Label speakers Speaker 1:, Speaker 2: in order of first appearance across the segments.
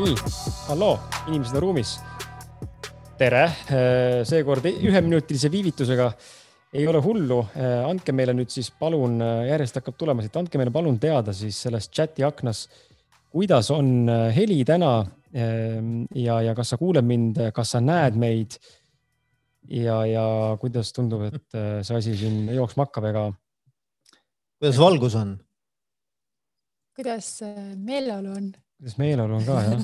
Speaker 1: nii, halloo, inimesed on ruumis. tere, seekord üheminutilise viivitusega ei ole hullu. andke meile nüüd siis palun, järjest hakkab tulema siit, andke meile palun teada siis selles chati aknas, kuidas on heli täna ja, ja kas sa kuuled mind, kas sa näed meid ja, ja kuidas tundub, et see asi siin jooksma hakkab, ega.
Speaker 2: kuidas valgus on?
Speaker 3: kuidas meeleolu on?
Speaker 1: Kuidas meeleolu on ka jah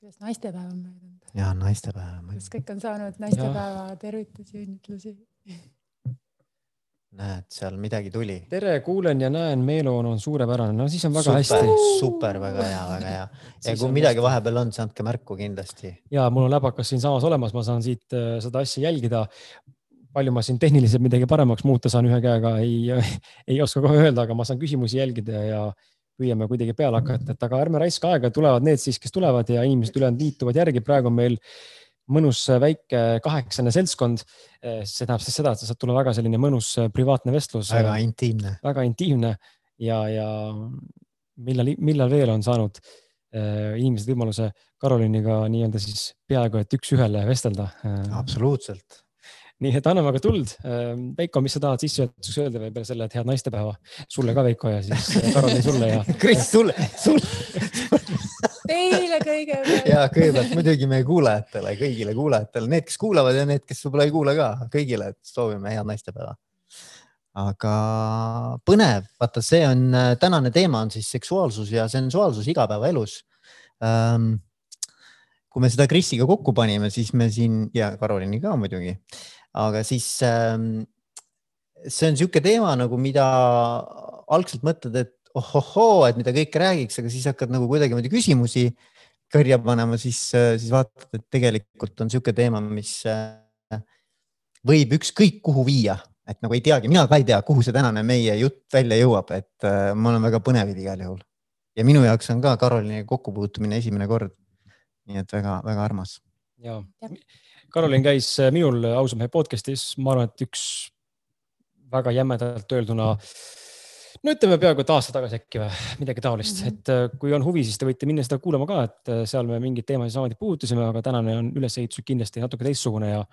Speaker 3: kuidas naistepäev on möödunud?
Speaker 2: ja naistepäev.
Speaker 3: kas kõik on saanud naistepäeva tervitusi, õnnitlusi?
Speaker 2: näed, seal midagi tuli.
Speaker 1: tere, kuulen ja näen, meeleolu on suurepärane, no siis on väga
Speaker 2: super,
Speaker 1: hästi.
Speaker 2: super, väga hea, väga hea. ja kui midagi hästi. vahepeal on, siis andke märku kindlasti.
Speaker 1: ja mul on läbakas siinsamas olemas, ma saan siit äh, seda asja jälgida palju ma siin tehniliselt midagi paremaks muuta saan ühe käega, ei, ei oska kohe öelda, aga ma saan küsimusi jälgida ja püüame kuidagi peale hakata, et aga ärme raiska aega, tulevad need siis, kes tulevad ja inimesed ülejäänud liituvad järgi. praegu on meil mõnus väike kaheksane seltskond. see tähendab siis seda, et saab tulla väga selline mõnus privaatne vestlus.
Speaker 2: väga intiimne.
Speaker 1: väga intiimne ja, ja millal, millal veel on saanud äh, inimesed võimaluse Karoliiniga nii-öelda siis peaaegu et üks-ühele vestelda.
Speaker 2: absoluutselt
Speaker 1: nii et anname aga tuld. Ehm, Veiko, mis sa tahad sissejuhatuseks öelda veel peale selle, et head naistepäeva sulle ka, Veiko ja siis äh, Karoli sulle ja.
Speaker 2: Kris, sulle, sulle.
Speaker 3: Teile kõigepealt.
Speaker 2: ja kõigepealt muidugi meie kuulajatele, kõigile kuulajatele, need, kes kuulavad ja need, kes võib-olla ei kuule ka, kõigile soovime head naistepäeva. aga põnev, vaata, see on äh, tänane teema on siis seksuaalsus ja sensuaalsus igapäevaelus ähm, kui me seda Krisiga kokku panime, siis me siin ja Karoliini ka muidugi aga siis ähm, see on niisugune teema nagu, mida algselt mõtled, et ohohoo, et mida kõike räägiks, aga siis hakkad nagu kuidagimoodi küsimusi kõrja panema, siis, äh, siis vaatad, et tegelikult on niisugune teema, mis äh, võib ükskõik kuhu viia, et nagu ei teagi, mina ka ei tea, kuhu see tänane meie jutt välja jõuab, et äh, ma olen väga põnevid igal juhul. ja minu jaoks on ka Karoliiniga kokkupuutumine esimene kord. nii et väga-väga armas.
Speaker 1: ja, ja Karolin käis äh, minul äh, ausalt mehe podcast'is, ma arvan, et üks väga jämedalt öelduna, no ütleme peaaegu et aasta tagasi äkki või midagi taolist mm, -hmm. et äh, kui on huvi, siis te võite minna seda kuulama ka, et seal me mingeid teemasid samamoodi puudutasime, aga tänane on ülesehitus kindlasti natuke teistsugune ja,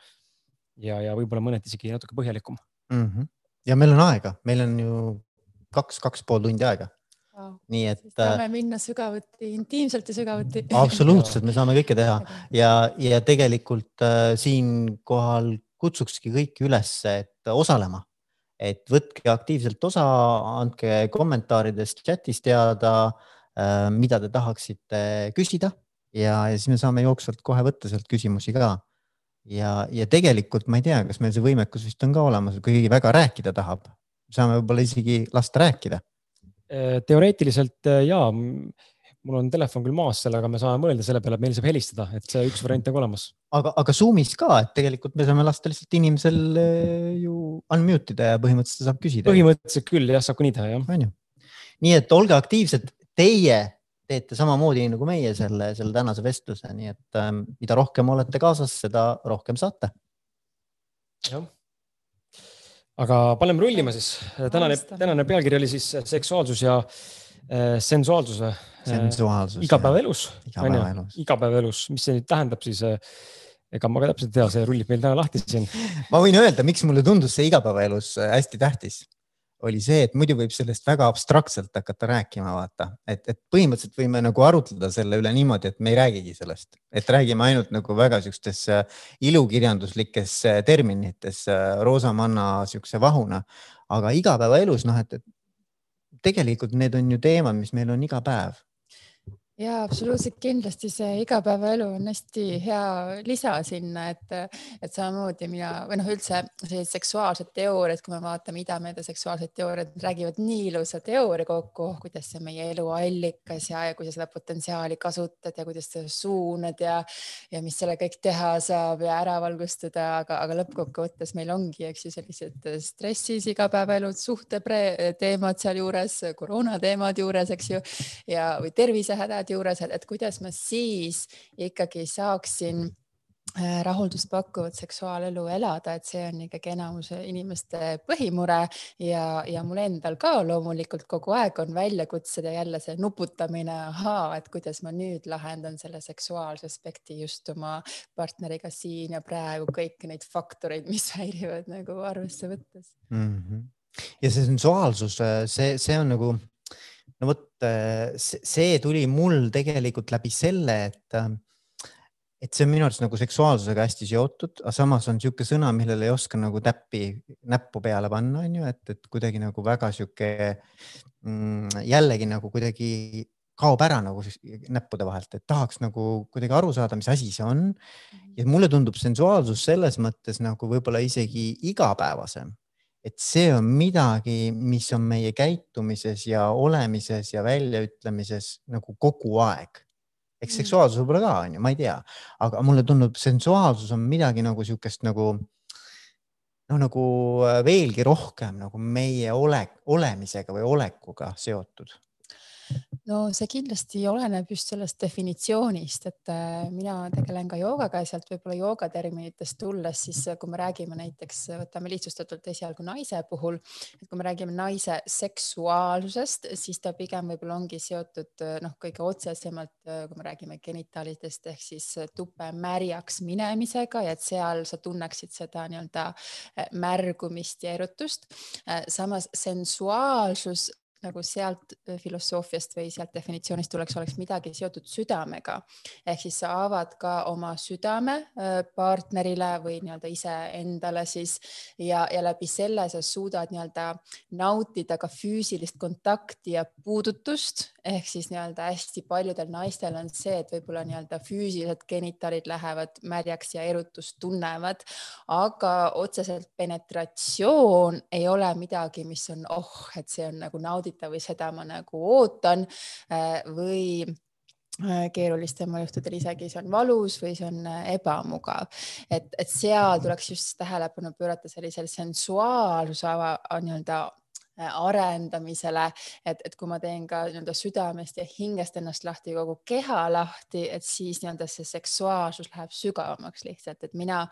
Speaker 1: ja, ja võib-olla mõneti isegi natuke põhjalikum
Speaker 2: mm. -hmm. ja meil on aega, meil on ju kaks, kaks pool tundi aega
Speaker 3: wow.. nii et. saame äh, minna sügavuti, intiimselt ja sügavuti.
Speaker 2: absoluutselt, me saame kõike teha. Ja, ja tegelikult äh, siinkohal kutsukski kõiki üles, et osalema, et võtke aktiivselt osa, andke kommentaaridest chatis teada äh,, mida te tahaksite küsida. Ja, ja siis me saame jooksvalt kohe võtta sealt küsimusi ka. Ja, ja tegelikult ma ei tea, kas meil see võimekus vist on ka olemas, kui keegi väga rääkida tahab, saame võib-olla isegi lasta rääkida
Speaker 1: teoreetiliselt äh, ja, mul on telefon küll maas seal, aga me saame mõelda selle peale, et meil saab helistada, et see üks variant on ka olemas.
Speaker 2: aga, aga Zoom'is ka, et tegelikult me saame lasta lihtsalt inimesel äh, ju unmute ida ja põhimõtteliselt saab küsida.
Speaker 1: põhimõtteliselt küll jah, saab ka nii teha jah.
Speaker 2: on ju. nii et olge aktiivsed, teie teete samamoodi nagu meie selle, selle tänase vestluse, nii et äh, mida rohkem olete kaasas, seda rohkem saate.
Speaker 1: jah aga paneme rullima siis. tänane, tänane pealkiri oli siis seksuaalsus ja äh, sensuaalsus või?
Speaker 2: sensuaalsus.
Speaker 1: igapäevaelus. igapäevaelus, igapäevaelus, mis see nüüd tähendab siis äh,? ega ma ka täpselt ei tea, see rullib meil täna lahti siin.
Speaker 2: ma võin öelda, miks mulle tundus see igapäevaelus äh, hästi tähtis oli see, et muidu võib sellest väga abstraktselt hakata rääkima, vaata, et, et põhimõtteliselt võime nagu arutleda selle üle niimoodi, et me ei räägigi sellest, et räägime ainult nagu väga siukestes ilukirjanduslikes terminites roosamanna siukse vahuna, aga igapäevaelus noh, et, et tegelikult need on ju teemad, mis meil on iga päev
Speaker 3: ja absoluutselt. Kindlasti see igapäevaelu on hästi hea lisa sinna, et, et samamoodi mina või noh, üldse sellised seksuaalsed teooriad, kui me vaatame idameedia seksuaalseid teooriaid, räägivad nii ilusa teooria kokku, kuidas see meie elu allikas ja, ja kui sa seda potentsiaali kasutad ja kuidas sa suunad ja, ja mis selle kõik teha saab ja ära valgustada, aga, aga lõppkokkuvõttes meil ongi, eks ju, sellised stressis igapäevaelud, suhteteemad sealjuures, koroona teemad juures, eks ju, ja, või tervisehädad juures, et, kuidas ma siis ikkagi saaksin Äh, rahuldust pakkuvat seksuaalelu elada, et see on ikkagi enamuse inimeste põhimure ja, ja mul endal ka loomulikult kogu aeg on väljakutsed ja jälle see nuputamine, ahaa, et kuidas ma nüüd lahendan selle seksuaalse aspekti just oma partneriga siin ja praegu kõiki neid faktoreid, mis häirivad nagu arvesse võttes
Speaker 2: mm. -hmm. ja see sensuaalsus, see, see on nagu, no vot, see tuli mul tegelikult läbi selle, et et see on minu arust nagu seksuaalsusega hästi seotud, aga samas on niisugune sõna, millele ei oska nagu täppi, näppu peale panna, on ju, et, et kuidagi nagu väga sihuke mm, jällegi nagu kuidagi kaob ära nagu näppude vahelt, et tahaks nagu kuidagi aru saada, mis asi see on. ja mulle tundub sensuaalsus selles mõttes nagu võib-olla isegi igapäevasem, et see on midagi, mis on meie käitumises ja olemises ja väljaütlemises nagu kogu aeg. Eks mm. seksuaalsus võib-olla ka onju, ma ei tea, aga mulle tundub, sensuaalsus on midagi nagu siukest nagu noh, nagu äh, veelgi rohkem nagu meie ole, olemisega või olekuga seotud
Speaker 3: no see kindlasti oleneb just sellest definitsioonist, et äh, mina tegelen ka joogaga ja sealt võib-olla jooga terminitest tulles, siis äh, kui me räägime näiteks, võtame lihtsustatult esialgu naise puhul, et kui me räägime naise seksuaalsusest, siis ta pigem võib-olla ongi seotud äh, noh, kõige otsesemalt, kui me räägime genitaalidest ehk siis tupe märjaks minemisega ja et seal sa tunneksid seda nii-öelda märgumist ja erutust. samas sensuaalsus nagu sealt äh, filosoofiast või sealt definitsioonist tuleks, oleks midagi seotud südamega. ehk siis sa avad ka oma südame äh, partnerile või nii-öelda iseendale siis ja, ja läbi selle sa suudad nii-öelda nautida ka füüsilist kontakti ja puudutust ehk siis nii-öelda hästi paljudel naistel on see, et võib-olla nii-öelda füüsilised genitaalid lähevad märjaks ja erutust tunnevad, aga otseselt penetratsioon ei ole midagi, mis on oh, et see on nagu nauditav või seda ma nagu ootan äh, või äh, keerulisemal juhtudel isegi see on valus või see on äh, ebamugav, et, et seal tuleks just tähelepanu pöörata sellisele sensuaalsuse nii-öelda arendamisele, et, et kui ma teen ka nii-öelda südamest ja hingest ennast lahti, kogu keha lahti, et siis nii-öelda see seksuaalsus läheb sügavamaks lihtsalt, et mina,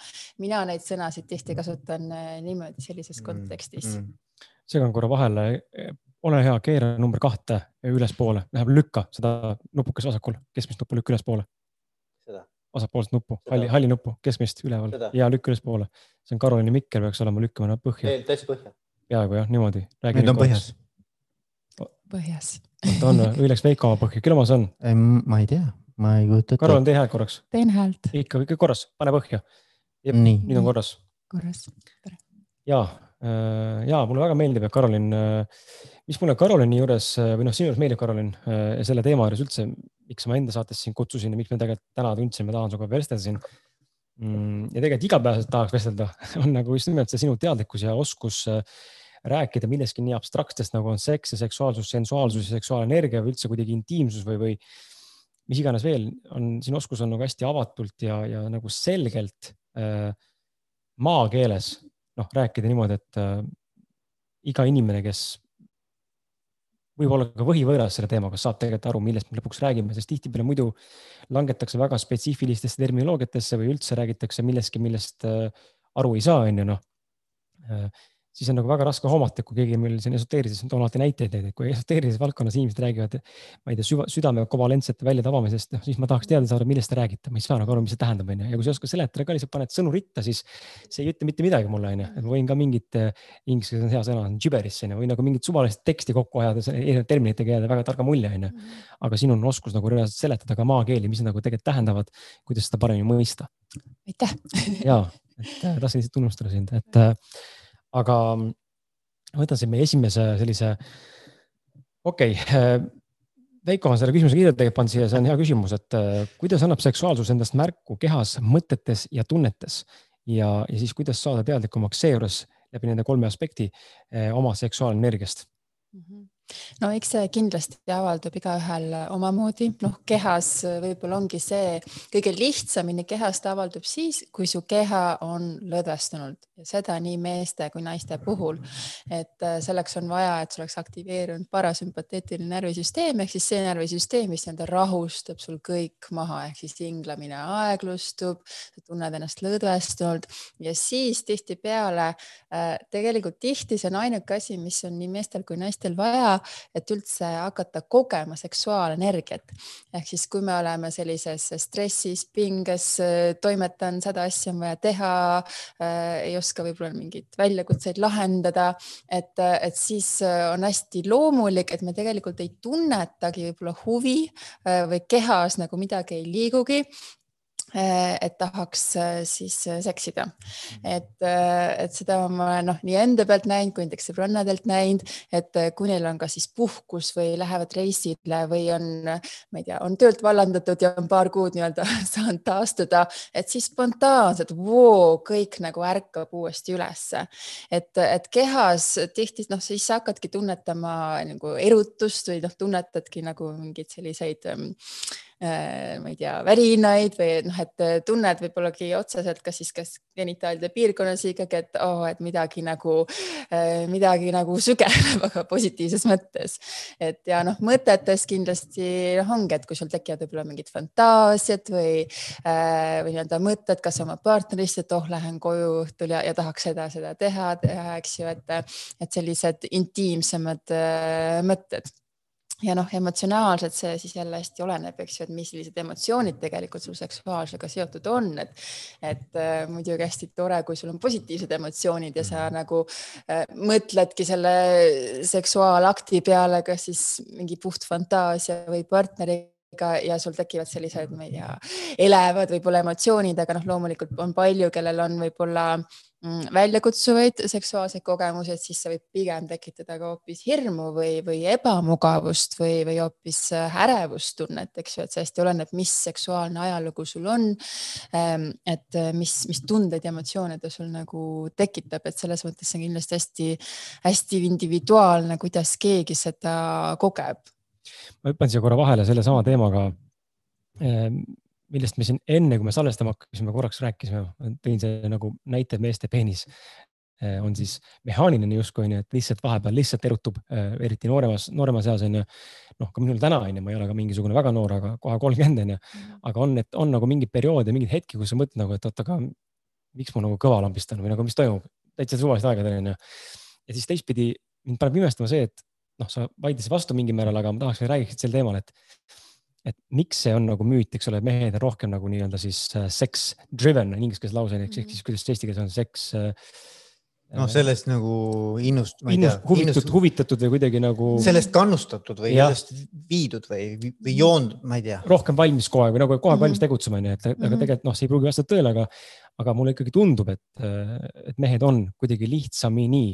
Speaker 3: mina neid sõnasid tihti kasutan niimoodi sellises mm, kontekstis mm.
Speaker 1: -hmm. segan korra vahele, ole hea, keera number kahte ülespoole, läheb lükka seda nupukest vasakul, keskmist nuppu lükka ülespoole. vasakpoolset nuppu, halli, halli nuppu, keskmist üleval seda. ja lükka ülespoole. see on Karoliini mikker, peaks olema, lükkame nad põhja.
Speaker 2: täitsa põhja.
Speaker 1: Peaaegu jah, niimoodi.
Speaker 2: Need on põhjas.
Speaker 3: põhjas.
Speaker 1: oota on või, või läks Veiko oma põhja, küll oma see on?
Speaker 2: ma ei tea, ma ei kujuta
Speaker 1: ette. Karol, tee häält korraks.
Speaker 3: teen häält.
Speaker 1: ikka, ikka korras, pane põhja. nüüd on korras.
Speaker 3: korras.
Speaker 1: ja, äh, ja mulle väga meeldib, et Karolin äh, mis mulle Karolini juures või noh, sinu juures meeldib, Karolin, selle teema juures üldse, miks ma enda saates sind kutsusin ja miks me tegelikult täna tundsin, ma tahan sinuga vestelda siin. Ja tegelikult igapäevaselt tahaks vestelda, on nagu just nimelt see sinu teadlikkus ja oskus äh, rääkida millestki nii abstraktsest nagu on seks ja seksuaalsus, sensuaalsus ja seksuaalenergia või üldse kuidagi intiimsus või, või mis iganes veel on, sinu oskus on nagu hästi avatult ja, ja nagu selgelt äh, maakeeles noh, rääkida niimoodi, et äh, iga inimene, kes võib-olla ka võhivõõras selle teemaga, saab tegelikult aru, millest me lõpuks räägime, sest tihtipeale muidu langetakse väga spetsiifilistesse terminoloogiatesse või üldse räägitakse millestki, millest äh, aru ei saa, on ju noh. Äh, siis on nagu väga raske hoomata, kui keegi meil siin esoteerilises, toon alati näiteid, et kui esoteerilises valdkonnas inimesed räägivad, ma ei tea, süva, südame kovalentsete väljatavamisest, noh siis ma tahaks teada saada, millest te räägite, ma ei saa nagu aru, mis see tähendab, onju. ja kui sa ei oska seletada ka, lihtsalt paned sõnu ritta, siis see ei ütle mitte midagi mulle, onju. et ma võin ka mingit, inglise keeles on hea sõna, gibberish onju, või nagu mingit suvalist teksti kokku ajada, terminitega jääda väga targa mulje, onju. aga sinul on oskus nagu reaalselt seletada ka maakeeli, mis nagu tegelikult tähendavad, kuidas seda paremini mõista.
Speaker 3: aitäh
Speaker 1: ja, et tahtsin lihtsalt tunnustada sind, et aga ma võtan siin meie esimese sellise, okei okay,, Veiko on selle küsimuse kirja tegelikult pannud siia, see on hea küsimus, et äh, kuidas annab seksuaalsus endast märku kehas, mõtetes ja tunnetes ja, ja siis kuidas saada teadlikumaks seejuures läbi nende kolme aspekti äh, oma seksuaalenergiast
Speaker 3: mm? -hmm no eks see kindlasti avaldub igaühel omamoodi, noh, kehas võib-olla ongi see kõige lihtsamini kehast avaldub siis, kui su keha on lõdvestunud. Ja seda nii meeste kui naiste puhul. et äh, selleks on vaja, et sul oleks aktiveerunud parasümpateetiline närvisüsteem. Ehk siis see närvisüsteem, mis nii-öelda rahustab sul kõik maha. Ehk siis hinglamine aeglustub, sa tunned ennast lõdvestunult ja siis tihtipeale äh, tegelikult tihti see on ainuke asi, mis on nii meestel kui naistel vaja et üldse hakata kogema seksuaalenergiat. ehk siis, kui me oleme sellises stressis, pinges, toimetan, sada asja on vaja teha äh,, ei oska võib-olla mingeid väljakutseid lahendada, et, et siis on hästi loomulik, et me tegelikult ei tunnetagi võib-olla huvi äh, või kehas nagu midagi ei liigugi et tahaks eh, siis eh, seksida. et, et seda ma olen noh, nii enda pealt näinud kui näiteks sõbrannadelt näinud, et kui neil on kas siis puhkus või lähevad reisile või on, ma ei tea, on töölt vallandatud ja on paar kuud nii-öelda saanud taastuda, et siis spontaanselt voo, kõik nagu ärkab uuesti ülesse. et, et kehas tihti noh, siis sa hakkadki tunnetama nagu erutust või noh, tunnetadki nagu mingeid selliseid Äh, ma ei tea, värinaid või noh, et äh, tunned võib-ollagi otseselt, kas siis, kas genitaalide piirkonnas ikkagi, et oh, et midagi nagu, äh, midagi nagu sügeleb, aga positiivses mõttes. et ja noh, mõtetes kindlasti noh, ongi, et kui sul tekivad võib-olla mingid fantaasiad või, või nii-öelda mõtted, kas oma partnerist, et oh, lähen koju õhtul ja, ja tahaks seda, seda teha, teha, eks ju, et, et sellised intiimsemad mõtted ja noh, emotsionaalselt see siis jälle hästi oleneb, eks ju, et millised emotsioonid tegelikult sul seksuaalsusega seotud on, et, et äh, muidugi hästi tore, kui sul on positiivsed emotsioonid ja sa mhm. nagu äh, mõtledki selle seksuaalakti peale, kas siis mingi puht fantaasia või partneriga ja sul tekivad sellised, ma ei tea, elevad võib-olla emotsioonid, aga noh, loomulikult on palju, kellel on võib-olla Mm, väljakutsuvaid seksuaalseid kogemusi, et siis see võib pigem tekitada ka hoopis hirmu või, või ebamugavust või, või hoopis äh, ärevustunnet, eks ju, et see hästi oleneb, mis seksuaalne ajalugu sul on. Ähm, et äh, mis, mis tundeid ja emotsioone ta sul nagu tekitab, et selles mõttes see on kindlasti hästi-hästi individuaalne, kuidas keegi seda kogeb.
Speaker 1: Ma hüppan siia korra vahele sellesama teemaga ähm, millest me siin enne, kui me salvestama hakkasime, korraks rääkisime, tõin see nagu näite meeste peenis eh, on siis mehaaniline justkui onju, et lihtsalt vahepeal lihtsalt erutub, eh, eriti nooremas, nooremas eas onju. noh, ka minul täna onju, ma ei ole ka mingisugune väga noor, aga kohe kolmkümmend onju. Aga on, et on nagu mingi periood ja mingeid hetki, kus sa mõtled nagu, et oot, aga miks ma nagu kõva lambistan või nagu, mis toimub, täitsa suvalised aegadel onju. ja siis teistpidi mind paneb imestama see, et noh, sa vaidlesid vastu mingil määral, aga ma tahaks, et räägiksid sel teemal, et et miks see on nagu müüt, eks ole, et mehed on rohkem nagu nii-öelda siis uh, sex driven on inglise keeles lause, ehk siis kuidas eesti keeles on seks uh,
Speaker 2: noh, sellest nagu innust,
Speaker 1: ma ei tea. huvitatud, huvitatud või kuidagi nagu.
Speaker 2: sellest kannustatud või ja. sellest viidud või, või joondud, ma ei tea.
Speaker 1: rohkem valmis kohe või nagu kohe mm -hmm. valmis tegutsema, onju, et mm -hmm. aga tegelikult noh, see ei pruugi vastata tõele, aga, aga mulle ikkagi tundub, et, et mehed on kuidagi lihtsamini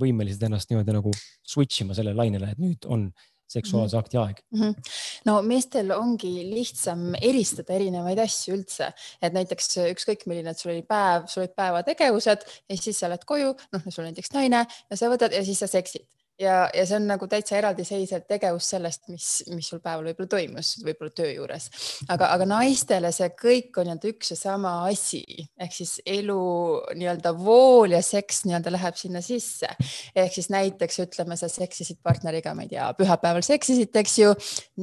Speaker 1: võimelised ennast niimoodi nagu switch ima sellele lainele, et nüüd on seksuaalse mhm. akti aeg mm. -hmm.
Speaker 3: no meestel ongi lihtsam eristada erinevaid asju üldse, et näiteks ükskõik milline, et sul oli päev, sul olid päevategevused ja siis sa lähed koju, noh, sul on näiteks naine ja sa võtad ja siis sa seksid ja, ja see on nagu täitsa eraldiseisev tegevus sellest, mis, mis sul päeval võib-olla toimus, võib-olla töö juures. aga, aga naistele see kõik on nii-öelda üks ja sama asi, ehk siis elu nii-öelda vool ja seks nii-öelda läheb sinna sisse. ehk siis näiteks ütleme, sa seksisid partneriga, ma ei tea, pühapäeval seksisid, eks ju.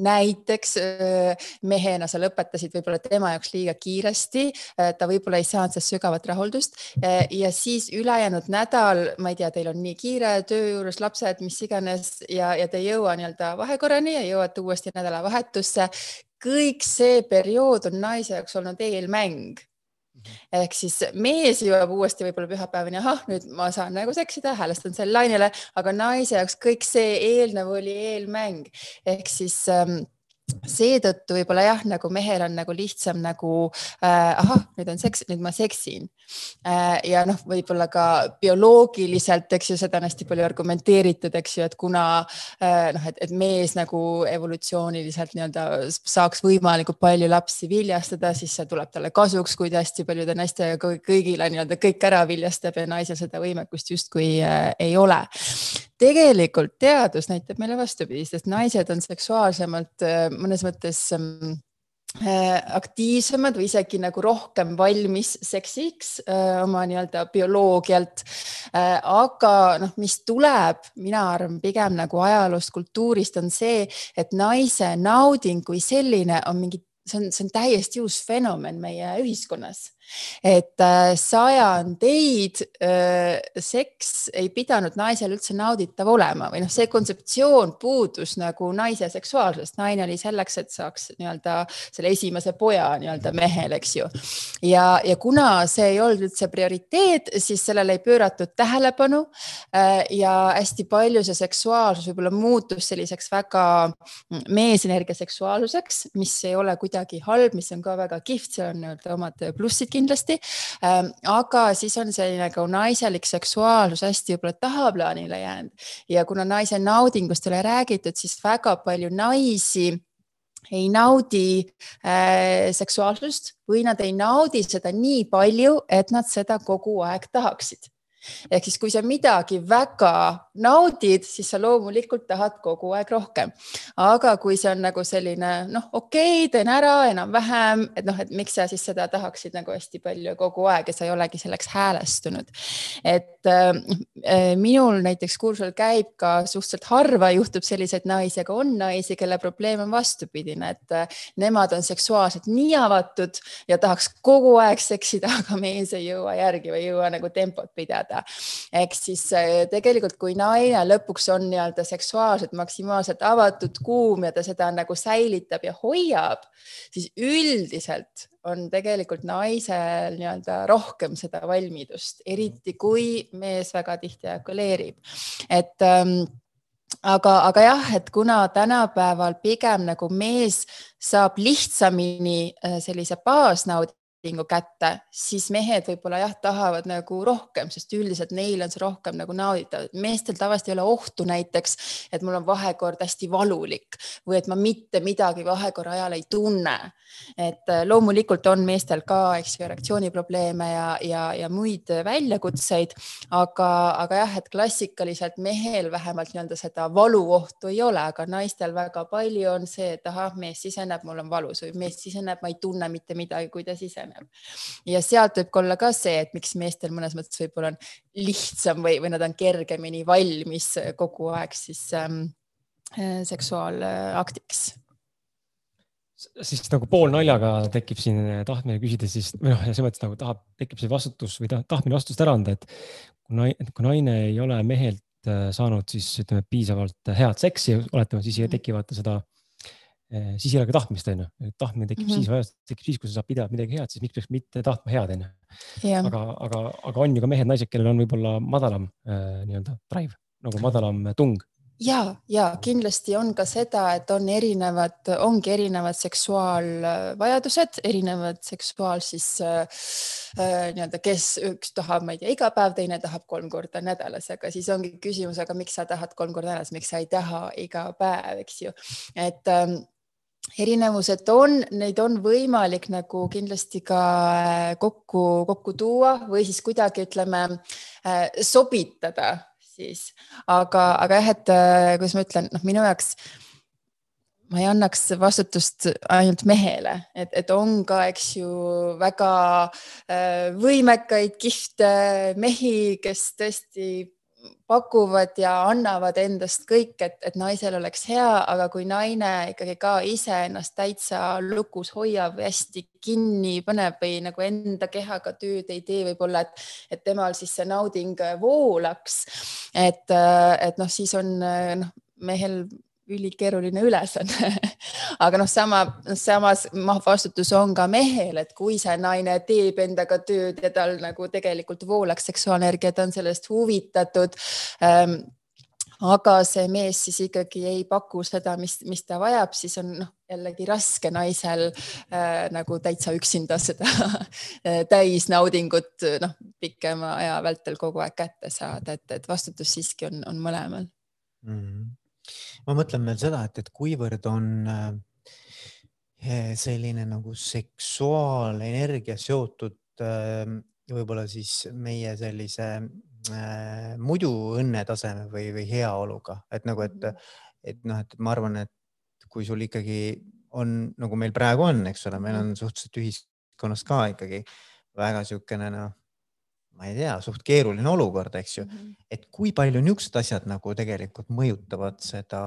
Speaker 3: näiteks mehena sa lõpetasid võib-olla tema jaoks liiga kiiresti, ta võib-olla ei saanud sellest sügavat rahuldust ja siis ülejäänud nädal, ma ei tea, teil on nii kiire töö juures lapsed mis iganes ja, ja te ei jõua nii-öelda vahekorrani ja jõuate uuesti nädalavahetusse. kõik see periood on naise jaoks olnud eelmäng. Ehk siis mees jõuab uuesti võib-olla pühapäevani, ahah, nüüd ma saan nagu seksida, häälestan selle lainele, aga naise jaoks kõik see eelnev oli eelmäng. Ehk siis ähm, seetõttu võib-olla jah, nagu mehel on nagu lihtsam nagu äh, ahah, nüüd on seks, nüüd ma seksin äh,. ja noh, võib-olla ka bioloogiliselt, eks ju, seda on hästi palju argumenteeritud, eks ju, et kuna äh, noh, et, et mees nagu evolutsiooniliselt nii-öelda saaks võimalikult palju lapsi viljastada, siis see tuleb talle kasuks, kui ta hästi paljude naistega kõigile nii-öelda kõik ära viljastab ja naisel seda võimekust justkui äh, ei ole tegelikult teadus näitab meile vastupidist, sest naised on seksuaalsemalt äh, mõnes mõttes mm, äh, aktiivsemad või isegi nagu rohkem valmis seksiks äh, oma nii-öelda bioloogialt. aga noh, mis tuleb, mina arvan pigem nagu ajaloost, kultuurist on see, et naise nauding kui selline on mingi, see on, see on täiesti uus fenomen meie ühiskonnas et äh, sajandeid äh, seks ei pidanud naisel üldse nauditav olema või noh, see kontseptsioon puudus nagu naise seksuaalsusest, naine oli selleks, et saaks nii-öelda selle esimese poja nii-öelda mehel, eks ju. ja, ja kuna see ei olnud üldse prioriteet, siis sellele ei pööratud tähelepanu äh, ja hästi palju see seksuaalsus võib-olla muutus selliseks väga meesenergia seksuaalsuseks, mis ei ole kuidagi halb, mis on ka väga kihvt, seal on nii-öelda omad plussid kindlasti. Ähm, aga siis on selline nagu naiselik seksuaalsus hästi võib-olla tahaplaanile jäänud ja kuna naise naudingust ei ole räägitud, siis väga palju naisi ei naudi äh, seksuaalsust või nad ei naudi seda nii palju, et nad seda kogu aeg tahaksid ehk siis, kui sa midagi väga naudid, siis sa loomulikult tahad kogu aeg rohkem. aga kui see on nagu selline noh, okei okay,, teen ära enam-vähem, et noh, et miks sa siis seda tahaksid nagu hästi palju kogu aeg ja sa ei olegi selleks häälestunud. et äh, minul näiteks kursusel käib ka suhteliselt harva juhtub selliseid naisi, aga on naisi, kelle probleem on vastupidine, et äh, nemad on seksuaalselt nii avatud ja tahaks kogu aeg seksida, aga mees ei jõua järgi või ei jõua nagu tempot pidada saada. ehk siis äh, tegelikult, kui naine lõpuks on nii-öelda seksuaalselt maksimaalselt avatud, kuum ja ta seda nagu säilitab ja hoiab, siis üldiselt on tegelikult naisel nii-öelda rohkem seda valmidust, eriti kui mees väga tihti ejakuleerib. et ähm, aga, aga jah, et kuna tänapäeval pigem nagu mees saab lihtsamini äh, sellise baasnaudi lepingu kätte, siis mehed võib-olla jah, tahavad nagu rohkem, sest üldiselt neil on see rohkem nagu nauditav. meestel tavaliselt ei ole ohtu näiteks, et mul on vahekord hästi valulik või et ma mitte midagi vahekorra ajal ei tunne. et äh, loomulikult on meestel ka, eks ju, erektsiooniprobleeme ja, ja, ja muid väljakutseid, aga, aga jah, et klassikaliselt mehel vähemalt nii-öelda seda valuohtu ei ole, aga naistel väga palju on see, et ahah, mees siseneb, mul on valus või mees siseneb, ma ei tunne mitte midagi, kui ta siseneb tugev. ja sealt võib ka olla ka see, et miks meestel mõnes mõttes võib-olla on lihtsam või, või nad on kergemini valmis kogu aeg siis ähm, äh, seksuaalaktiks
Speaker 1: siis nagu poolnaljaga tekib siin tahtmine küsida siis või noh, selles mõttes nagu tahab, tekib see vastutus või tahtmine vastust ära anda, et kui naine, kui naine ei ole mehelt äh, saanud siis ütleme piisavalt head seksi, oletame, siis mhm. tekivad seda Eh, siis ei ole ka tahtmist, onju. tahtmine tekib mm -hmm. siis, vajadus tekib siis, kui sa saad pidevalt midagi head, siis miks peaks mitte tahtma head, onju. aga, aga, aga on ju ka mehed-naised, kellel on võib-olla madalam äh, nii-öelda drive, nagu madalam tung
Speaker 3: ja, ja kindlasti on ka seda, et on erinevad, ongi erinevad seksuaalvajadused, erinevad seksuaal siis äh, äh, nii-öelda, kes üks tahab, ma ei tea, iga päev, teine tahab kolm korda nädalas, aga siis ongi küsimus, aga miks sa tahad kolm korda nädalas, miks sa ei taha iga päev, eks ju, et ähm, erinevused on, neid on võimalik nagu kindlasti ka äh, kokku, kokku tuua või siis kuidagi ütleme äh, sobitada siis, aga, aga jah, et äh, kuidas ma ütlen, noh, minu jaoks ma ei annaks vastutust ainult mehele, et, et on ka, eks ju, väga võimekaid, kihvte mehi, kes tõesti pakuvad ja annavad endast kõik, et, et naisel oleks hea, aga kui naine ikkagi ka ise ennast täitsa lukus hoiab hästi kinni paneb või nagu enda kehaga tööd ei tee, võib-olla, et, et temal siis see nauding voolaks. et, et noh, siis on noh, mehel ülikeeruline ülesanne aga noh, sama, samas vastutus on ka mehel, et kui see naine teeb endaga tööd ja tal nagu tegelikult voolaks seksuaalenergia, ta on sellest huvitatud ähm, aga see mees siis ikkagi ei paku seda, mis, mis ta vajab, siis on noh, jällegi raske naisel äh, nagu täitsa üksinda seda täisnaudingut noh, pikema aja vältel kogu aeg kätte saada, et, et vastutus siiski on, on mõlemal mm. -hmm
Speaker 2: ma mõtlen veel seda, et, et kuivõrd on äh, selline nagu seksuaalenergia seotud ähm, võib-olla siis meie sellise äh, muidu õnnetaseme või, või heaoluga, et nagu, et, et noh, et ma arvan, et kui sul ikkagi on nagu meil praegu on, eks ole, meil on suhteliselt ühiskonnas ka ikkagi väga niisugune noh, ma ei tea, suht keeruline olukord, eks ju mm, -hmm. et kui palju niisugused asjad nagu tegelikult mõjutavad seda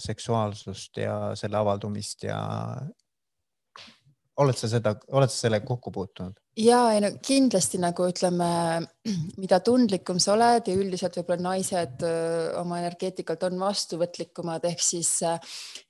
Speaker 2: seksuaalsust ja selle avaldumist ja oled sa seda, oled sa sellega kokku puutunud?
Speaker 3: Ja ei no kindlasti nagu ütleme, mida tundlikum sa oled ja üldiselt võib-olla naised oma energeetikalt on vastuvõtlikumad, ehk siis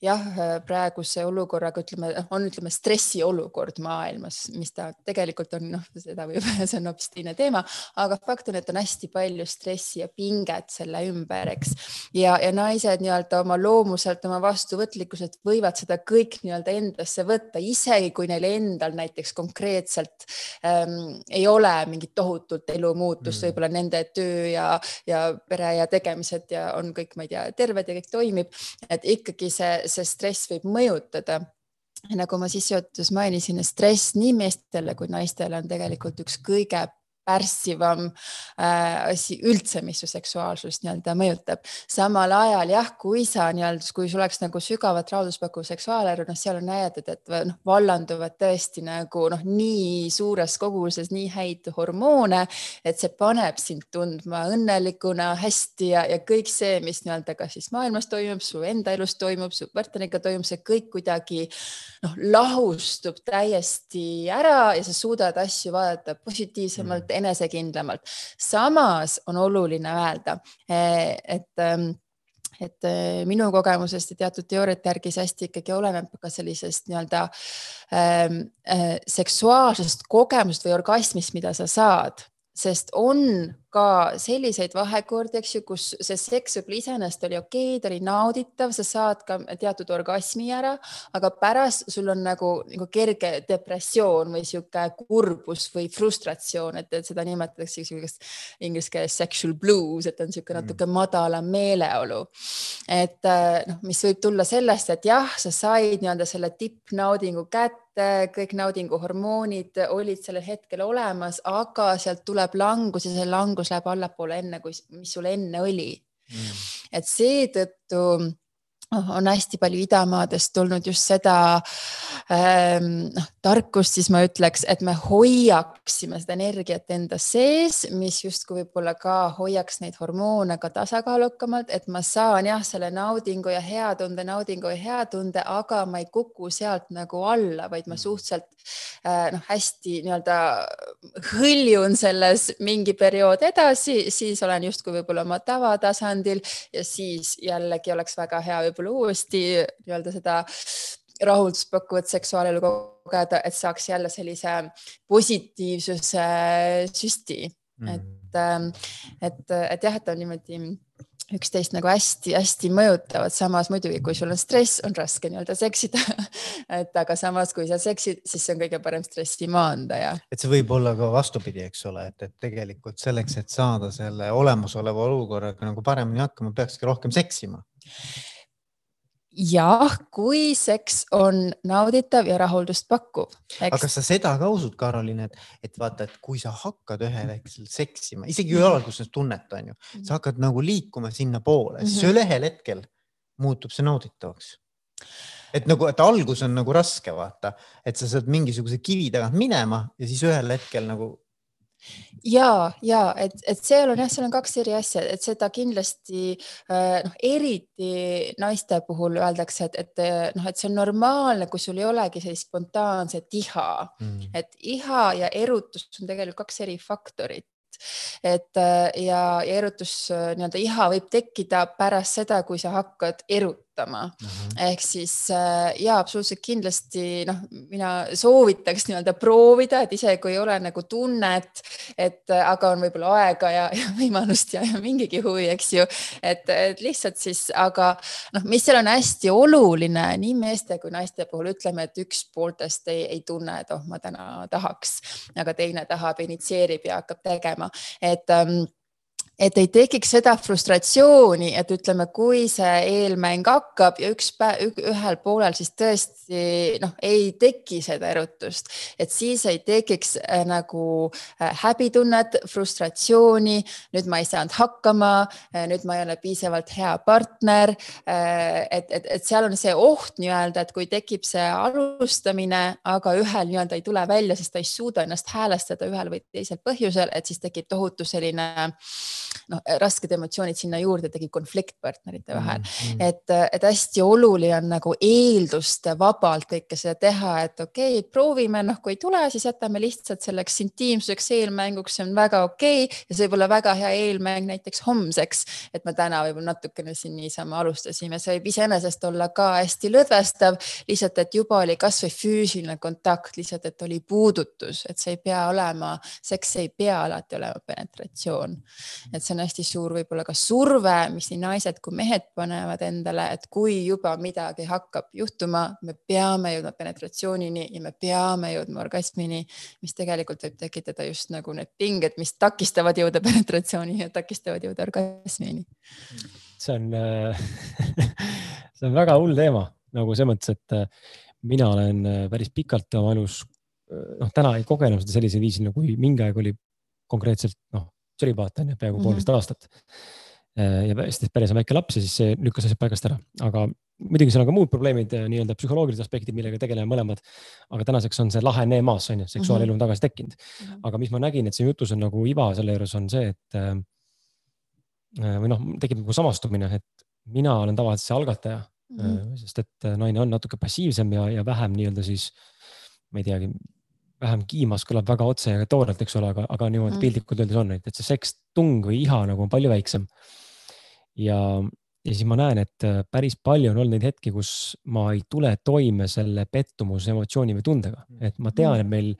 Speaker 3: jah, praeguse olukorraga ütleme, on ütleme stressiolukord maailmas, mis ta tegelikult on, noh, seda võib, see on hoopis teine teema, aga fakt on, et on hästi palju stressi ja pinget selle ümber, eks. ja, ja naised nii-öelda oma loomuselt, oma vastuvõtlikkuselt võivad seda kõik nii-öelda endasse võtta, isegi kui neil endal näiteks konkreetselt ähm, ei ole mingit tohutut elumuutust mm., võib-olla nende töö ja, ja pere ja tegemised ja on kõik, ma ei tea, terved ja kõik toimib, et ikkagi see, see stress võib mõjutada nagu ma sissejuhatuses mainisin, stress nii meestele kui naistele on tegelikult üks kõige pärssivam äh, asi üldse, mis su seksuaalsust nii-öelda mõjutab. samal ajal jah, kui sa nii-öelda, kui sul oleks nagu sügavat rahuldust seksuaalelu, noh, seal on näidatud, et noh, vallanduvad tõesti nagu noh, nii suures koguses nii häid hormoone, et see paneb sind tundma õnnelikuna, hästi ja, ja kõik see, mis nii-öelda ka siis maailmas toimub, su enda elus toimub, su partneriga toimub, see kõik kuidagi noh, lahustub täiesti ära ja sa suudad asju vaadata positiivsemalt mm enesekindlamalt. samas on oluline öelda, eh, et ähm, et äh, minu kogemusest ja teatud teooriate järgi see hästi ikkagi oleneb ka sellisest nii-öelda ähm, äh, seksuaalsest kogemusest või orgasmist, mida sa saad, sest on ka selliseid vahekordi, eks ju, kus see seks võib-olla iseenesest oli okei okay,, ta oli nauditav, sa saad ka teatud orgasmi ära, aga pärast sul on nagu, nagu kerge depressioon või sihuke kurbus või frustratsioon, et, seda nimetatakse sihukest inglise keeles sexual blues, et on sihuke mm. natuke madalam meeleolu. et noh, mis võib tulla sellest, et jah, sa said nii-öelda selle tippnaudingu kätte kõik naudinguhormoonid olid sellel hetkel olemas, aga sealt tuleb langus ja see langus langus läheb allapoole enne, kui, mis sul enne oli. Mm.. et seetõttu on hästi palju idamaadest tulnud just seda ähm, noh, tarkust, siis ma ütleks, et me hoiaksime seda energiat enda sees, mis justkui võib-olla ka hoiaks neid hormoone ka tasakaalukamalt, et ma saan jah, selle naudingu ja hea tunde, naudingu ja hea tunde, aga ma ei kuku sealt nagu alla, vaid ma mm. suhteliselt äh, noh, hästi nii-öelda hõljun selles mingi periood edasi, siis olen justkui võib-olla oma tavatasandil ja siis jällegi oleks väga hea võib-olla uuesti nii-öelda seda rahuldust pakkuvat seksuaalelu kogeda, et saaks jälle sellise positiivsuse süsti mm., et, ähm, et, et jah, et on niimoodi üksteist nagu hästi-hästi mõjutavad, samas muidugi, kui sul on stress, on raske nii-öelda seksida et aga samas, kui sa seksid, siis see on kõige parem stressi maandaja.
Speaker 2: et see võib olla ka vastupidi, eks ole, et, et tegelikult selleks, et saada selle olemasoleva olukorraga nagu paremini hakkama, peakski rohkem seksima
Speaker 3: jah, kui seks on nauditav ja rahuldust pakkuv.
Speaker 2: aga kas sa seda ka usud, Karolin, et, et vaata, et kui sa hakkad ühel hetkel seksima, isegi kui alguses tunnet on ju, sa mhm. hakkad nagu liikuma sinnapoole, siis mm -hmm. ühel hetkel muutub see nauditavaks et nagu, et algus on nagu raske vaata, et sa saad mingisuguse kivi tagant minema ja siis ühel hetkel nagu
Speaker 3: ja, ja et, et seal on jah, seal on kaks eri asja, et seda kindlasti äh, noh, eriti naiste puhul öeldakse, et, et noh, et see on normaalne, kui sul ei olegi sellist spontaanset iha. Mm., et iha ja erutus on tegelikult kaks eri faktorit. Et äh, ja, ja erutus äh, nii-öelda iha võib tekkida pärast seda, kui sa hakkad erutama kasutama mm. -hmm. ehk siis äh, ja absoluutselt kindlasti noh, mina soovitaks nii-öelda proovida, et isegi kui ei ole nagu tunnet, et äh, aga on võib-olla aega ja, ja võimalust ja, ja mingigi huvi, eks ju, et, et lihtsalt siis, aga noh, mis seal on hästi oluline nii meeste kui naiste puhul, ütleme, et üks pooltest ei, ei tunne, et oh, ma täna tahaks, aga teine tahab, initsieerib ja hakkab tegema, et ähm, et ei tekiks seda frustratsiooni, et ütleme, kui see eelmäng hakkab ja üks päev, ühel poolel siis tõesti noh, ei teki seda erutust, et siis ei tekiks äh, nagu äh, häbitunnet, frustratsiooni. nüüd ma ei saanud hakkama, äh, nüüd ma ei ole piisavalt hea partner. et, et, et seal on see oht nii-öelda, et kui tekib see alustamine, aga ühel nii-öelda ei tule välja, sest ta ei suuda ennast häälestada ühel või teisel põhjusel, et siis tekib tohutu selline noh, rasked emotsioonid sinna juurde, tekib konflikt partnerite vahel mm. -hmm. et, et hästi oluline on nagu eelduste vabalt kõike seda teha, et okei okay,, proovime, noh, kui ei tule, siis jätame lihtsalt selleks intiimsuseks eelmänguks, see on väga okei okay. ja see võib olla väga hea eelmäng näiteks homseks. et me täna võib-olla natukene siin niisama alustasime, see võib iseenesest olla ka hästi lõdvestav, lihtsalt, et juba oli kasvõi füüsiline kontakt, lihtsalt, et oli puudutus, et see ei pea olema, seks ei pea alati olema penetratsioon. et see on hästi suur võib-olla ka surve, mis nii naised kui mehed panevad endale, et kui juba midagi hakkab juhtuma, me peame jõudma penetratsioonini ja me peame jõudma orgasmini, mis tegelikult võib tekitada just nagu need pinged, mis takistavad jõuda penetratsiooni ja takistavad jõuda orgasmini.
Speaker 1: see on see on väga hull teema nagu selles mõttes, et äh, mina olen äh, päris pikalt oma elus, äh, noh, täna ei kogenud seda sellisel viisil, nagu mingi aeg oli konkreetselt noh, tšelibaat on ju, peaaegu mm -hmm. poolteist aastat. ja hästi päris väike laps ja siis see lükkas asjad paigast ära, aga muidugi seal on ka muud probleemid, nii-öelda psühholoogilised aspektid, millega tegeleme mõlemad. aga tänaseks on see lahene maas, on ju, seksuaalelu on tagasi tekkinud mm. -hmm. aga mis ma nägin, et siin jutus on nagu iva selle juures on see, et äh, või noh, tekib nagu samastumine, et mina olen tavaliselt see algataja mm, -hmm. sest et naine on natuke passiivsem ja, ja vähem nii-öelda siis, ma ei teagi vähem kiimas kõlab väga otse ja toorelt, eks ole, aga, aga niimoodi mm. piltlikult öeldes on, et see sekstung või iha nagu on palju väiksem. ja, ja siis ma näen, et äh, päris palju on olnud neid hetki, kus ma ei tule toime selle pettumuse emotsiooni või tundega, mm. et ma tean, et meil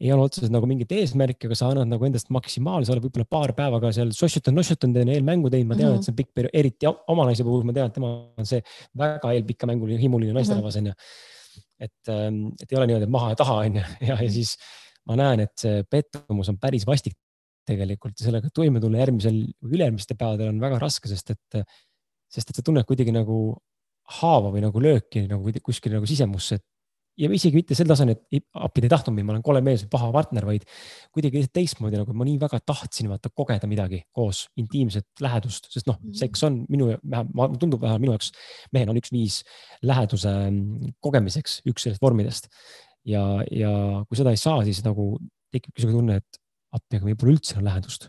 Speaker 1: ei ole otseselt nagu mingit eesmärki, aga sa annad nagu endast maksimaalse, oled võib-olla paar päeva ka seal sossutanud-nossutanud, teen eelmängu teinud, ma tean mm, -hmm. et see on pikk periood, eriti oma naise puhul ma tean, et tema on see väga eelpika mänguline, himuline naisterahvas mm -hmm. onju et, ähm, et ei ole niimoodi, et maha ja taha on ju, ja, ja siis ma näen, et see pettumus on päris vastik tegelikult ja sellega toime tulla järgmisel või üle-eelmistel päevadel on väga raske, sest et, sest et sa tunned kuidagi nagu haava või nagu lööki nagu kuskil nagu sisemusse, et ja isegi mitte sel tasemel, et appi ei tahtnud mind, ma olen kole mees või paha partner, vaid kuidagi teistmoodi nagu ma nii väga tahtsin vaata kogeda midagi koos, intiimset lähedust, sest noh, mhm. seks on minu, tundub vähemalt minu jaoks, mehel on üks viis läheduse mm, kogemiseks, üks sellest vormidest. ja, ja kui seda ei saa, siis nagu tekibki sihuke tunne, et appi, aga pole üldse enam lähedust.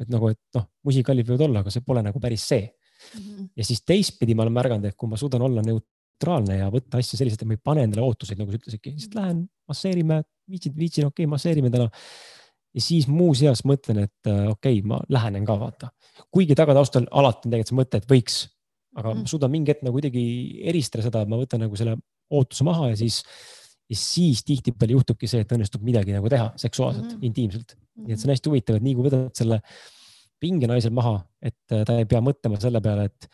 Speaker 1: et nagu, et noh, musikallid võivad olla, aga see pole nagu päris see. -hmm. ja siis teistpidi ma olen märganud, et kui ma suudan olla neut-, neutraalne ja võtta asju selliselt, et ma ei pane endale ootuseid, nagu sa ütlesidki, lihtsalt lähen masseerime, viitsid, viitsin, okei okay,, masseerime täna. ja siis muuseas mõtlen, et äh, okei okay,, ma lähenen ka vaata. kuigi tagataustal alati on tegelikult see mõte, et võiks, aga mm. ma suudan mingi hetk nagu kuidagi eristada seda, et ma võtan nagu selle ootuse maha ja siis, ja siis tihtipeale juhtubki see, et õnnestub midagi nagu teha seksuaalselt mm, -hmm. intiimselt mm. -hmm. nii et see on hästi huvitav, et nii kui võtad selle pinge naisel maha, et äh, ta ei pea mõtlema selle peale, et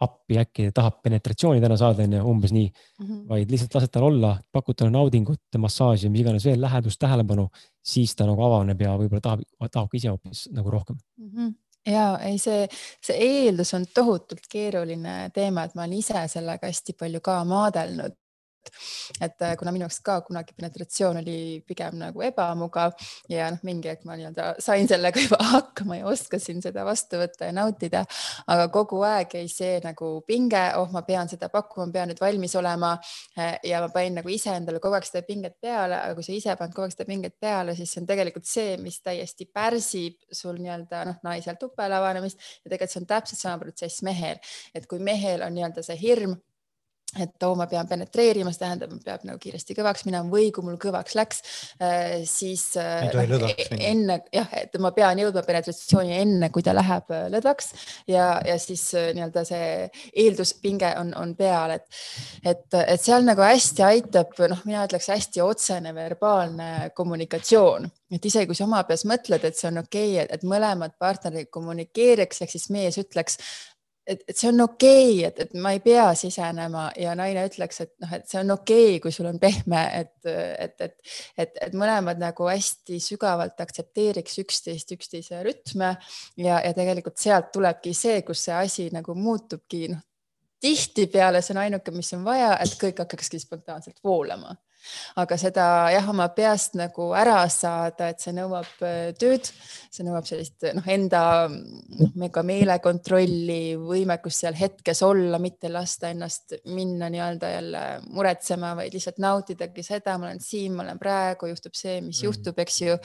Speaker 1: appi äkki tahab penetratsiooni täna saada, onju, umbes nii mm. -hmm. vaid lihtsalt lased tal olla, pakud talle naudingut, massaaži, mis iganes veel, lähedust, tähelepanu, siis ta nagu avaneb ja võib-olla tahab, tahab ka ise hoopis nagu rohkem mm.
Speaker 3: -hmm ja ei, see, see eeldus on tohutult keeruline teema, et ma olen ise sellega hästi palju ka maadelnud et äh, kuna minu jaoks ka kunagi penetratsioon oli pigem nagu ebamugav ja noh, mingi hetk ma nii-öelda sain sellega juba hakkama ja oskasin seda vastu võtta ja nautida, aga kogu aeg jäi see nagu pinge, oh, ma pean seda pakkuma, pean nüüd valmis olema äh, ja ma panin nagu ise endale kogu aeg seda pinget peale, aga kui sa ise paned kogu aeg seda pinget peale, siis see on tegelikult see, mis täiesti pärsib sul nii-öelda noh, naisel tupele avanemist ja tegelikult see on täpselt sama protsess mehel, et kui mehel on nii-öelda see hirm et oo, ma pean penetreerima, see tähendab, peab nagu kiiresti kõvaks minema või kui mul kõvaks läks, äh, siis
Speaker 2: äh, no,
Speaker 3: enne jah, et ma pean jõudma penetratsiooni enne, kui ta läheb äh, lõdvaks ja, ja siis nii-öelda see eelduspinge on, on peal, et, et, et seal nagu hästi aitab, noh, mina ütleks hästi otsene verbaalne kommunikatsioon, et isegi kui sa oma peas mõtled, et see on okei okay,, et mõlemad partnerid kommunikeeriks, ehk siis mees ütleks et, et see on okei okay,, et, et ma ei pea sisenema ja naine ütleks, et noh, et see on okei okay,, kui sul on pehme, et, et, et, et, et mõlemad nagu hästi sügavalt aktsepteeriks üksteist, üksteise rütme ja, ja tegelikult sealt tulebki see, kus see asi nagu muutubki, noh, tihtipeale see on ainuke, mis on vaja, et kõik hakkakski spontaanselt voolama aga seda jah, oma peast nagu ära saada, et see nõuab äh, tööd, see nõuab sellist noh, enda noh, mega meelekontrolli, võimekust seal hetkes olla, mitte lasta ennast minna nii-öelda jälle muretsema, vaid lihtsalt nautidagi seda, ma olen siin, ma olen praegu, juhtub see, mis mm. juhtub, eks ju.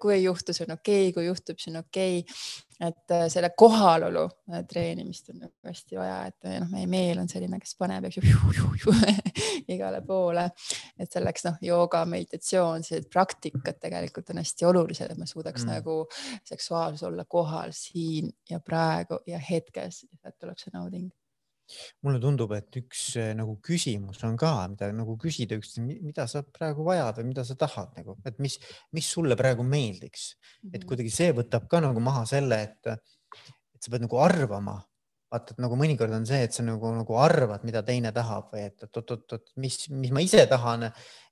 Speaker 3: kui ei juhtu, see on okei okay,, kui juhtub, see on okei okay et äh, selle kohalolu äh, treenimist on nagu hästi vaja, et äh, noh, meie meel on selline, kes paneb, eks ju, igale poole, et selleks noh, jooga, meditatsioon, sellised praktikad tegelikult on hästi olulised, et me suudaks mm. nagu seksuaalsus olla kohal siin ja praegu ja hetkes, sealt tuleb see nauding
Speaker 2: mulle tundub, et üks eh, nagu küsimus on ka, mida nagu küsida üksteist, mida sa praegu vajad või mida sa tahad nagu, et mis, mis sulle praegu meeldiks. Et mhm. kuidagi see võtab ka nagu maha selle, et, et sa pead nagu arvama. Vaata, et nagu mõnikord on see, et sa nagu, nagu arvad, mida teine tahab või et oot-oot-oot, mis, mis ma ise tahan,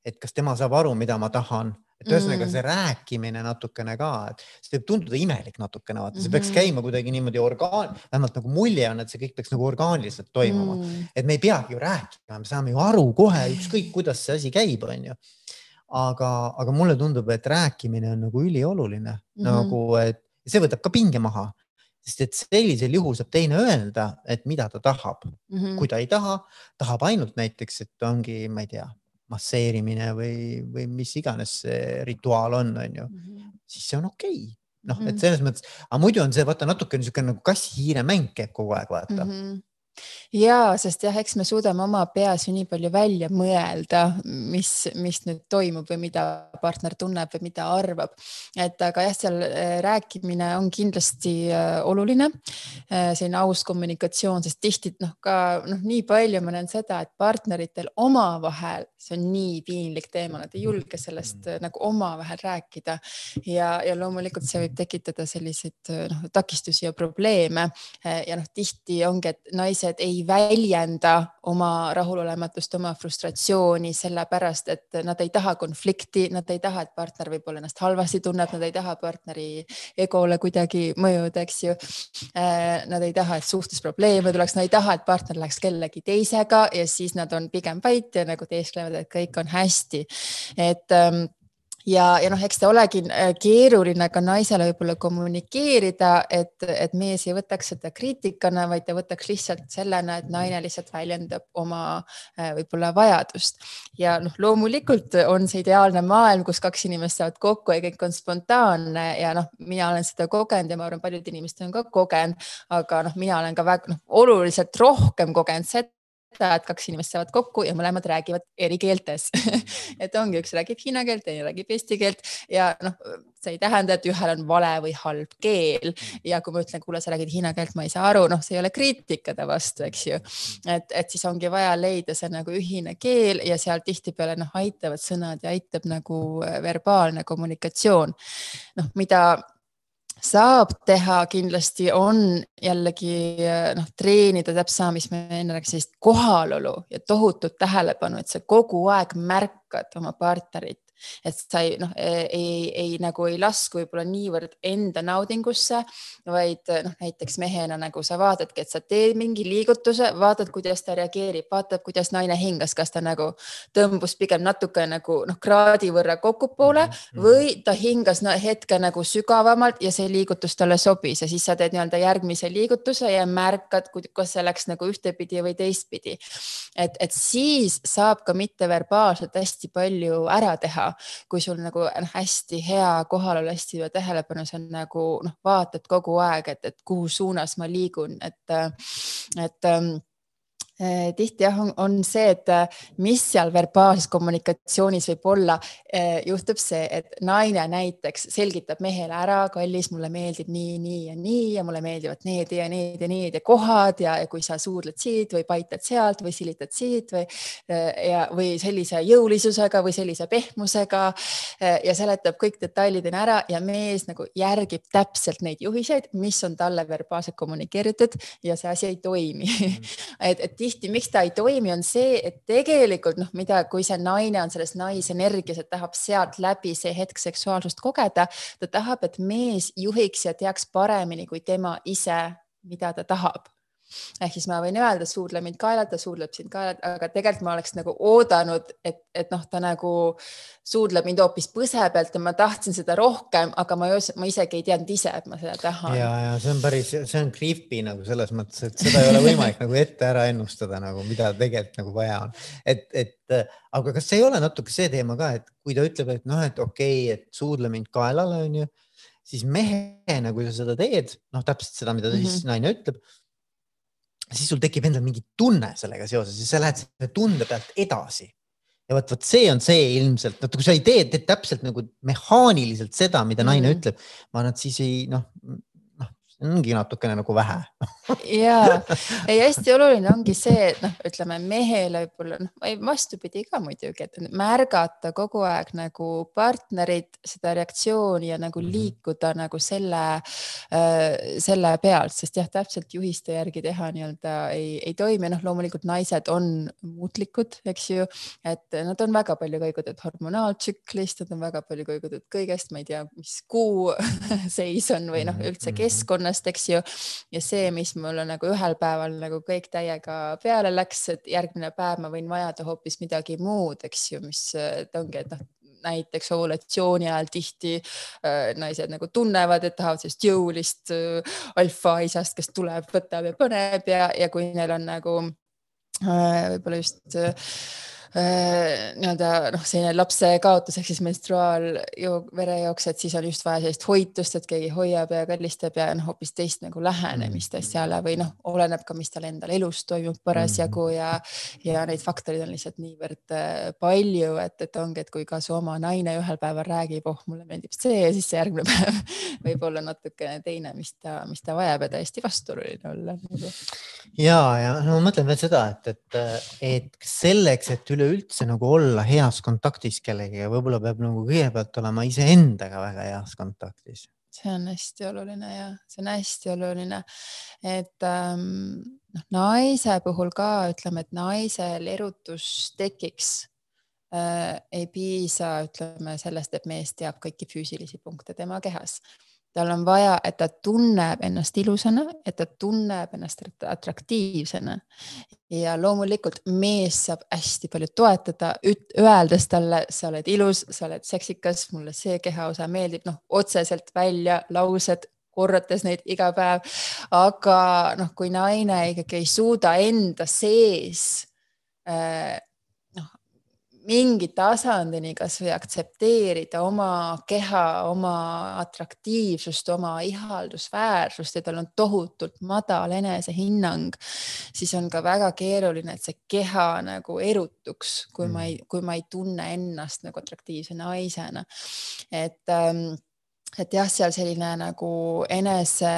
Speaker 2: et kas tema saab aru, mida ma tahan et ühesõnaga mm. see rääkimine natukene ka, et see võib tunduda imelik natukene, vaata, see peaks mhm. käima kuidagi niimoodi orgaan, vähemalt nagu mulje on, et see kõik peaks nagu orgaaniliselt toimuma mm., et me ei peagi ju rääkima, me saame ju aru kohe, ükskõik kuidas see asi käib, onju. aga, aga mulle tundub, et rääkimine on nagu ülioluline mm, -hmm. nagu, et see võtab ka pinge maha sest et sellisel juhul saab teine öelda, et mida ta tahab mm. -hmm. kui ta ei taha, tahab ainult näiteks, et ongi, ma ei tea, masseerimine või, või mis iganes see rituaal on, on ju mm, -hmm. siis see on okei okay. noh et selles mõttes, aga muidu on see vaata natuke niisugune nagu kassi-hiire mäng käib kogu aeg vaata mm. -hmm
Speaker 3: ja sest jah, eks me suudame oma peas ju nii palju välja mõelda, mis, mis nüüd toimub või mida partner tunneb või mida arvab. et aga jah, seal äh, rääkimine on kindlasti äh, oluline, äh, selline aus kommunikatsioon, sest tihti noh, ka noh, nii palju ma näen seda, et partneritel omavahel, see on nii piinlik teema, nad ei julge sellest nagu omavahel rääkida. Ja, ja loomulikult see võib tekitada selliseid noh, takistusi ja probleeme. Ja noh, tihti ongi, et naised inimesed ei väljenda oma rahulolematust, oma frustratsiooni sellepärast, et nad ei taha konflikti, nad ei taha, et partner võib-olla ennast halvasti tunneb, nad ei taha partneri egole kuidagi mõjuda, eks ju. Äh, nad ei taha, et suhtes probleeme tuleks, nad ei taha, et partner läheks kellegi teisega ja siis nad on pigem vait ja nagu teesklevad, et kõik on hästi. et ähm, ja, ja noh, eks ta olegi äh, keeruline ka naisele võib-olla kommunikeerida, et, et mees ei võtaks seda kriitikana, vaid ta võtaks lihtsalt sellena, et naine lihtsalt väljendab oma äh, võib-olla vajadust. ja noh, loomulikult on see ideaalne maailm, kus kaks inimest saavad kokku ja kõik on spontaanne ja noh, mina olen seda kogenud ja ma arvan, paljud inimesed on ka kogenud, aga noh, mina olen ka väga noh, oluliselt rohkem kogenud seda seda, et kaks inimest saavad kokku ja mõlemad räägivad eri keeltes et ongi, üks räägib hiina keelt, teine räägib eesti keelt ja noh, see ei tähenda, et ühel on vale või halb keel ja kui ma ütlen, kuule, sa räägid hiina keelt, ma ei saa aru, noh, see ei ole kriitika ta vastu, eks ju. et, et siis ongi vaja leida see nagu ühine keel ja seal tihtipeale noh, aitavad sõnad ja aitab nagu verbaalne kommunikatsioon. noh, mida saab teha kindlasti on jällegi noh, treenida täpselt sama, mis me enne rääkisime, kohalolu ja tohutut tähelepanu, et sa kogu aeg märkad oma partnerit et sa ei noh, ei, ei nagu ei lasku võib-olla niivõrd enda naudingusse, vaid noh, näiteks mehena nagu sa vaatadki, et sa teed mingi liigutuse, vaatad, kuidas ta reageerib, vaatad, kuidas naine hingas, kas ta nagu tõmbus pigem natuke nagu noh, kraadi võrra kokkupoole mm -hmm. või ta hingas no, hetke nagu sügavamalt ja see liigutus talle sobis ja siis sa teed nii-öelda järgmise liigutuse ja märkad, kas see läks nagu ühtepidi või teistpidi. et, et siis saab ka mitteverbaalselt hästi palju ära teha kui sul nagu on hästi hea kohalolu, hästi hea tähelepanu, sa nagu noh, vaatad kogu aeg, et, et kuhu suunas ma liigun, et, et Eh, tihti jah, on see, et eh, mis seal verbaalses kommunikatsioonis võib olla, eh, juhtub see, et naine näiteks selgitab mehele ära, kallis, mulle meeldib nii, nii ja nii ja mulle meeldivad need ja need ja need ja kohad ja, ja kui sa suudled siit või paitad sealt või silitad siit või ja, või sellise jõulisusega või sellise pehmusega. Ja seletab kõik detailideni ära ja mees nagu järgib täpselt neid juhiseid, mis on talle verbaalselt kommunikeeritud ja see asi ei toimi. Mm. et, et tihti, miks ta ei toimi, on see, et tegelikult noh, mida, kui see naine on selles naisenergias, et tahab sealt läbi see hetk seksuaalsust kogeda, ta tahab, et mees juhiks ja teaks paremini kui tema ise, mida ta tahab ehk siis ma võin öelda, suudle mind kaelata, suudleb sind kaelata, aga tegelikult ma oleks nagu oodanud, et, et noh, ta nagu suudleb mind hoopis põse pealt ja ma tahtsin seda rohkem, aga ma, ma isegi ei teadnud ise, et ma seda tahan.
Speaker 2: ja, ja see on päris, see on creepy nagu selles mõttes, et seda ei ole võimalik nagu ette ära ennustada nagu, mida tegelikult nagu vaja on. et, et aga kas ei ole natuke see teema ka, et kui ta ütleb, et noh, et okei okay,, et suudle mind kaelale, onju, siis mehena, kui sa seda teed, noh, täpselt seda, mida mm -hmm. siis naine ütleb siis sul tekib endal mingi tunne sellega seoses ja sa lähed selle tunde pealt edasi. ja vot, vot see on see ilmselt, vaata kui sa ei tee, teed täpselt nagu mehaaniliselt seda, mida naine mm ütleb, ma arvan, et siis ei noh, ongi natukene nagu vähe
Speaker 3: ja, ei hästi oluline ongi see, et noh, ütleme mehele võib-olla noh, vastupidi ka muidugi, et märgata kogu aeg nagu partnerit, seda reaktsiooni ja nagu mhm. liikuda nagu selle äh,, selle pealt, sest jah, täpselt juhiste järgi teha nii-öelda ei, ei toimi, noh, loomulikult naised on muutlikud, eks ju, et nad on väga palju kõigutud hormonaaltsüklist, nad on väga palju kõigutud kõigest, ma ei tea, mis kuu seis on või noh, üldse mhm. keskkonna ühiskonnast, eks ju. ja see, mis mulle nagu ühel päeval nagu kõik täiega peale läks, et järgmine päev ma võin vajada hoopis midagi muud, eks ju, mis ongi, et noh näiteks ovulatsiooni ajal tihti äh, naised nagu tunnevad, et tahavad sellist jõulist äh, alfaisast, kes tuleb, võtab ja paneb ja, ja kui neil on nagu äh, võib-olla just Äh, nii-öelda noh, selline lapse kaotus ehk siis menstruaalverejooks, et siis on just vaja sellist hoitust, et keegi hoiab ja kallistab ja noh, hoopis teist nagu lähenemist mm. asjale või noh, oleneb ka, mis tal endal elus toimub parasjagu mm. ja, ja neid faktoreid on lihtsalt niivõrd äh, palju, et, et ongi, et kui ka su oma naine ühel päeval räägib, oh, mulle meeldib see ja siis see järgmine päev võib olla natukene teine, mis ta, mis ta vajab ja täiesti vastuoluline olla.
Speaker 2: ja, ja no ma mõtlen veel seda, et, et, et selleks, et üleüldse nagu olla heas kontaktis kellegagi, võib-olla peab nagu kõigepealt olema iseendaga väga heas kontaktis.
Speaker 3: see on hästi oluline ja see on hästi oluline, et ähm, noh, naise puhul ka ütleme, et naisel erutus tekiks äh, ei piisa, ütleme sellest, et mees teab kõiki füüsilisi punkte tema kehas tal on vaja, et ta tunneb ennast ilusana, et ta tunneb ennast atraktiivsena ja loomulikult mees saab hästi palju toetada, öeldes talle, sa oled ilus, sa oled seksikas, mulle see kehaosa meeldib, noh, otseselt välja laused korrates neid iga päev. aga noh, kui naine ikkagi ei suuda enda sees äh, mingi tasandini kasvõi aktsepteerida oma keha, oma atraktiivsust, oma ihaldusväärsust ja tal on tohutult madal enesehinnang, siis on ka väga keeruline, et see keha nagu erutuks, kui mm. ma ei, kui ma ei tunne ennast nagu atraktiivse naisena. et ähm, et jah, seal selline nagu enese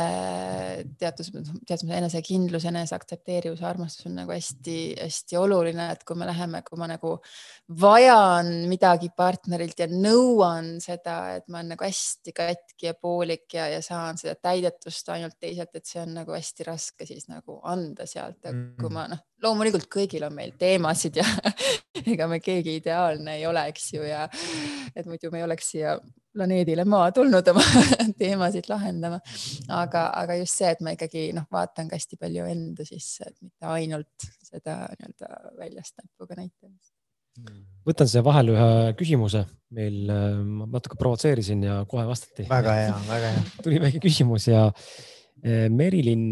Speaker 3: teatud, teatud enesekindlus, eneseaktsepteerivus, armastus on nagu hästi-hästi oluline, et kui me läheme, kui ma nagu vajan midagi partnerilt ja nõuan seda, et ma olen nagu hästi katki ja poolik ja, ja saan seda täidetust ainult teiselt, et see on nagu hästi raske siis nagu anda sealt, kui ma noh, loomulikult kõigil on meil teemasid ja ega me keegi ideaalne ei ole, eks ju, ja et muidu me ei oleks siia planeedile Maa tulnud oma teemasid lahendama. aga, aga just see, et ma ikkagi noh, vaatan ka hästi palju enda sisse, et mitte ainult seda nii-öelda väljast näpuga näitamist.
Speaker 1: võtan siia vahele ühe küsimuse, meil ma natuke provotseerisin ja kohe vastati.
Speaker 2: väga hea, väga hea.
Speaker 1: tuli väike küsimus ja eh, Merilin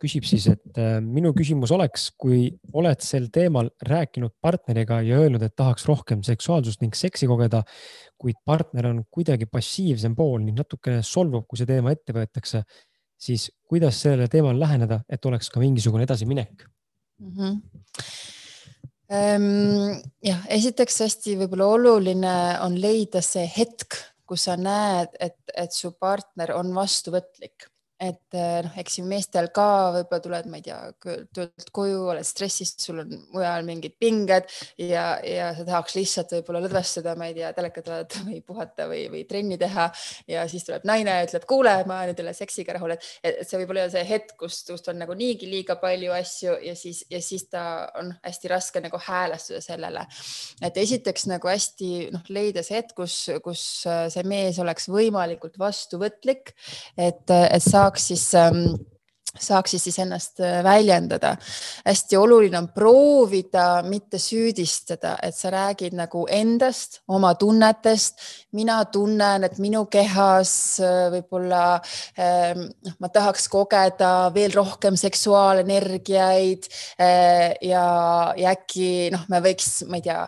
Speaker 1: küsib siis, et äh, minu küsimus oleks, kui oled sel teemal rääkinud partneriga ja öelnud, et tahaks rohkem seksuaalsust ning seksi kogeda, kuid partner on kuidagi passiivsem pool ning natukene solvub, kui see teema ette võetakse, siis kuidas sellele teemale läheneda, et oleks ka mingisugune edasiminek?
Speaker 3: mm? -hmm. Jah, esiteks hästi võib-olla oluline on leida see hetk, kus sa näed, et, et su partner on vastuvõtlik et eh, noh, eks ju meestel ka võib-olla tuled, ma ei tea, töölt koju, oled stressis, sul on mujal mingid pinged ja, ja sa tahaks lihtsalt võib-olla lõdvestada, ma ei tea, telekat vaadata või puhata või, või trenni teha. ja siis tuleb naine ja ütleb, kuule, ma nüüd ei ole seksiga rahul, et, et see võib-olla see hetk, kus, kust on nagu niigi liiga palju asju ja siis, ja siis ta on hästi raske nagu häälestuda sellele. et esiteks nagu hästi noh, leida see hetk, kus, kus see mees oleks võimalikult vastuvõtlik, et, et saa saaks siis ähm, saaksid siis ennast äh, väljendada. hästi oluline on proovida mitte süüdistada, et sa räägid nagu endast, oma tunnetest. mina tunnen, et minu kehas äh, võib-olla ähm, noh, ma tahaks kogeda veel rohkem seksuaalenergiaid äh, ja, ja äkki noh, me võiks, ma ei tea,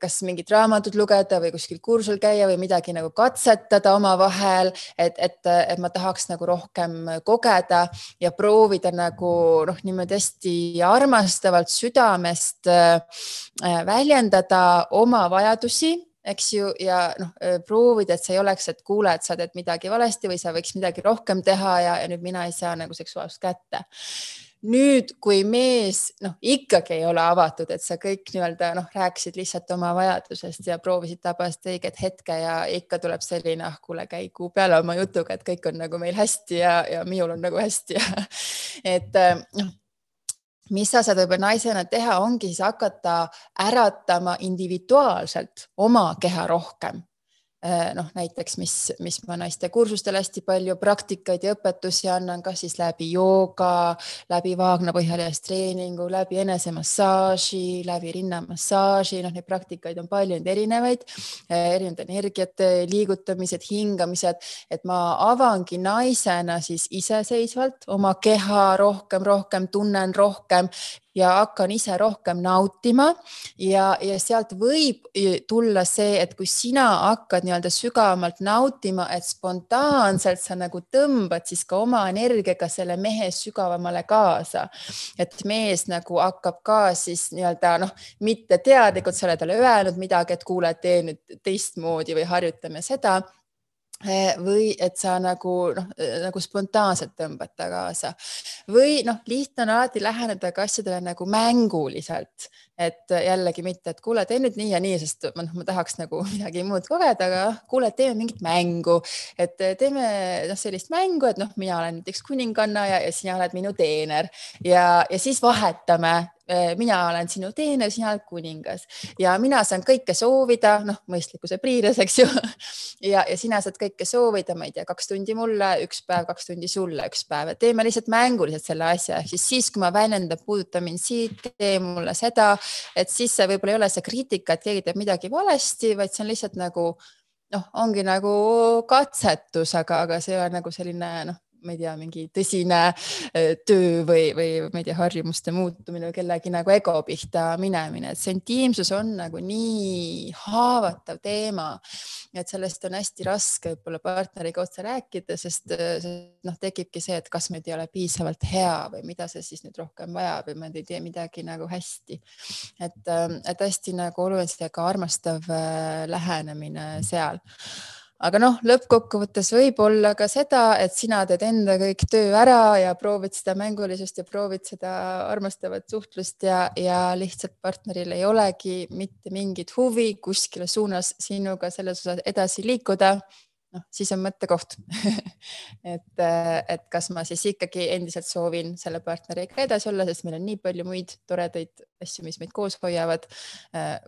Speaker 3: kas mingit raamatut lugeda või kuskil kursusel käia või midagi nagu katsetada omavahel, et, et, et ma tahaks nagu rohkem kogeda ja proovida nagu noh, niimoodi hästi armastavalt südamest äh, väljendada oma vajadusi eks ju, ja noh, äh, proovida, et see ei oleks, et kuule, et sa teed midagi valesti või sa võiks midagi rohkem teha ja, ja nüüd mina ei saa nagu seksuaalsust kätte nüüd, kui mees noh, ikkagi ei ole avatud, et sa kõik nii-öelda noh, rääkisid lihtsalt oma vajadusest ja proovisid tabast õiget hetke ja ikka tuleb selline, ah kuule, käigu peale oma jutuga, et kõik on nagu meil hästi ja, ja minul on nagu hästi. Ja et noh mis sa saad võib-olla naisena teha, ongi siis hakata äratama individuaalselt oma keha rohkem. Äh, noh, näiteks, mis, mis ma naiste kursustel hästi palju praktikaid ja õpetusi annan, kas siis läbi jooga, läbi vaagnapõhjalist treeningu, läbi enesemassaaži, läbi rinnamassaaži, noh, neid praktikaid on palju, erinevaid, äh, erinevad energiate liigutamised, hingamised, et ma avangi naisena siis iseseisvalt oma keha rohkem, rohkem tunnen rohkem ja hakkan ise rohkem nautima ja, ja sealt võib tulla see, et kui sina hakkad nii-öelda sügavamalt nautima, et spontaanselt sa nagu tõmbad siis ka oma energiaga selle mehe sügavamale kaasa. et mees nagu hakkab ka siis nii-öelda noh, mitte teadlikult, sa oled talle öelnud midagi, et kuule, tee nüüd teistmoodi või harjutame seda või et sa nagu noh, eh, nagu spontaanselt tõmbad ta kaasa. Või noh, lihtne on alati läheneda ka asjadele nagu mänguliselt, et jällegi mitte, et kuule, tee nüüd nii ja nii, sest ma noh, ma tahaks nagu midagi muud kogeda, aga kuule, teeme mingit mängu, et teeme noh, sellist mängu, et noh, mina olen näiteks kuninganna ja, ja sina oled minu teener. Ja, ja siis vahetame mina olen sinu teener, sina oled kuningas. Ja mina saan kõike soovida, noh, mõistlikkuse piires, eks ju. ja, ja sina saad kõike soovida, ma ei tea, kaks tundi mulle, üks päev, kaks tundi sulle, üks päev, et teeme lihtsalt mänguliselt selle asja, ehk siis siis, kui ma väljendan, puuduta mind siit, tee mulle seda, et siis see võib-olla ei ole see kriitika, et keegi teeb midagi valesti, vaid see on lihtsalt nagu noh, ongi nagu katsetus, aga, aga see on nagu selline noh ma ei tea, mingi tõsine äh, töö või, või ma ei tea, harjumuste muutumine või kellegi nagu ego pihta minemine, et see intiimsus on nagu nii haavatav teema. et sellest on hästi raske võib-olla partneriga otse rääkida, sest, sest noh, tekibki see, et kas meid ei ole piisavalt hea või mida see siis nüüd rohkem vajab või me ei tee midagi nagu hästi. et, ähm, et hästi nagu oluline ka armastav äh, lähenemine seal aga noh, lõppkokkuvõttes võib olla ka seda, et sina teed enda kõik töö ära ja proovid seda mängulisust ja proovid seda armastavat suhtlust ja, ja lihtsalt partneril ei olegi mitte mingit huvi kuskile suunas sinuga selles osas edasi liikuda. noh, siis on mõttekoht et, et kas ma siis ikkagi endiselt soovin selle partneriga edasi olla, sest meil on nii palju muid toredaid asju, mis meid koos hoiavad.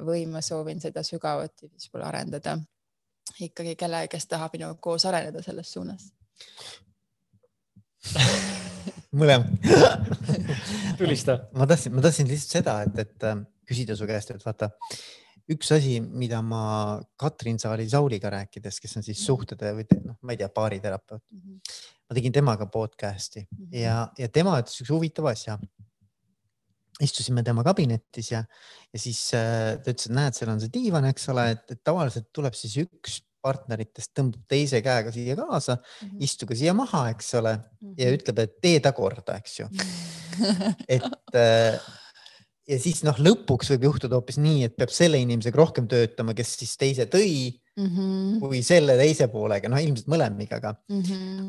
Speaker 3: või ma soovin seda sügavuti võib-olla arendada ikkagi kelle, kes tahab minuga koos areneda selles suunas
Speaker 2: mõlemad
Speaker 1: tulista.
Speaker 2: ma tahtsin, ma tahtsin lihtsalt seda, et, et äh, küsida su käest, et vaata üks asi, mida ma Katrin Saali-Sauliga rääkides, kes on siis mhm. suhtede või noh, ma ei tea, baariterapeut. -hmm. ma tegin temaga podcast'i -hmm. ja, ja tema ütles üks huvitava asja istusime tema kabinetis ja, ja siis äh, ta ütles, et näed, seal on see diivan, eks ole, et, tavaliselt tuleb siis üks partneritest tõmbab teise käega siia kaasa mm,
Speaker 3: Mhm.
Speaker 2: -hmm. istuge siia maha, eks ole, ja ütleb, et tee ta korda, eks ju. et äh, ja siis noh, lõpuks võib juhtuda hoopis nii, et peab selle inimesega rohkem töötama, kes siis teise tõi,
Speaker 3: Mhm.
Speaker 2: kui selle teise poolega, noh ilmselt mõlemiga, aga,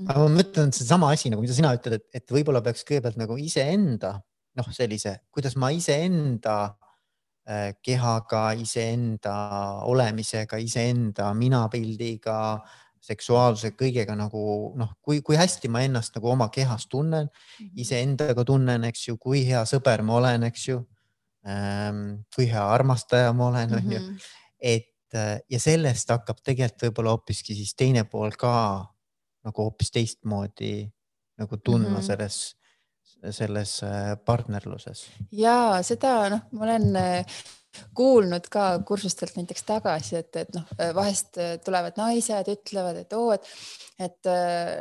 Speaker 2: aga ma mõtlen, et seesama asi nagu, mida sina ütled, et, et võib-olla peaks kõigepealt nagu iseenda noh, sellise, kuidas ma iseenda äh, kehaga, iseenda olemisega, iseenda minapildiga, seksuaalsuse kõigega nagu noh, kui, kui hästi ma ennast nagu oma kehas tunnen, iseendaga tunnen, eks ju, kui hea sõber ma olen, eks ju. kui hea armastaja ma olen, on ju,
Speaker 3: Mhm.
Speaker 2: et äh, ja sellest hakkab tegelikult võib-olla hoopiski siis teine pool ka nagu hoopis teistmoodi nagu tundma mm
Speaker 3: Mhm.
Speaker 2: -hmm. selles, selles äh, partnerluses.
Speaker 3: ja seda noh, ma olen äh, kuulnud ka kursustelt näiteks tagasi, et, et noh, vahest äh, tulevad naised, ütlevad, et oo, et, et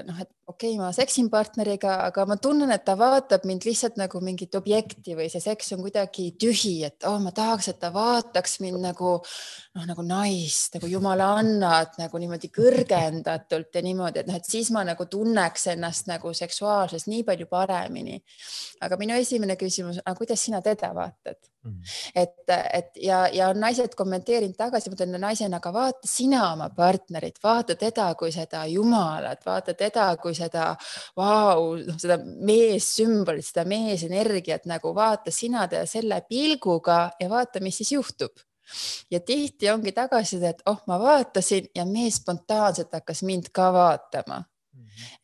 Speaker 3: noh, et okei okay,, ma seksin partneriga, aga ma tunnen, et ta vaatab mind lihtsalt nagu mingit objekti või see seks on kuidagi tühi, et oh, ma tahaks, et ta vaataks mind nagu noh, nagu naist, nagu jumalannat nagu niimoodi kõrgendatult ja niimoodi, et noh, et siis ma nagu tunneks ennast nagu seksuaalses nii palju paremini. aga minu esimene küsimus, aga kuidas sina teda vaatad mm? -hmm. et, et ja, ja on naised kommenteerinud tagasi, ma ütlen naisena, aga vaata sina oma partnerit, vaata teda kui seda jumalat, vaata teda kui seda vau, noh, seda meessümbolit, seda meesenergiat nagu vaata sina teda selle pilguga ja vaata, mis siis juhtub. Ja tihti ongi tagasiside, et oh, ma vaatasin ja mees spontaanselt hakkas mind ka vaatama.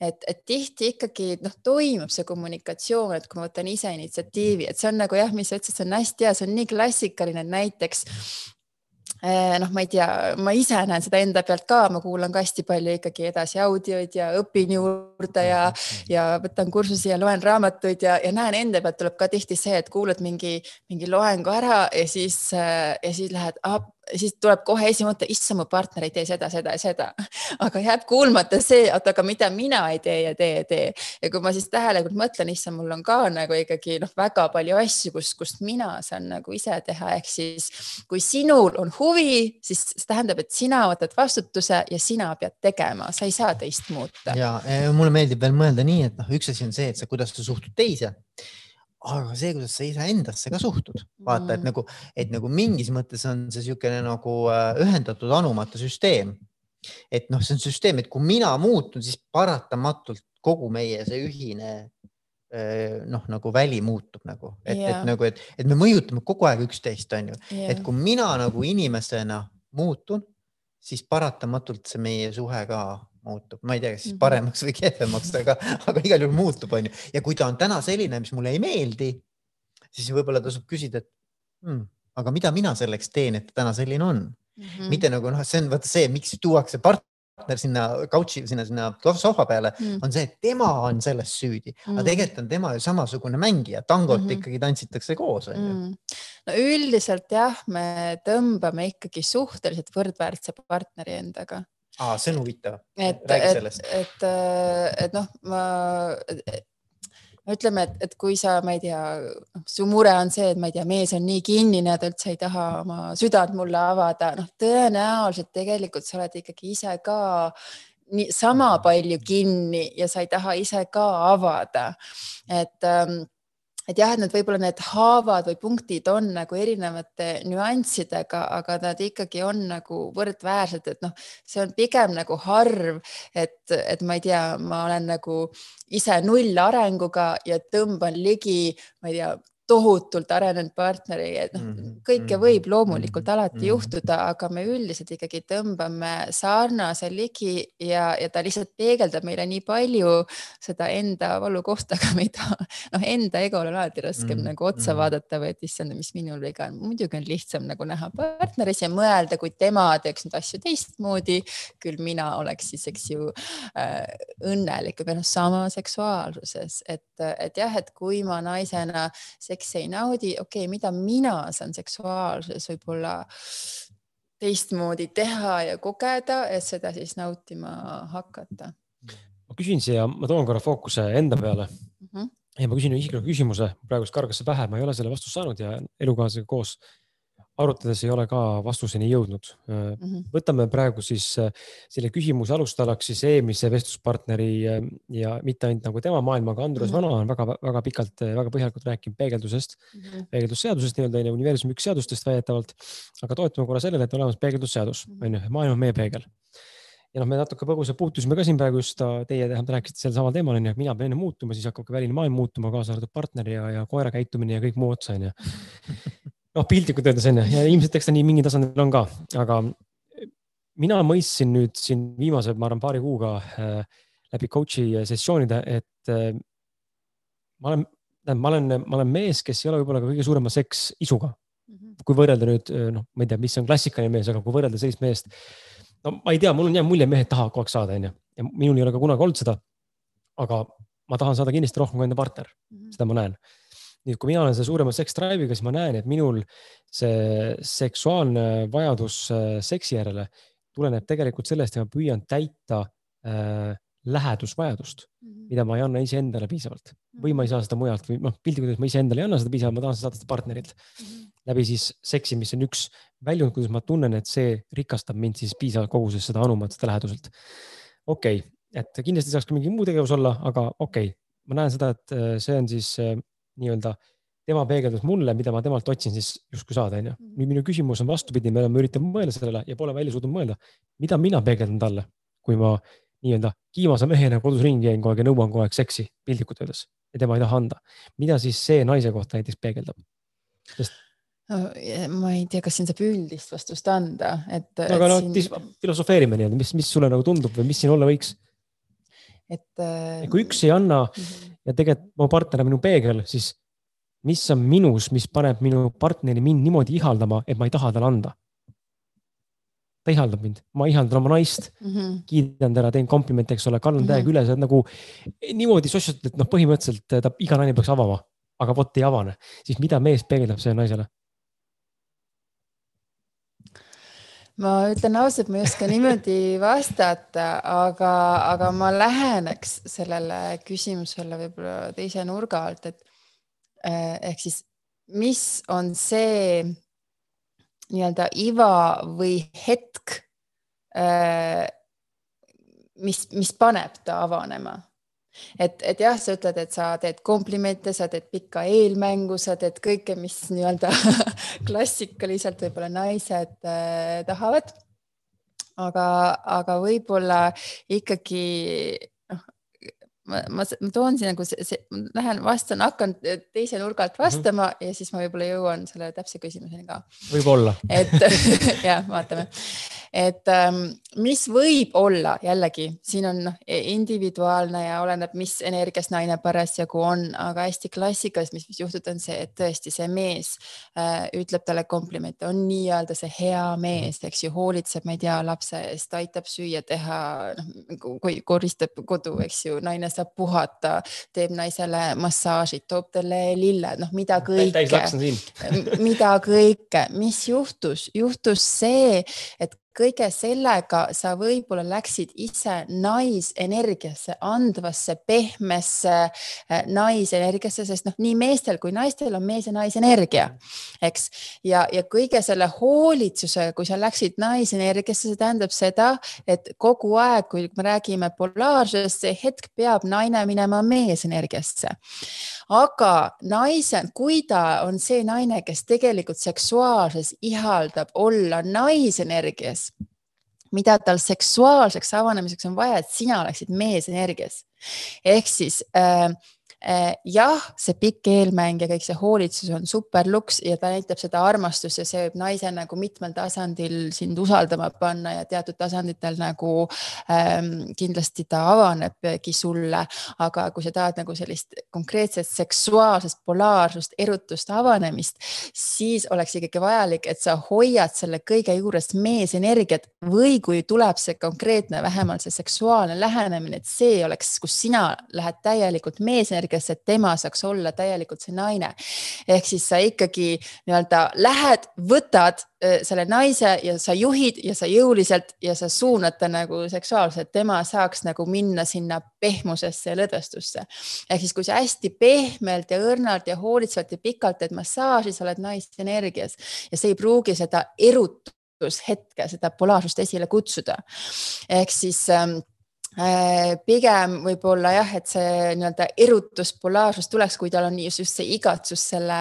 Speaker 3: et, et tihti ikkagi noh, toimub see kommunikatsioon, et kui ma võtan ise initsiatiivi, et see on nagu jah, mis sa ütlesid, see on hästi hea, see on nii klassikaline, et näiteks noh, ma ei tea, ma ise näen seda enda pealt ka, ma kuulan ka hästi palju ikkagi edasi audioid ja õpin juurde ja, ja võtan kursusi ja loen raamatuid ja, ja näen enda pealt tuleb ka tihti see, et kuulad mingi, mingi loengu ära ja siis, ja siis lähed siis tuleb kohe esimene mõte, issand, mu partner ei tee seda, seda ja seda, aga jääb kuulmata see, oota, aga mida mina ei tee ja tee ja tee. ja kui ma siis tähelepanelikult mõtlen, issand, mul on ka nagu ikkagi noh, väga palju asju, kus, kust mina saan nagu ise teha, ehk siis kui sinul on huvi, siis see tähendab, et sina võtad vastutuse ja sina pead tegema, sa ei saa teist muuta.
Speaker 2: ja mulle meeldib veel mõelda nii, et noh, üks asi on see, et sa, kuidas sa suhtud teise aga see, kuidas sa iseendasse ka suhtud, vaata, et nagu, et nagu mingis mõttes on see niisugune nagu äh, ühendatud anumate süsteem. et noh, see on süsteem, et kui mina muutun, siis paratamatult kogu meie see ühine noh, nagu väli muutub nagu, et yeah., et nagu, et, et me mõjutame kogu aeg üksteist, on ju yeah., et kui mina nagu inimesena muutun, siis paratamatult see meie suhe ka muutub, ma ei tea, kas siis paremaks või kehvemaks, aga, aga igal juhul muutub, onju. ja kui ta on täna selline, mis mulle ei meeldi, siis võib-olla tasub küsida, et hmm, aga mida mina selleks teen, et ta täna selline on mm. -hmm. mitte nagu noh, see on vaata see, miks tuuakse partner sinna couch'i, sinna, sinna sohva peale mm, -hmm. on see, et tema on selles süüdi mm, -hmm. aga tegelikult on tema ju samasugune mängija, tangot mm -hmm. ikkagi tantsitakse koos, onju.
Speaker 3: -hmm. no üldiselt jah, me tõmbame ikkagi suhteliselt võrdväärse partneri endaga
Speaker 2: aa, see on huvitav.
Speaker 3: et, et, et, et noh, ma ütleme, et, et kui sa, ma ei tea, su mure on see, et ma ei tea, mees on nii kinnine, ta üldse ei taha oma südant mulle avada, noh, tõenäoliselt tegelikult sa oled ikkagi ise ka nii sama palju kinni ja sa ei taha ise ka avada. et ähm, et jah, et need võib-olla need haavad või punktid on nagu erinevate nüanssidega, aga nad ikkagi on nagu võrdväärsed, et noh, see on pigem nagu harv, et, et ma ei tea, ma olen nagu ise nullarenguga ja tõmban ligi, ma ei tea tohutult arenenud partneri, et noh, kõike võib loomulikult alati juhtuda, aga me üldiselt ikkagi tõmbame sarnase ligi ja, ja ta lihtsalt peegeldab meile nii palju seda enda valukohta, aga me ei taha, noh, enda egole on alati raskem mm, nagu otsa mm. vaadata või et issand, mis minul viga on. muidugi on lihtsam nagu näha partneris ja mõelda, kui tema teeks neid asju teistmoodi, küll mina oleks siis, eks ju äh, õnnelikum ja noh, sama seksuaalsuses, et, et jah, et kui ma naisena seksi ei naudi, okei okay,, mida mina saan seksuaalsuses võib-olla teistmoodi teha ja kogeda, et seda siis nautima hakata.
Speaker 1: ma küsin siia, ma toon korra fookuse enda peale mm. -hmm. ja ma küsin isikliku küsimuse, praegust kargas see pähe, ma ei ole selle vastust saanud ja elukaaslasega koos arutades ei ole ka vastuseni jõudnud mm. -hmm. võtame praegu siis äh, selle küsimuse alustalaks siis eelmise vestluspartneri äh, ja mitte ainult nagu tema maailm, aga Andrus mm -hmm. Vana on väga-väga pikalt, väga põhjalikult rääkinud peegeldusest mm, -hmm. peegeldusseadusest nii-öelda universumi üks seadustest väidetavalt. aga toetume korra sellele, et on olemas peegeldusseadus mm, on ju, maailm on meie peegel ja noh, me natuke põgusalt puutusime ka siin praegu just, teie tähendab, rääkisite sel samal teemal onju, et mina pean enne muutuma, siis hakkab ka väline maailm muutuma, kaasa arvatud partner ja, ja koera käitumine ja kõik muu otsa onju noh, piltlikult öeldes on ju, ja ilmselt eks ta nii mingil tasandil on ka, aga mina mõistsin nüüd siin viimase, ma arvan, paari kuuga äh, läbi coach'i sessioonide, et äh, ma olen, tähendab, ma olen, ma olen mees, kes ei ole võib-olla ka kõige suurema seksisuga mm. -hmm. kui võrrelda nüüd äh, noh, ma ei tea, mis on klassikaline mees, aga kui võrrelda sellist meest. no ma ei tea, mul on jäänud mulje, mehed tahavad kogu aeg saada, onju, ja minul ei ole ka kunagi olnud seda. aga ma tahan saada kindlasti rohkem kui enda partner -hmm. seda ma näen nüüd, kui mina olen selle suurema sex drive'iga, siis ma näen, et minul see seksuaalne vajadus äh, seksi järele tuleneb tegelikult sellest, et ma püüan täita äh, lähedusvajadust mm, -hmm. mida ma ei anna iseendale piisavalt või ma ei saa seda mujalt või noh, piltlikult öeldes ma iseendale ei anna seda piisavalt, ma tahan seda saada seda partnerilt mm. -hmm. läbi siis seksi, mis on üks väljund, kuidas ma tunnen, et see rikastab mind siis piisavalt koguses seda anumat, seda läheduselt. okei okay., et kindlasti saaks ka mingi muu tegevus olla, aga okei okay., ma näen seda, et äh, see on siis nii-öelda tema peegeldas mulle, mida ma temalt otsin siis justkui saada, onju. Nüüd minu küsimus on vastupidi, me oleme üritanud mõelda sellele ja pole välja suutnud mõelda, mida mina peegeldan talle, kui ma nii-öelda kiimase mehena kodus ringi käin kogu aeg ja nõuan kogu aeg seksi, piltlikult öeldes ja tema ei taha anda. mida siis see naise kohta näiteks peegeldab?
Speaker 3: sest ma ei tea, kas siin saab üldist vastust anda, et.
Speaker 1: aga no siin... filosofeerime nii-öelda, mis, mis sulle nagu tundub või mis siin olla võiks?
Speaker 3: et äh....
Speaker 1: kui üks ei anna mm -hmm. Ja tegelikult mu partner on minu peegel, siis mis on minus, mis paneb minu partneri mind niimoodi ihaldama, et ma ei taha talle anda. ta ihaldab mind, ma ihaldan oma naist mm, -hmm. kiidan teda, teen komplimente, eks ole, kannan mm -hmm. täiega üle, see on nagu niimoodi sotsiaalselt, et noh, põhimõtteliselt ta iga naine peaks avama, aga vot ei avane, siis mida mees peegeldab sellele naisele?
Speaker 3: Ma ütlen ausalt, ma ei oska niimoodi vastata, aga, aga ma läheneks sellele küsimusele võib-olla teise nurga alt, et eh, ehk siis, mis on see nii-öelda iva või hetk, eh, mis, mis paneb ta avanema et, et jah, sa ütled, et sa teed komplimente, sa teed pikka eelmängu, sa teed kõike, mis nii-öelda klassikaliselt võib-olla naised äh, tahavad. aga, aga võib-olla ikkagi ma, ma, ma toon siin nagu see, see, lähen vastan, hakkan teise nurga alt vastama mm -hmm. ja siis ma võib-olla jõuan selle täpse küsimuseni ka.
Speaker 1: võib-olla.
Speaker 3: et jah, vaatame, et ähm, mis võib olla jällegi siin on noh, individuaalne ja oleneb, mis energias naine parasjagu on, aga hästi klassikas, mis, mis juhtub, on see, et tõesti see mees äh, ütleb talle komplimente, on nii-öelda see hea mees, eks ju, hoolitseb, ma ei tea, lapse eest, aitab süüa teha, noh kui koristab kodu, eks ju, naine saab puhata, teeb naisele massaažid, toob talle lilled, noh, mida kõike, mida kõike, mis juhtus, juhtus see, et kõige sellega sa võib-olla läksid ise naisenergiasse, andvasse, pehmesse äh, naisenergiasse, sest noh, nii meestel kui naistel on mees ja naisenergia, eks. ja, ja kõige selle hoolitsusega, kui sa läksid naisenergiasse, see tähendab seda, et kogu aeg, kui me räägime polaarsusest, see hetk peab naine minema meesenergiasse. aga naise, kui ta on see naine, kes tegelikult seksuaalses ihaldab olla naisenergias, mida tal seksuaalseks avanemiseks on vaja, et sina oleksid meesenergias. ehk siis äh, jah, see pikk eelmäng ja kõik see hoolitsus on super luks ja ta näitab seda armastust ja see võib naise nagu mitmel tasandil sind usaldama panna ja teatud tasanditel nagu ähm, kindlasti ta avanebki sulle. aga kui sa tahad nagu sellist konkreetset seksuaalsest polaarsust, erutust, avanemist, siis oleks ikkagi vajalik, et sa hoiad selle kõige juures meesenergiat või kui tuleb see konkreetne, vähemalt see seksuaalne lähenemine, et see oleks, kus sina lähed täielikult meesenergiat energiasse, et tema saaks olla täielikult see naine. ehk siis sa ikkagi nii-öelda lähed, võtad äh, selle naise ja sa juhid ja sa jõuliselt ja sa suunad ta nagu seksuaalselt, tema saaks nagu minna sinna pehmusesse ja lõdvestusse. ehk siis, kui sa hästi pehmelt ja õrnalt ja hoolitsevalt ja pikalt teed massaaži, sa oled naiste energias ja see ei pruugi seda erutushetke, seda polaarsust esile kutsuda. ehk siis ähm, Äh, pigem võib-olla jah, et see nii-öelda erutus, polaarsus tuleks, kui tal on just, see igatsus selle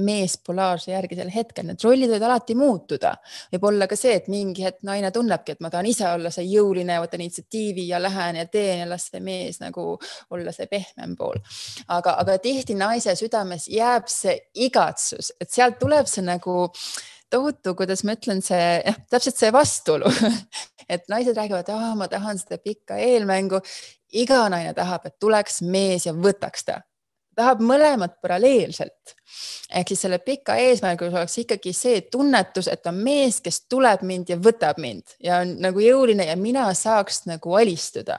Speaker 3: meespolaarse järgi sel hetkel, need rollid võivad alati muutuda. võib olla ka see, et mingi hetk naine tunnebki, et ma tahan ise olla see jõuline, võtan initsiatiivi ja lähen ja teen ja las see mees nagu olla see pehmem pool. aga, aga tihti naise südames jääb see igatsus, et sealt tuleb see nagu tohutu, kuidas ma ütlen, see täpselt see vastuolu et naised räägivad, ma tahan seda pikka eelmängu. iga naine tahab, et tuleks mees ja võtaks ta tahab mõlemat paralleelselt. ehk siis selle pika eesmärgi oleks ikkagi see tunnetus, et on mees, kes tuleb mind ja võtab mind ja on nagu jõuline ja mina saaks nagu alistuda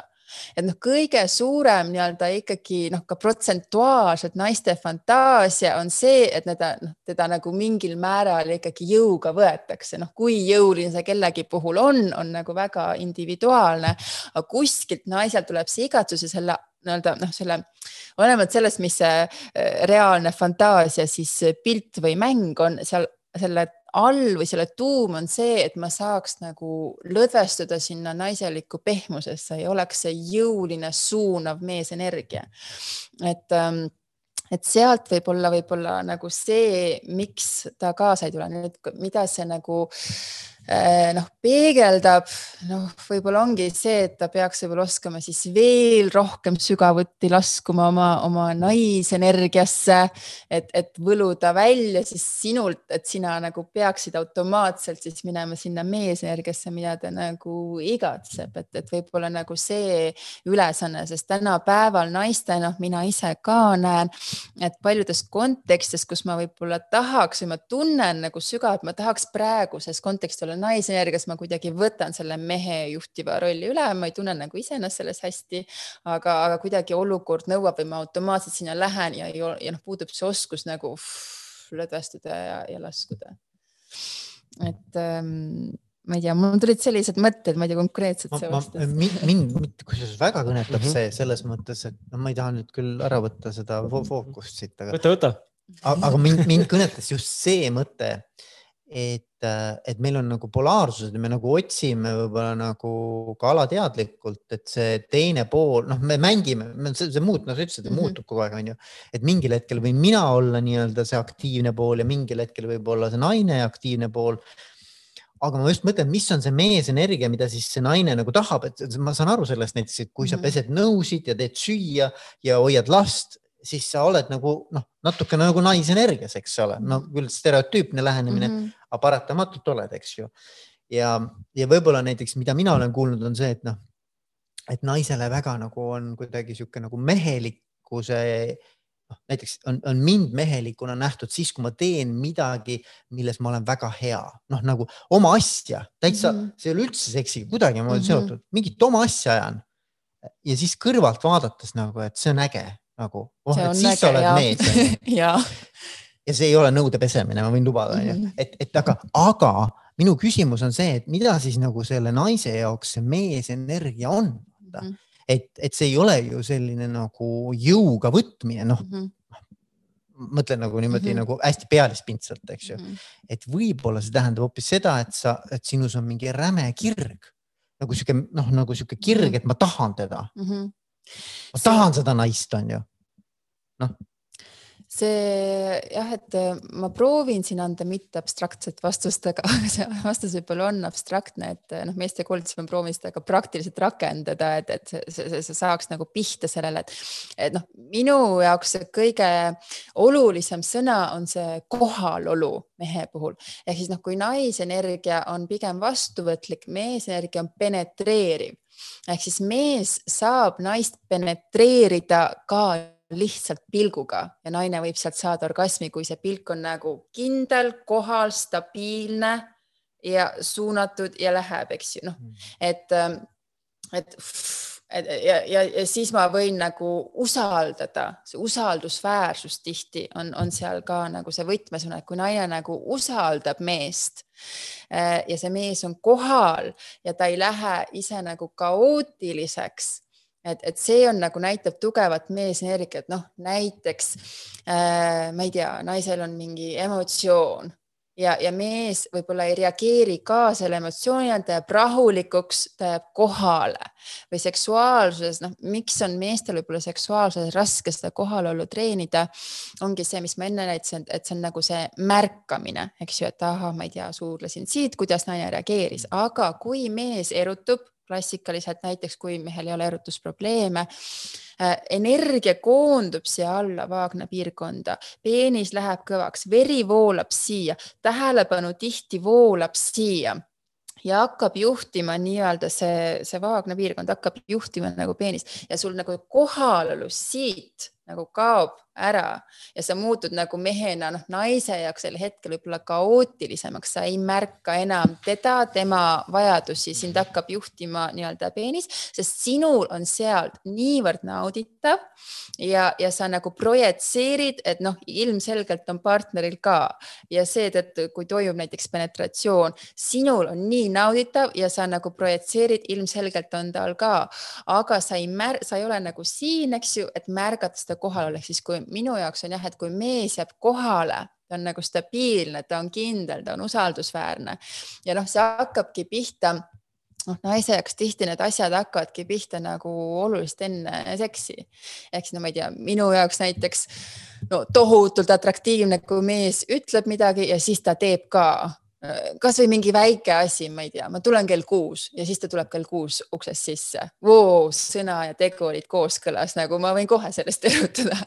Speaker 3: et noh, kõige suurem nii-öelda ikkagi noh, ka protsentuaalselt naiste fantaasia on see, et teda, noh, teda nagu mingil määral ikkagi jõuga võetakse, noh, kui jõuline see kellegi puhul on, on nagu väga individuaalne, aga kuskilt naisel tuleb see igatsus ja selle nii-öelda noh, selle olenemata sellest, mis see äh, reaalne fantaasia siis pilt või mäng on, seal selle all või selle tuum on see, et ma saaks nagu lõdvestuda sinna naiselikku pehmusesse ja oleks see jõuline suunav meesenergia. et ähm, et sealt võib-olla, võib-olla nagu see, miks ta kaasa ei tule, nüüd mida see nagu noh, peegeldab, noh, võib-olla ongi see, et ta peaks võib-olla oskama siis veel rohkem sügavuti laskuma oma, oma naisenergiasse, et, et võluda välja siis sinult, et sina nagu peaksid automaatselt siis minema sinna meesenergiasse, mida ta nagu igatseb, et, et võib-olla nagu see ülesanne, sest tänapäeval naistena, noh, mina ise ka näen, et paljudes kontekstis, kus ma võib-olla tahaks või ma tunnen nagu sügavalt, ma tahaks praeguses kontekstis olla naisenergias ma kuidagi võtan selle mehe juhtiva rolli üle, ma ei tunne nagu iseennast selles hästi, aga, aga kuidagi olukord nõuab või ma automaatselt sinna lähen ja, ja, ja noh, puudub see oskus nagu uff, lõdvestuda ja, ja laskuda. et ähm, ma ei tea, mul tulid sellised mõtted, ma ei tea konkreetselt
Speaker 2: mind, mind kusjuures väga kõnetab mm -hmm. see selles mõttes, et no ma ei taha nüüd küll ära võtta seda fookust siit,
Speaker 1: aga. võta, võta.
Speaker 2: aga mind, mind kõnetas just see mõte, et, et meil on nagu polaarsused ja me nagu otsime võib-olla nagu ka alateadlikult, et see teine pool, noh, me mängime, see, see muutub, nagu sa ütlesid, mhm. muutub kogu aeg, onju. et mingil hetkel võin mina olla nii-öelda see aktiivne pool ja mingil hetkel võib olla see naine aktiivne pool. aga ma just mõtlen, mis on see meesenergia, mida siis see naine nagu tahab, et ma saan aru sellest näiteks, et kui sa mhm. pesed nõusid ja teed süüa ja hoiad last, siis sa oled nagu noh, natukene nagu naisenergias, eks ole, no küll stereotüüpne lähenemine mm, -hmm. aga paratamatult oled, eks ju. ja, ja võib-olla näiteks, mida mina olen kuulnud, on see, et noh, et naisele väga nagu on kuidagi sihuke nagu mehelikkuse noh, näiteks on, on mind mehelikuna nähtud siis, kui ma teen midagi, milles ma olen väga hea, noh nagu oma asja, täitsa mm, -hmm. see ei ole üldse seksiga kuidagimoodi mm -hmm. seotud, mingit oma asja ajan. ja siis kõrvalt vaadates nagu, et see on äge nagu, oh, et siis näge, sa oled ja. mees ja. ja see ei ole nõude pesemine, ma võin lubada, onju, mhm. et, et aga, aga minu küsimus on see, et mida siis nagu selle naise jaoks see meesenergia on mm. -hmm. et, et see ei ole ju selline nagu jõuga võtmine, noh mm. -hmm mõtlen nagu niimoodi mm -hmm. nagu hästi pealispindsalt, eks ju mm. -hmm. et võib-olla see tähendab hoopis seda, et sa, et sinus on mingi räme kirg nagu sihuke noh, nagu sihuke kirg, et ma tahan teda mm. -hmm ma tahan seda naist, on ju. Noh.
Speaker 3: See jah, et äh, ma proovin siin anda mitte abstraktset vastust, aga see vastus võib-olla on abstraktne, et äh, noh, meeste koolituses ma proovin seda ka praktiliselt rakendada, et, et see, see, see saaks nagu pihta sellele, et, et noh, minu jaoks see kõige olulisem sõna on see kohalolu mehe puhul. Ehk siis noh, kui naisenergia on pigem vastuvõtlik, meesenergia on penetreeriv. Ehk siis mees saab naist penetreerida ka lihtsalt pilguga ja naine võib sealt saada orgasmi, kui see pilk on nagu kindel, kohal, stabiilne ja suunatud ja läheb, eks ju, noh, mm. et, ähm, et ja, ja, ja siis ma võin nagu usaldada, see usaldusväärsus tihti on, on seal ka nagu see võtmesõna, et kui naine nagu usaldab meest äh, ja see mees on kohal ja ta ei lähe ise nagu kaootiliseks et, et see on nagu näitab tugevat meesenergiat, noh näiteks äh, ma ei tea, naisel on mingi emotsioon ja, ja mees võib-olla ei reageeri ka selle emotsioonile, ta jääb rahulikuks, ta jääb kohale. või seksuaalsuses, noh, miks on meestel võib-olla seksuaalsuses raske seda kohalolu treenida, ongi see, mis ma enne näitasin, et see on nagu see märkamine, eks ju, et ahah, ma ei tea, suudlesin siit, kuidas naine reageeris, aga kui mees erutub klassikaliselt näiteks, kui mehel ei ole erutusprobleeme äh,. energia koondub siia alla vaagna piirkonda, peenis läheb kõvaks, veri voolab siia, tähelepanu tihti voolab siia ja hakkab juhtima nii-öelda see, see vaagna piirkond hakkab juhtima nagu peenist ja sul nagu kohalolu siit nagu kaob ära. Ja sa muutud nagu mehena, noh, naise jaoks sel hetkel võib-olla kaootilisemaks, sa ei märka enam teda, tema vajadusi, sind hakkab juhtima nii-öelda peenis, sest sinul on sealt niivõrd nauditav ja, ja sa nagu projitseerid, et noh, ilmselgelt on partneril ka. Ja seetõttu, kui toimub näiteks penetratsioon, sinul on nii nauditav ja sa nagu projitseerid, ilmselgelt on tal ka, aga sa ei mär-, sa ei ole nagu siin, eks ju, et märgata seda kohalolu, ehk siis kui minu jaoks on jah, et kui mees jääb kohale, ta on nagu stabiilne, ta on kindel, ta on usaldusväärne ja noh, see hakkabki pihta noh, naise jaoks tihti need asjad hakkavadki pihta nagu oluliselt enne seksi. ehk siis no ma ei tea, minu jaoks näiteks no tohutult atraktiivne, kui mees ütleb midagi ja siis ta teeb ka kasvõi mingi väike asi, ma ei tea, ma tulen kell kuus ja siis ta tuleb kell kuus uksest sisse. Voo, sõna ja tegu olid kooskõlas, nagu ma võin kohe sellest erutuda.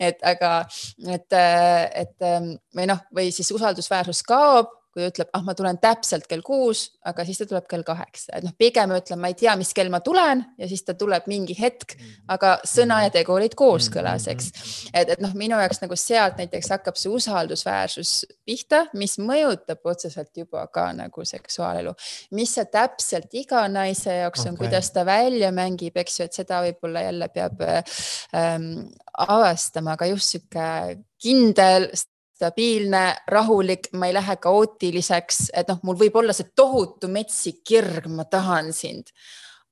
Speaker 3: et aga, et, et või noh, või siis usaldusväärsus kaob kui ütleb, ah, ma tulen täpselt kell kuus, aga siis ta tuleb kell kaheksa, et noh, pigem ütlen, ma ei tea, mis kell ma tulen ja siis ta tuleb mingi hetk, aga sõna ja tegu olid kooskõlas, eks. et, et noh, minu jaoks nagu sealt näiteks hakkab see usaldusväärsus pihta, mis mõjutab otseselt juba ka nagu seksuaalelu. mis see täpselt iga naise jaoks on okay., kuidas ta välja mängib, eks ju, et seda võib-olla jälle peab ähm, avastama, aga just sihuke kindel stabiilne, rahulik, ma ei lähe kaootiliseks, et noh, mul võib olla see tohutu metsik kirg, ma tahan sind.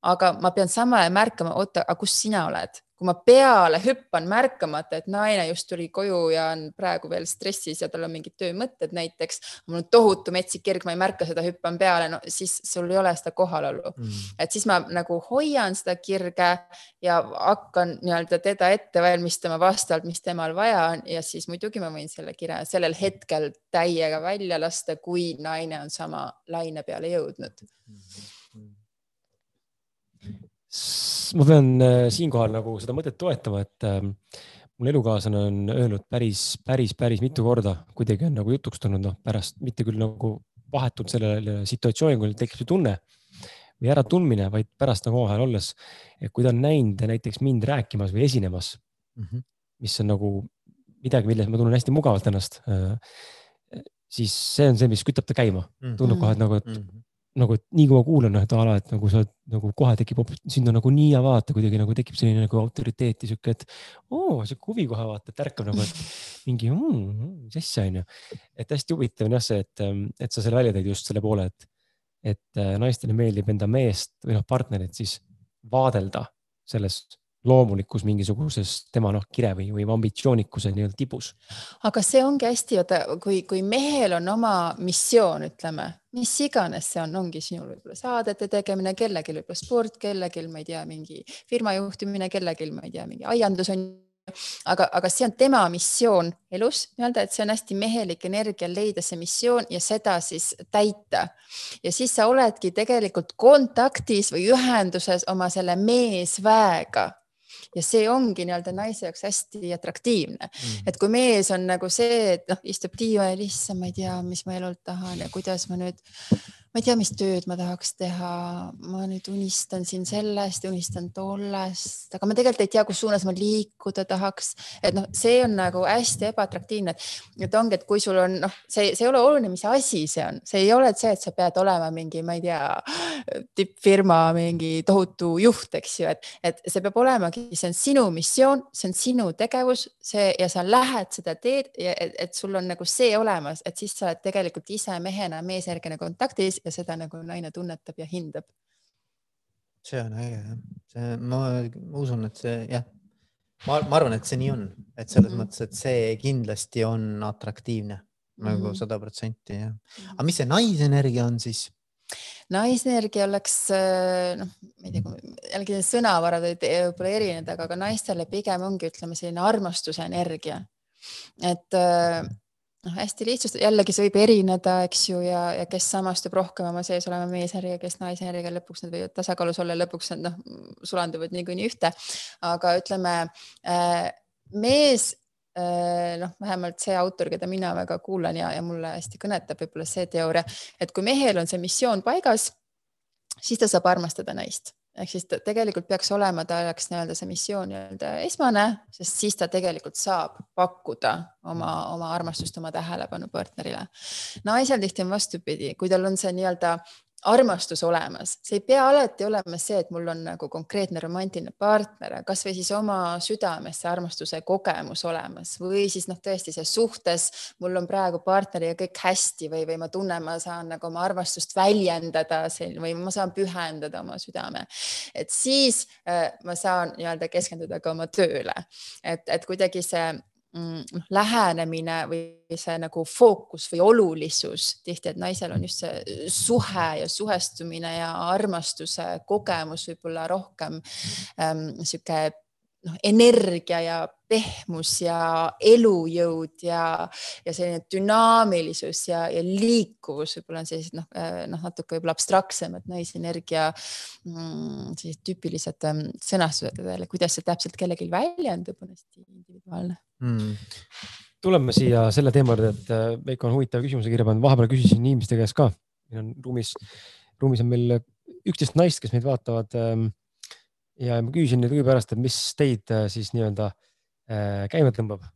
Speaker 3: aga ma pean samal ajal märkama, oota, aga kus sina oled, kui ma peale hüppan märkamata, et naine just tuli koju ja on praegu veel stressis ja tal on mingid töömõtted näiteks, mul on tohutu metsik kirg, ma ei märka seda, hüppan peale, no siis sul ei ole seda kohalolu. Mm.. et siis ma nagu hoian seda kirge ja hakkan nii-öelda teda ette valmistama vastavalt, mis temal vaja on ja siis muidugi ma võin selle kirja sellel hetkel täiega välja lasta, kui naine on sama laine peale jõudnud. Mm. -hmm
Speaker 1: ma pean äh, siinkohal nagu seda mõtet toetama, et ähm, mul elukaaslane on öelnud päris, päris, päris mitu korda, kuidagi on nagu jutuks tulnud, noh pärast mitte küll nagu vahetult sellele situatsioonile, kui tekib see tunne või äratundmine, vaid pärast nagu omavahel olles. et kui ta on näinud näiteks mind rääkimas või esinemas mm, -hmm. mis on nagu midagi, milles ma tunnen hästi mugavalt ennast, äh, siis see on see, mis kütab ta käima. tundub kohe, et nagu, et mm -hmm nagu, et nii kui ma kuulan, noh, et a la, et nagu sa nagu kohe tekib, sind on nagu nii ja vaata kuidagi nagu tekib selline nagu autoriteeti sihuke, et oo, sihuke huvi kohe vaata, et ärkab nagu, et mingi mm,, mis asja on ju. et hästi huvitav on jah see, et, et sa selle välja tõid just selle poole, et, et äh, naistele meeldib enda meest või noh, partnerit siis vaadelda selles loomulikus mingisuguses tema noh, kire või, või ambitsioonikuse nii-öelda tipus.
Speaker 3: aga see ongi hästi, vaata, kui, kui mehel on oma missioon, ütleme, mis iganes see on, ongi sinul võib-olla saadete tegemine, kellelgi võib-olla sport, kellelgi, ma ei tea, mingi firma juhtimine, kellelgi, ma ei tea, mingi aiandus on aga, aga see on tema missioon elus nii-öelda, et see on hästi mehelik energia leida see missioon ja seda siis täita. ja siis sa oledki tegelikult kontaktis või ühenduses oma selle meesväega ja see ongi nii-öelda naise jaoks hästi atraktiivne. Mm.. et kui mees on nagu see, et noh, istub diivanil, issand, ma ei tea, mis ma elult tahan ja kuidas ma nüüd ma ei tea, mis tööd ma tahaks teha, ma nüüd unistan siin sellest, unistan tollest, aga ma tegelikult ei tea, kus suunas ma liikuda tahaks. et noh, see on nagu hästi ebaatraktiivne, et ongi, et kui sul on noh, see, see ei ole oluline, mis asi see on, see ei ole see, et sa pead olema mingi, ma ei tea, tippfirma mingi tohutu juht, eks ju, et, et see peab olemagi, see on sinu missioon, see on sinu tegevus, see ja sa lähed seda teed ja et, et sul on nagu see olemas, et siis sa oled tegelikult ise mehena meesjärgene kontaktis ja seda nagu naine tunnetab ja hindab.
Speaker 2: see on äge jah, see, ma usun, et see jah, ma, ma arvan, et see nii on, et selles mm -hmm. mõttes, et see kindlasti on atraktiivne nagu mhm. sada protsenti jah. Mhm. aga mis see naisenergia on siis?
Speaker 3: naisenergia oleks noh, ma ei tea, jällegi need sõnavarad võivad võib-olla erineda, aga naistele pigem ongi, ütleme selline armastuse energia. et noh, hästi lihtsust, jällegi see võib erineda, eks ju, ja, ja kes samastub rohkem oma sees olema meeshärjaga, kes naishärjaga, lõpuks nad võivad tasakaalus olla, lõpuks nad noh, sulanduvad niikuinii ühte. aga ütleme äh, mees äh, noh, vähemalt see autor, keda mina väga kuulan ja, ja mulle hästi kõnetab võib-olla see teooria, et kui mehel on see missioon paigas, siis ta saab armastada naist ehk siis ta tegelikult peaks olema, ta oleks nii-öelda see missioon nii-öelda esmane, sest siis ta tegelikult saab pakkuda oma, oma armastust, oma tähelepanu partnerile. naisel tihti on vastupidi, kui tal on see nii-öelda armastus olemas, see ei pea alati olema see, et mul on nagu konkreetne romantiline partner, kasvõi siis oma südames see armastuse kogemus olemas. Või siis noh, tõesti see suhtes, mul on praegu partneriga kõik hästi või, või ma tunnen, ma saan nagu oma armastust väljendada või ma saan pühendada oma südame. et siis äh, ma saan nii-öelda keskenduda ka oma tööle, et, et kuidagi see noh, lähenemine või see nagu fookus või olulisus tihti, et naisel on just see suhe ja suhestumine ja armastuse kogemus võib-olla rohkem ähm, sihuke noh, energia ja pehmus ja elujõud ja, ja selline dünaamilisus ja, ja liikuvus võib-olla on sellised noh, äh, noh, natuke võib-olla abstraktsemad naisenergia mm, sellised tüüpilised ähm, sõnastused, kuidas see täpselt kellelgi väljendub, on hästi individuaalne
Speaker 1: mm.? tuleme siia selle teema juurde, et äh, Veiko on huvitava küsimuse kirja pannud, vahepeal küsisin inimeste käest ka. meil on ruumis, ruumis on meil üksteist naist, kes meid vaatavad. Ähm, ja ma küsisin nüüd kõigepärast, et mis teid äh, siis nii-öelda äh, käima tõmbab.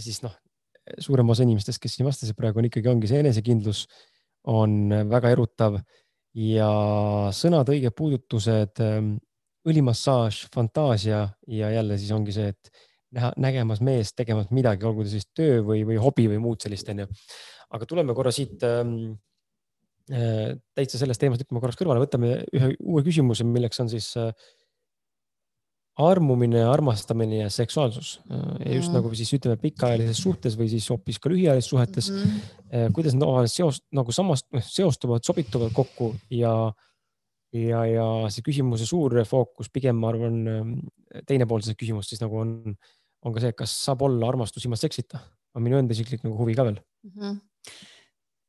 Speaker 1: siis noh, suurem osa inimestest, kes siin vastasid praegu on ikkagi, ongi see enesekindlus on väga erutav ja sõnad, õiged puudutused, ähm, õlimassaaž, fantaasia ja jälle siis ongi see, et näha, nägemas meest tegemas midagi, olgu ta siis töö või, või hobi või muud sellist, onju. aga tuleme korra siit ähm, äh, täitsa sellest teemast hüppame korraks kõrvale, võtame ühe uue küsimuse, milleks on siis äh, armumine, armastamine ja seksuaalsus ja just mm. nagu siis ütleme pikaajalises suhtes või siis hoopis ka lühiajalises suhetes mm. -hmm. kuidas need omavahel seos nagu samast seostuvad, sobituvad kokku ja ja, ja see küsimuse suur fookus pigem ma arvan, teine pool sellest küsimust siis nagu on on ka see, kas saab olla armastus ilma seksita, on minu enda isiklik nagu huvi ka veel mm. -hmm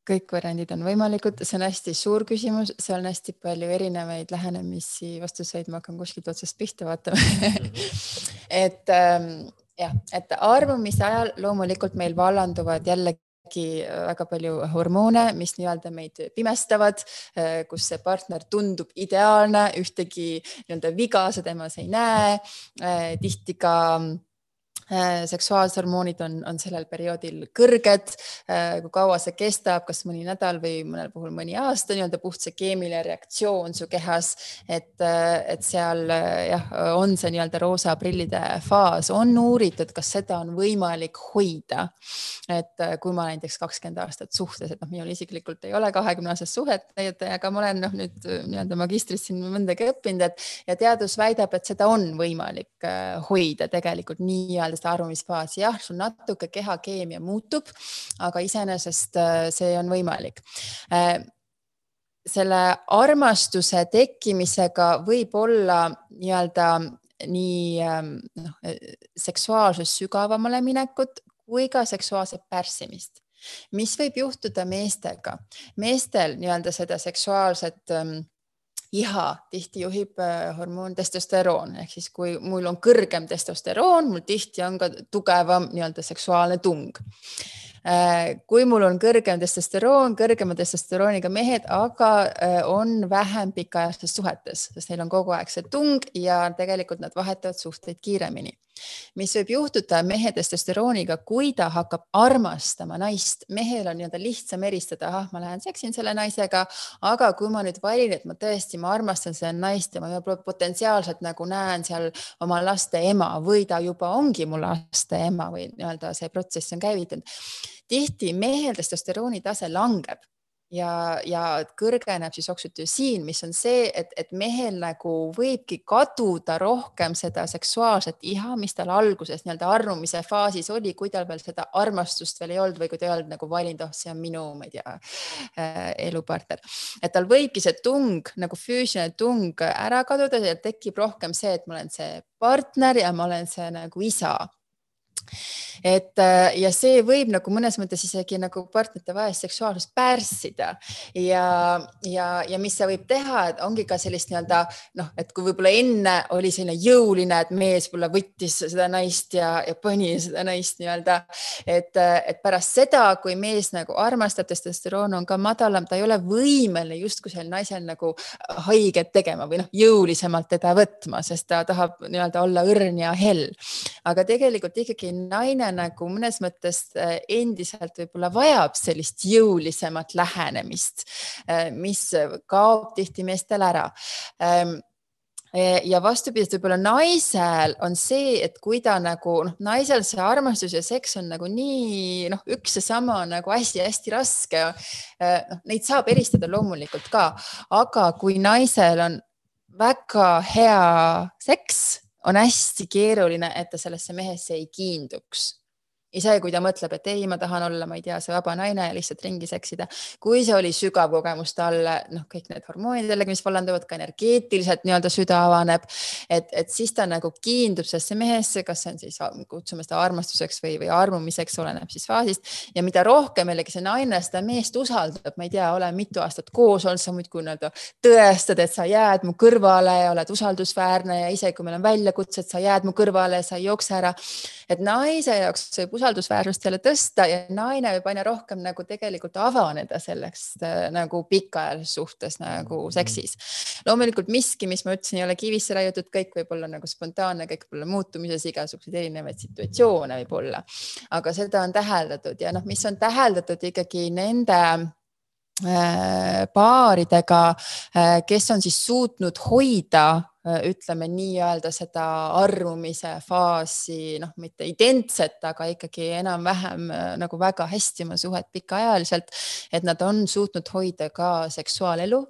Speaker 3: kõik variandid on võimalikud, see on hästi suur küsimus, seal on hästi palju erinevaid lähenemisi, vastuseid, ma hakkan kuskilt otsast pihta vaatama. -hmm. et ähm, jah, et arvamise ajal loomulikult meil vallanduvad jällegi väga palju hormoone, mis nii-öelda meid pimestavad, äh, kus see partner tundub ideaalne, ühtegi nii-öelda viga sa temas ei näe. Äh, tihti ka Äh, seksuaalshormoonid on, on sellel perioodil kõrged. Äh, kui kaua see kestab, kas mõni nädal või mõnel puhul mõni aasta, nii-öelda puht see keemiline reaktsioon su kehas, et, äh, et seal jah, on see nii-öelda roosa prillide faas, on uuritud, kas seda on võimalik hoida. et kui ma näiteks kakskümmend aastat suhtes, et noh, minul isiklikult ei ole kahekümne aastast suhet, aga ma olen noh, nüüd nii-öelda magistris siin mõndagi õppinud, et ja teadus väidab, et seda on võimalik hoida tegelikult nii-öelda seda armumisfaasi, jah, sul natuke kehakeemia muutub, aga iseenesest äh, see on võimalik. Äh, selle armastuse tekkimisega võib olla nii-öelda nii ähm, noh, seksuaalsust sügavamale minekut kui ka seksuaalset pärssimist, mis võib juhtuda meestega. meestel nii-öelda seda seksuaalset ähm, iha tihti juhib äh, hormoon testosteroon ehk siis, kui mul on kõrgem testosteroon, mul tihti on ka tugevam nii-öelda seksuaalne tung. Äh, kui mul on kõrgem testosteroon, kõrgema testosterooniga mehed, aga äh, on vähem pikaajalistes suhetes, sest neil on kogu aeg see tung ja tegelikult nad vahetavad suhteid kiiremini mis võib juhtuda mehe testosterooniga, kui ta hakkab armastama naist, mehel on nii-öelda lihtsam eristada, ahah, ma lähen seksin selle naisega, aga kui ma nüüd valin, et ma tõesti, ma armastan seda naist ja ma potentsiaalselt nagu näen seal oma laste ema või ta juba ongi mu laste ema või nii-öelda see protsess on käivitunud. Tihti mehel testosterooni tase langeb ja, ja kõrgeneb siis oksütosiin, mis on see, et, et mehel nagu võibki kaduda rohkem seda seksuaalset iha, mis tal alguses nii-öelda armumise faasis oli, kui tal veel seda armastust veel ei olnud või kui ta ei olnud nagu valinud, oh, see on minu, ma ei tea äh,, elupartner. et tal võibki see tung nagu füüsiline tung ära kaduda ja tekib rohkem see, et ma olen see partner ja ma olen see nagu isa et äh, ja see võib nagu mõnes mõttes isegi nagu partnerite vahelist seksuaalsust pärssida ja, ja, ja mis see võib teha, et ongi ka sellist nii-öelda noh, et kui võib-olla enne oli selline jõuline, et mees võib-olla võttis seda naist ja, ja pani seda naist nii-öelda, et, et pärast seda, kui mees nagu armastab, testosteroon on ka madalam, ta ei ole võimeline justkui sel naisel nagu haiget tegema või noh, jõulisemalt teda võtma, sest ta tahab nii-öelda olla õrn ja hell. aga tegelikult ikkagi naine nagu mõnes mõttes äh, endiselt võib-olla vajab sellist jõulisemat lähenemist, äh, mis kaob tihti meestel ära ähm, ja vastupidiselt võib-olla naisel on see, et kui ta nagu noh, naisel see armastus ja seks on nagu nii noh, üks ja sama nagu hästi-hästi raske. Äh, noh, neid saab eristada loomulikult ka, aga kui naisel on väga hea seks, on hästi keeruline, et ta sellesse mehesse ei kiinduks ise, kui ta mõtleb, et ei, ma tahan olla, ma ei tea, see vaba naine ja lihtsalt ringi seksida. kui see oli sügav kogemus talle, noh, kõik need hormoonid jällegi, mis vallanduvad ka energeetiliselt nii-öelda süda avaneb, et, et siis ta nagu kiindub sellesse mehesse, kas see on siis, kutsume seda armastuseks või, või armumiseks, oleneb siis faasist. ja mida rohkem jällegi see naine seda meest usaldab, ma ei tea, ole mitu aastat koos olnud, sa muudkui nii-öelda tõestad, et sa jääd mu kõrvale ja oled usaldusväärne ja isegi kui meil on väljakutsed, sa jääd mu kõrvale, sa ei jookse ära. et naise jaoks võib usaldusväärsust jälle tõsta ja naine võib aina rohkem nagu tegelikult avaneda selleks äh, nagu pikaajalises suhtes nagu mm. seksis. loomulikult miski, mis ma ütlesin, ei ole kivisse raiutud, kõik võib olla nagu spontaanne, kõik võib olla muutumises, igasuguseid erinevaid situatsioone võib olla, aga seda on täheldatud ja noh, mis on täheldatud ikkagi nende äh, paaridega, äh, kes on siis suutnud hoida ütleme nii-öelda seda armumise faasi, noh, mitte identset, aga ikkagi enam-vähem äh, nagu väga hästi oma suhet pikaajaliselt, et nad on suutnud hoida ka seksuaalelu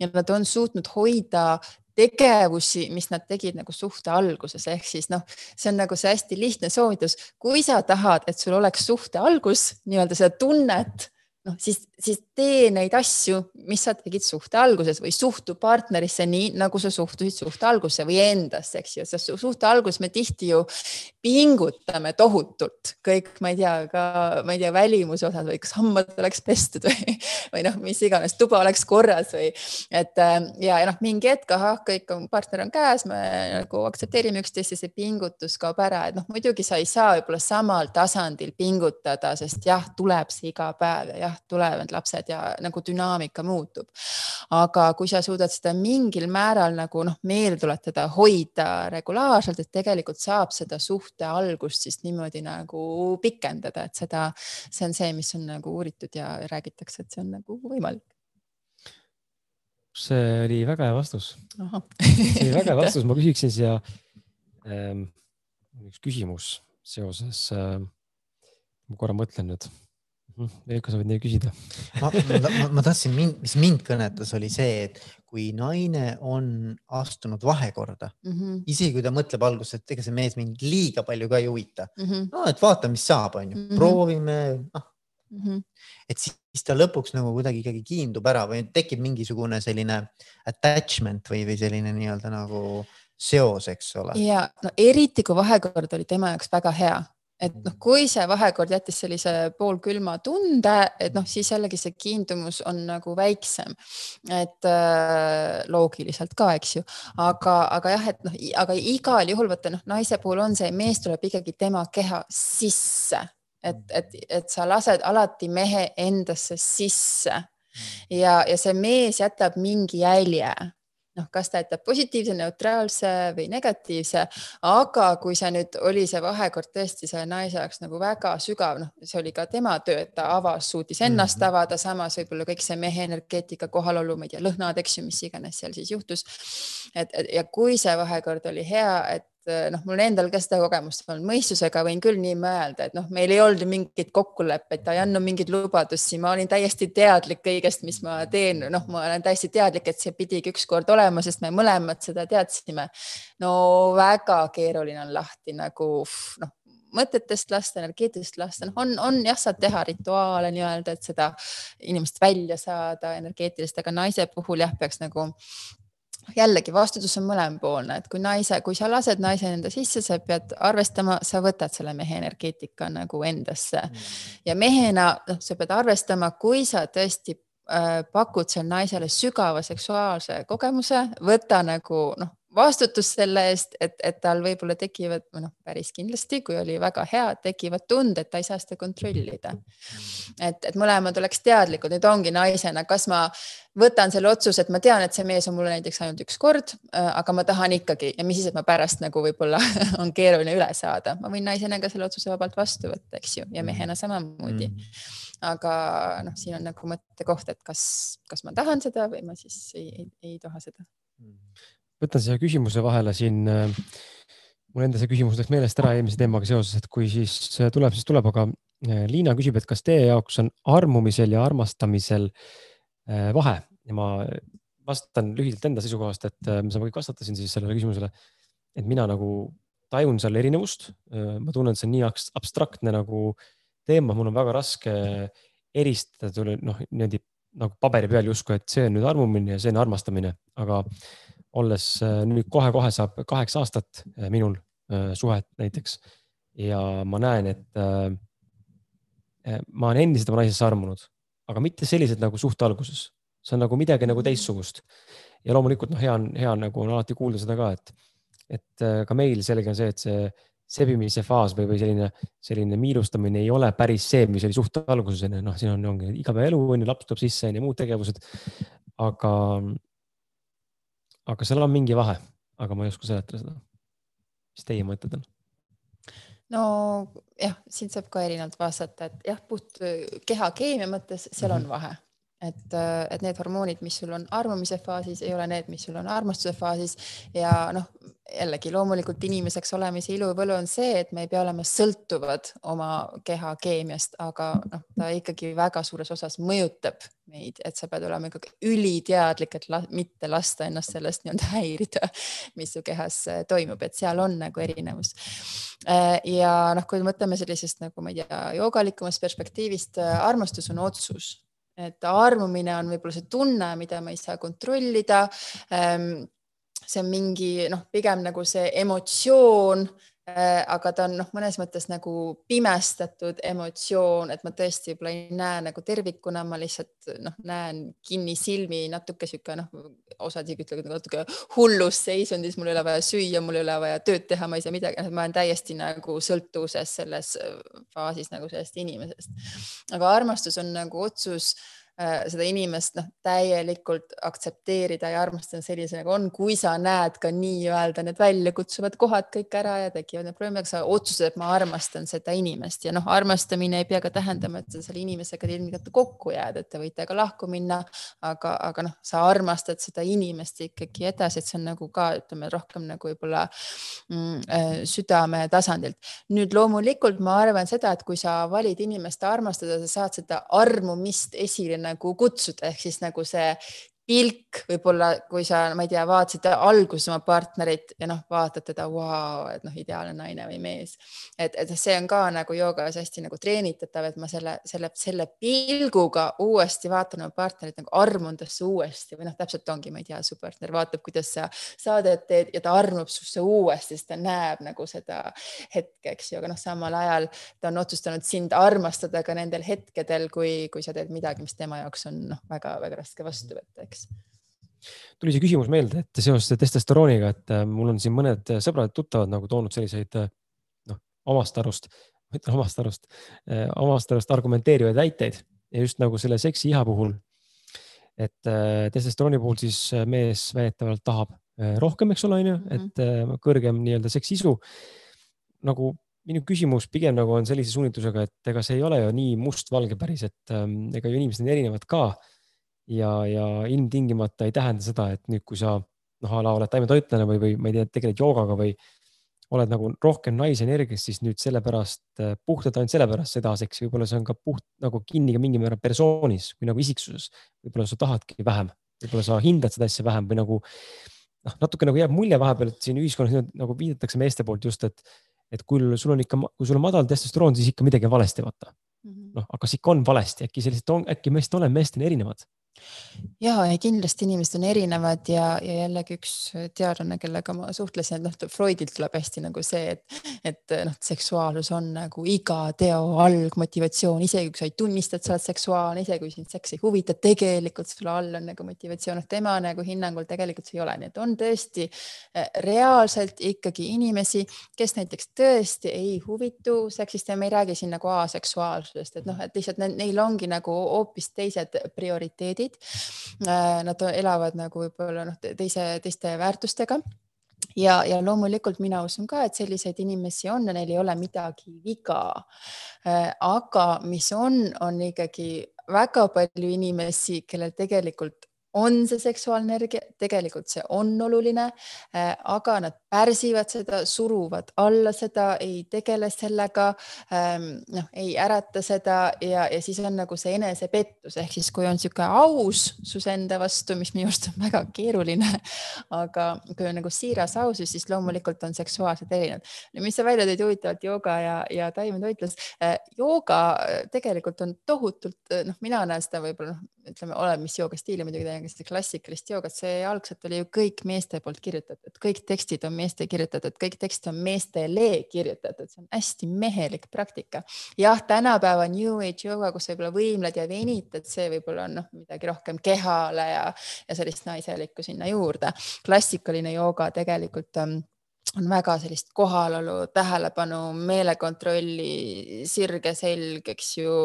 Speaker 3: ja nad on suutnud hoida tegevusi, mis nad tegid nagu suhte alguses, ehk siis noh, see on nagu see hästi lihtne soovitus, kui sa tahad, et sul oleks suhte algus, nii-öelda seda tunnet noh, siis, siis tee neid asju, mis sa tegid suhte alguses või suhtu partnerisse nii, nagu sa suhtusid suhte algusse või endasse, eks ju, sest suhte alguses me tihti ju pingutame tohutult. Kõik, ma ei tea, ka ma ei tea, välimuse osas või kas hambad oleks pestud või, või noh, mis iganes, tuba oleks korras või et äh, ja, ja noh, mingi hetk, ahah, kõik on, partner on käes, me nagu aktsepteerime üksteist ja see pingutus kaob ära, et noh, muidugi sa ei saa võib-olla samal tasandil pingutada, sest jah, tuleb see iga päev ja jah, jah, tulevad lapsed ja nagu dünaamika muutub. aga kui sa suudad seda mingil määral nagu noh, meelde tuletada, hoida regulaarselt, et tegelikult saab seda suhte algust siis niimoodi nagu pikendada, et seda, see on see, mis on nagu uuritud ja räägitakse, et see on nagu võimalik
Speaker 1: see oli väga hea vastus. see oli väga hea vastus, ma küsiksin siia ähm, üks küsimus seoses äh,, ma korra mõtlen nüüd Veiko, sa võid nii küsida.
Speaker 2: ma, ma, ma tahtsin, mis mind kõnetas, oli see, et kui naine on astunud vahekorda mm, -hmm. isegi kui ta mõtleb alguses, et ega see mees mind liiga palju ka ei huvita mm. -hmm. no, et vaata, mis saab, onju, mhm. proovime, noh mm -hmm.. et siis, siis ta lõpuks nagu kuidagi ikkagi kiindub ära või tekib mingisugune selline attachment või, või selline nii-öelda nagu seos, eks ole.
Speaker 3: ja no eriti kui vahekord oli tema jaoks väga hea et noh, kui see vahekord jättis sellise poolkülma tunde, et noh, siis jällegi see kiindumus on nagu väiksem. et äh, loogiliselt ka, eks ju, aga, aga jah, et noh, aga igal juhul vaata noh, naise puhul on see, mees tuleb ikkagi tema keha sisse. Et, et, et sa lased alati mehe endasse sisse. Ja, ja see mees jätab mingi jälje noh, kas ta jätab positiivse, neutraalse või negatiivse, aga kui see nüüd oli see vahekord tõesti selle naise jaoks nagu väga sügav, noh, see oli ka tema töö, et ta avas, suutis ennast -hmm. avada, samas võib-olla kõik see mehe energeetika kohalolu, ma ei tea, lõhnad, eks ju, mis iganes seal siis juhtus. et, ja kui see vahekord oli hea, et noh, mul endal ka seda kogemust olnud, mõistusega võin küll nii mõelda, et noh, meil ei olnud ju mingeid kokkuleppeid, ta ei andnud mingeid lubadusi, ma olin täiesti teadlik kõigest, mis ma teen, noh, ma olen täiesti teadlik, et see pidigi ükskord olema, sest me mõlemad seda teadsime. no väga keeruline on lahti nagu noh, mõtetest lasta, energeetilist lasta, noh, on, on jah, saad teha rituaale nii-öelda, et seda inimest välja saada energeetilist, aga naise puhul jah, peaks nagu jällegi vastutus on mõlemapoolne, et kui naise, kui sa lased naise enda sisse, sa pead arvestama, sa võtad selle mehe energeetika nagu endasse mm. ja mehena, noh, sa pead arvestama, kui sa tõesti äh, pakud seal naisele sügava seksuaalse kogemuse, võta nagu noh, vastutus selle eest, et, et tal võib-olla tekivad, noh, päris kindlasti, kui oli väga hea, tekivad tunded, ta ei saa seda kontrollida. et, et mõlemad oleks teadlikud, nüüd ongi naisena, kas ma võtan selle otsuse, et ma tean, et see mees on mulle näiteks ainult üks kord, äh, aga ma tahan ikkagi ja mis siis, et ma pärast nagu võib-olla on keeruline üle saada, ma võin naisena ka selle otsuse vabalt vastu võtta, eks ju, ja mehena samamoodi. Mm. aga noh, siin on nagu mõttekoht, et kas, kas ma tahan seda või ma siis ei, ei, ei taha seda. Mm
Speaker 1: võtan siia küsimuse vahele siin. Äh, mul enda see küsimus läks meelest ära eelmise teemaga seoses, et kui siis äh, tuleb, siis tuleb, aga äh, Liina küsib, et kas teie jaoks on armumisel ja armastamisel vahe ja ma vastan lühidalt enda seisukohast, et sa kõik vastasin siis sellele küsimusele, et mina nagu tajun seal erinevust. ma tunnen, et see on nii abstraktne nagu teema, mul on väga raske eristada, noh, niimoodi nagu paberi peal justkui, et see on nüüd armumine ja see on armastamine, aga olles äh, nüüd kohe-kohe saab kaheksa aastat äh, minul äh, suhet näiteks ja ma näen, et ma olen endiselt oma naisesse armunud, aga mitte selliselt nagu suht alguses. see on nagu midagi nagu teistsugust. ja loomulikult noh, hea on, hea on nagu on alati kuulda seda ka, et, et ka meil selge on see, et see sebimise faas või, või selline, selline miilustamine ei ole päris see, mis oli suht alguses onju, noh, siin on, ongi igapäevaelu onju, laps tuleb sisse onju, muud tegevused. aga, aga seal on mingi vahe, aga ma ei oska seletada seda. mis teie mõtted on?
Speaker 3: no jah, siin saab ka erinevalt vastata, et jah, puht kehakeemia mõttes seal mm -hmm. on vahe et, et need hormoonid, mis sul on armumise faasis, ei ole need, mis sul on armastuse faasis ja noh, jällegi loomulikult inimeseks olemise iluvõlu on see, et me ei pea olema sõltuvad oma keha keemiast, aga noh, ta ikkagi väga suures osas mõjutab meid, et sa pead olema ikkagi üliteadlik, et la, mitte lasta ennast sellest nii-öelda häirida, mis su kehas äh, toimub, et seal on nagu erinevus. Äh, ja noh, kui me mõtleme sellisest nagu ma ei tea, joogalikumas perspektiivist, äh, armastus on otsus et armumine on võib-olla see tunne, mida ma ei saa kontrollida ähm, see on mingi noh, pigem nagu see emotsioon äh,, aga ta on noh, mõnes mõttes nagu pimestatud emotsioon, et ma tõesti võib-olla ei näe nagu tervikuna, ma lihtsalt noh, näen kinnisilmi natuke sihuke noh, osad isegi ütlevad natuke hullus seisundis, mul ei ole vaja süüa, mul ei ole vaja tööd teha, ma ei saa midagi, noh, ma olen täiesti nagu sõltuvuses selles faasis nagu sellest inimesest. aga armastus on nagu otsus seda inimest noh, täielikult aktsepteerida ja armastada sellisena nagu on, kui sa näed ka nii-öelda need väljakutsuvad kohad kõik ära ja tekivad need probleemid, aga sa otsustad, et ma armastan seda inimest ja noh, armastamine ei pea ka tähendama, et sa selle inimesega ilmtingimata kokku jääd, et te võite ka lahku minna, aga, aga noh, sa armastad seda inimest ikkagi edasi, et see on nagu ka ütleme rohkem nagu võib-olla mm, äh, südame tasandilt. nüüd loomulikult ma arvan seda, et kui sa valid inimest armastada, sa saad seda armumist esile nagu kutsuda, ehk siis nagu see pilk võib-olla, kui sa, ma ei tea, vaatasid alguses oma partnerit ja noh, vaatad teda, vau, et noh, ideaalne naine või mees. et, et see on ka nagu joogas hästi nagu treenitatav, et ma selle, selle, selle pilguga uuesti vaatan oma partnerit nagu armun tasse uuesti või noh, täpselt ongi, ma ei tea, su partner vaatab, kuidas sa saadet teed ja ta armub susse uuesti, sest ta näeb nagu seda hetke, eks ju, aga noh, samal ajal ta on otsustanud sind armastada ka nendel hetkedel, kui, kui sa teed midagi, mis tema jaoks on noh, väga-väga raske vastu võtta, eks
Speaker 1: eks tuli see küsimus meelde, et seoses testosterooniga, et äh, mul on siin mõned sõbrad-tuttavad nagu toonud selliseid äh, noh, omast arust ma ütlen omast arust, omast arust argumenteerivaid väiteid ja just nagu selle seksi iha puhul. et testosterooni puhul siis mees väidetavalt tahab rohkem, eks ole, on ju,
Speaker 3: Mhm.
Speaker 1: et kõrgem nii-öelda seksisu. nagu minu küsimus pigem nagu on sellise suunitlusega, et ega see ei ole ju nii mustvalge päris, et ähm, ega ju inimesed on erinevad ka. Ja, ja ilmtingimata ei tähenda seda, et nüüd, kui sa noh, a la oled taimetoitlane või, või ma ei tea, tegeled joogaga või oled nagu rohkem naisenergias, siis nüüd sellepärast, äh, puhtalt ainult sellepärast sa ei taha seksi, võib-olla see on ka puht nagu kinni ka mingil määral persoonis või nagu isiksuses. võib-olla sa tahadki vähem, võib-olla sa hindad seda asja vähem või nagu noh, natuke nagu jääb mulje vahepeal, et siin ühiskonnas nagu viidatakse meeste poolt just, et, et kui sul on ikka, kui sul on madal testosteroon, siis ikka midagi valesti, vaata. noh, aga kas ikka on valesti, äkki sellised on, äkki meist oleme meestena erinevad?
Speaker 3: Ja, kindlasti inimesed on erinevad ja, ja jällegi üks teadlane, kellega ma suhtlesin, et noh, Freudilt tuleb hästi nagu see, et, et noh, seksuaalsus on nagu iga teo algmotivatsioon, isegi kui sa ei tunnista, et sa oled seksuaalne, isegi kui sind seks ei huvita, tegelikult sul all on nagu motivatsioon, noh tema nagu hinnangul tegelikult see ei ole, nii et on tõesti eh, reaalselt ikkagi inimesi, kes näiteks tõesti ei huvitu seksist ja me ei räägi siin nagu aseksuaalsusest, et noh, et lihtsalt neil ongi nagu hoopis teised prioriteedid riigid. Äh, nad elavad nagu võib-olla noh, teise, teiste väärtustega ja, ja loomulikult mina usun ka, et selliseid inimesi on ja neil ei ole midagi viga. Äh, aga mis on, on ikkagi väga palju inimesi, kellel tegelikult on see seksuaalne energia, tegelikult see on oluline, äh, aga nad pärsivad seda, suruvad alla seda, ei tegele sellega, ähm, noh, ei ärata seda ja, ja siis on nagu see enesepettus ehk siis, kui on niisugune aus sus enda vastu, mis minu arust on väga keeruline, aga kui on nagu siiras ausus, siis loomulikult on seksuaalsed erinevad. mis sa välja tõid huvitavalt jooga ja, ja taimetoitlus. Äh, jooga äh, tegelikult on tohutult, noh, mina näen seda võib-olla noh, ütleme, oleneb, mis joogastiili muidugi teen, kas klassikalist joogat, see algselt oli ju kõik meeste poolt kirjutatud, kõik tekstid on meeste kirjutatud, kõik tekst on meestele kirjutatud, see on hästi mehelik praktika. jah, tänapäeva New Age jooga, kus võib-olla võimled ja venitad, see võib-olla on noh, midagi rohkem kehale ja, ja sellist naiselikku sinna juurde. klassikaline jooga tegelikult ähm, on väga sellist kohalolu, tähelepanu, meelekontrolli, sirge selg, eks ju.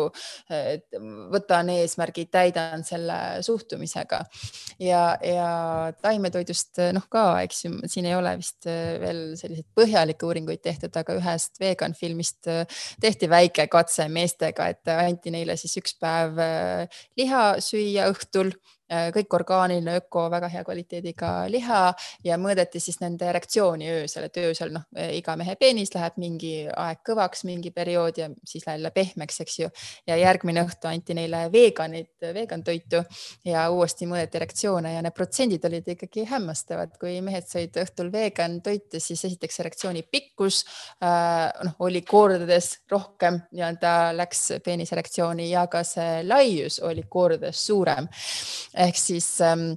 Speaker 3: võtan eesmärgi, täidan selle suhtumisega ja, ja taimetoidust noh ka, eks ju, siin ei ole vist veel selliseid põhjalikke uuringuid tehtud, aga ühest vegan filmist tehti väike katse meestega, et anti neile siis üks päev liha süüa õhtul kõik orgaaniline, öko, väga hea kvaliteediga liha ja mõõdeti siis nende erektsiooni öösel, et öösel noh, e, iga mehe peenis läheb mingi aeg kõvaks, mingi periood ja siis jälle pehmeks, eks ju. ja järgmine õhtu anti neile veganit, vegan toitu ja uuesti mõõdeti erektsioone ja need protsendid olid ikkagi hämmastavad, kui mehed sõid õhtul vegan toitu, siis esiteks erektsiooni pikkus äh, noh, oli kordades rohkem nii-öelda läks peeniserektsiooni ja ka see laius oli kordades suurem ehk siis ähm,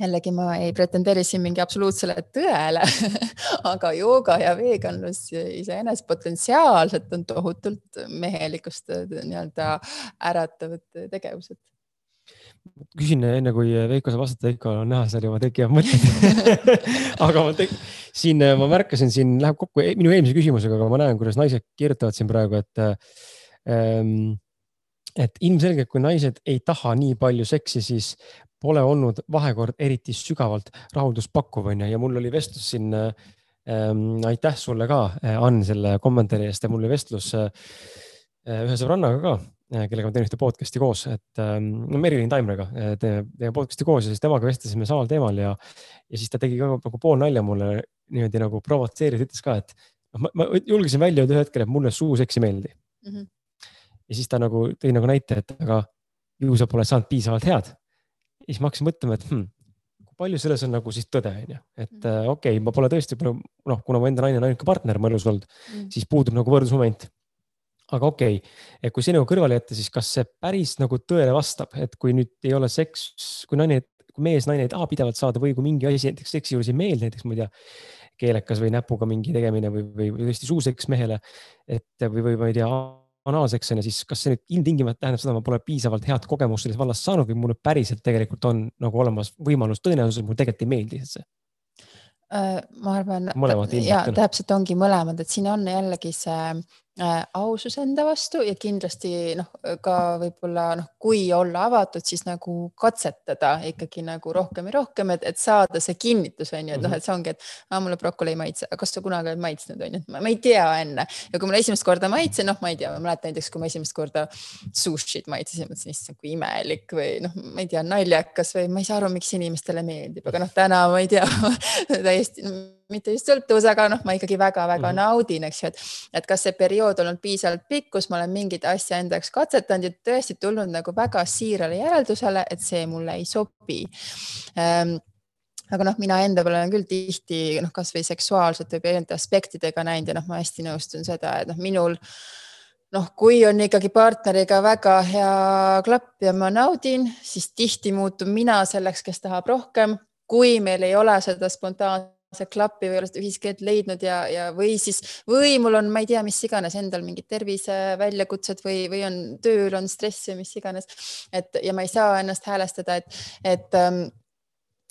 Speaker 3: jällegi ma ei pretendeeri siin mingi absoluutsele tõele aga jooga ja veganlus iseenesest potentsiaalselt on tohutult mehelikkust äh, nii-öelda äratavad tegevused.
Speaker 1: Küsin enne, kui Veiko saab vastata, Veiko on näha seal juba tekivad mõtted. Aga ma tek... siin ma märkasin, siin läheb kokku e-, minu eelmise küsimusega, aga ma näen, kuidas naised kirjutavad siin praegu, et ähm, et ilmselgelt, kui naised ei taha nii palju seksi, siis pole olnud vahekord eriti sügavalt rahulduspakkuv, onju, ja mul oli vestlus siin ähm,. aitäh sulle ka, Ann, selle kommentaari eest ja mul oli vestlus äh, ühe sõbrannaga ka, kellega ma teen ühte podcast'i koos, et ähm, no Merilin Taimrega teeme, teeme podcast'i koos ja siis temaga vestlesime samal teemal ja, ja siis ta tegi ka nagu pool nalja mulle niimoodi nagu provotseeris, ütles ka, et noh, ma, julgesin välja öelda ühel hetkel, et mulle suuseks ei meeldi mm. -hmm ja siis ta nagu tõi nagu näite, et aga ju sa pole saanud piisavalt head. ja siis ma hakkasin mõtlema, et hmm, kui palju selles on nagu siis tõde, onju, et mm. äh, okei okay,, ma pole tõesti, noh, kuna mu enda naine on ainuke partner mu elus olnud mm., siis puudub nagu võrdlusmoment. aga okei okay,, kui see nagu kõrvale jätta, siis kas see päris nagu tõele vastab, et kui nüüd ei ole seks, kui naine, kui mees, naine ei taha pidevalt saada või kui mingi asi näiteks seksi juures ei meeldi, näiteks ma ei tea, keelekas või näpuga mingi tegemine või, või, või tõesti suuseks mehele, et või, või ma ei tea anaalseks on ja siis kas see nüüd ilmtingimata tähendab seda, ma pole piisavalt head kogemust selles vallas saanud või mulle päriselt tegelikult on nagu olemas võimalus, tõenäosus, et mulle tegelikult ei meeldi see?
Speaker 3: Äh, ma arvan, ja täpselt ongi mõlemad, et siin on jällegi see äh, ausus enda vastu ja kindlasti noh, ka võib-olla noh, kui olla avatud, siis nagu katsetada ikkagi nagu rohkem ja rohkem, et, et saada see kinnitus on ju, et noh, et see ongi, et mulle brokoli ei maitse, kas sa kunagi oled maitsnud, on ju, et ma ei tea enne. Ja kui ma esimest korda maitsen, noh, ma ei tea, ma mäletan näiteks, kui ma esimest korda sushit maitsesin, mõtlesin, issand, kui imelik või noh, ma ei tea, naljakas või ma ei saa aru, miks inimestele meeldib, aga noh, täna ma ei tea täiesti mitte just sõltuvus, aga noh, ma ikkagi väga-väga mm -hmm. naudin, eks ju, et, et kas see periood olnud piisavalt pikk, kus ma olen mingeid asja enda jaoks katsetanud ja tõesti tulnud nagu väga siirale järeldusele, et see mulle ei sobi ähm, aga noh, mina enda peal olen küll tihti noh, kasvõi seksuaalsete või erinevate aspektidega näinud ja noh, ma hästi nõustun seda, et noh, minul noh, kui on ikkagi partneriga väga hea klapp ja ma naudin, siis tihti muutun mina selleks, kes tahab rohkem. kui meil ei ole seda spontaanset see klappi või ei ole seda ühiskeelt leidnud ja, ja või siis või mul on, ma ei tea, mis iganes endal mingid terviseväljakutsed või, või on tööl on stress või mis iganes. et ja ma ei saa ennast häälestada, et, et ähm,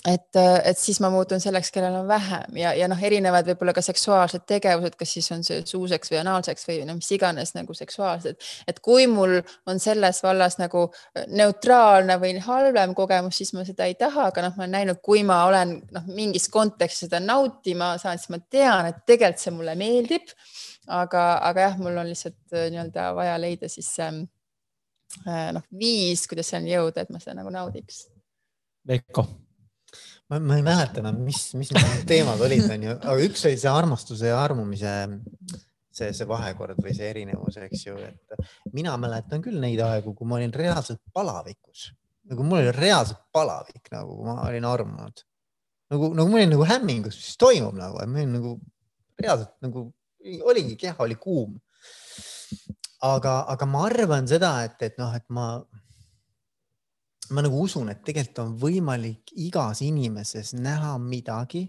Speaker 3: et, et siis ma muutun selleks, kellel on vähem ja, ja noh, erinevad võib-olla ka seksuaalsed tegevused, kas siis on see suuseks või anaalseks või no mis iganes nagu seksuaalsed. et kui mul on selles vallas nagu neutraalne või halvem kogemus, siis ma seda ei taha, aga noh, ma olen näinud, kui ma olen noh, mingis kontekstis seda nautima saan, siis ma tean, et tegelikult see mulle meeldib. aga, aga jah, mul on lihtsalt äh, nii-öelda vaja leida siis ähm, äh, noh, viis, kuidas selleni jõuda, et ma seda nagu naudiks.
Speaker 1: Veiko
Speaker 2: ma, ma ei mäleta enam, mis, mis need teemad olid, onju, aga üks oli see armastuse ja armumise see, see vahekord või see erinevus, eks ju, et mina mäletan küll neid aegu, kui ma olin reaalselt palavikus, nagu mul oli reaalselt palavik, nagu ma olin armunud. nagu, nagu ma olin nagu hämmingus, mis toimub nagu, et ma olin nagu reaalselt nagu oligi, keha oli kuum. aga, aga ma arvan seda, et, et noh, et ma ma nagu usun, et tegelikult on võimalik igas inimeses näha midagi,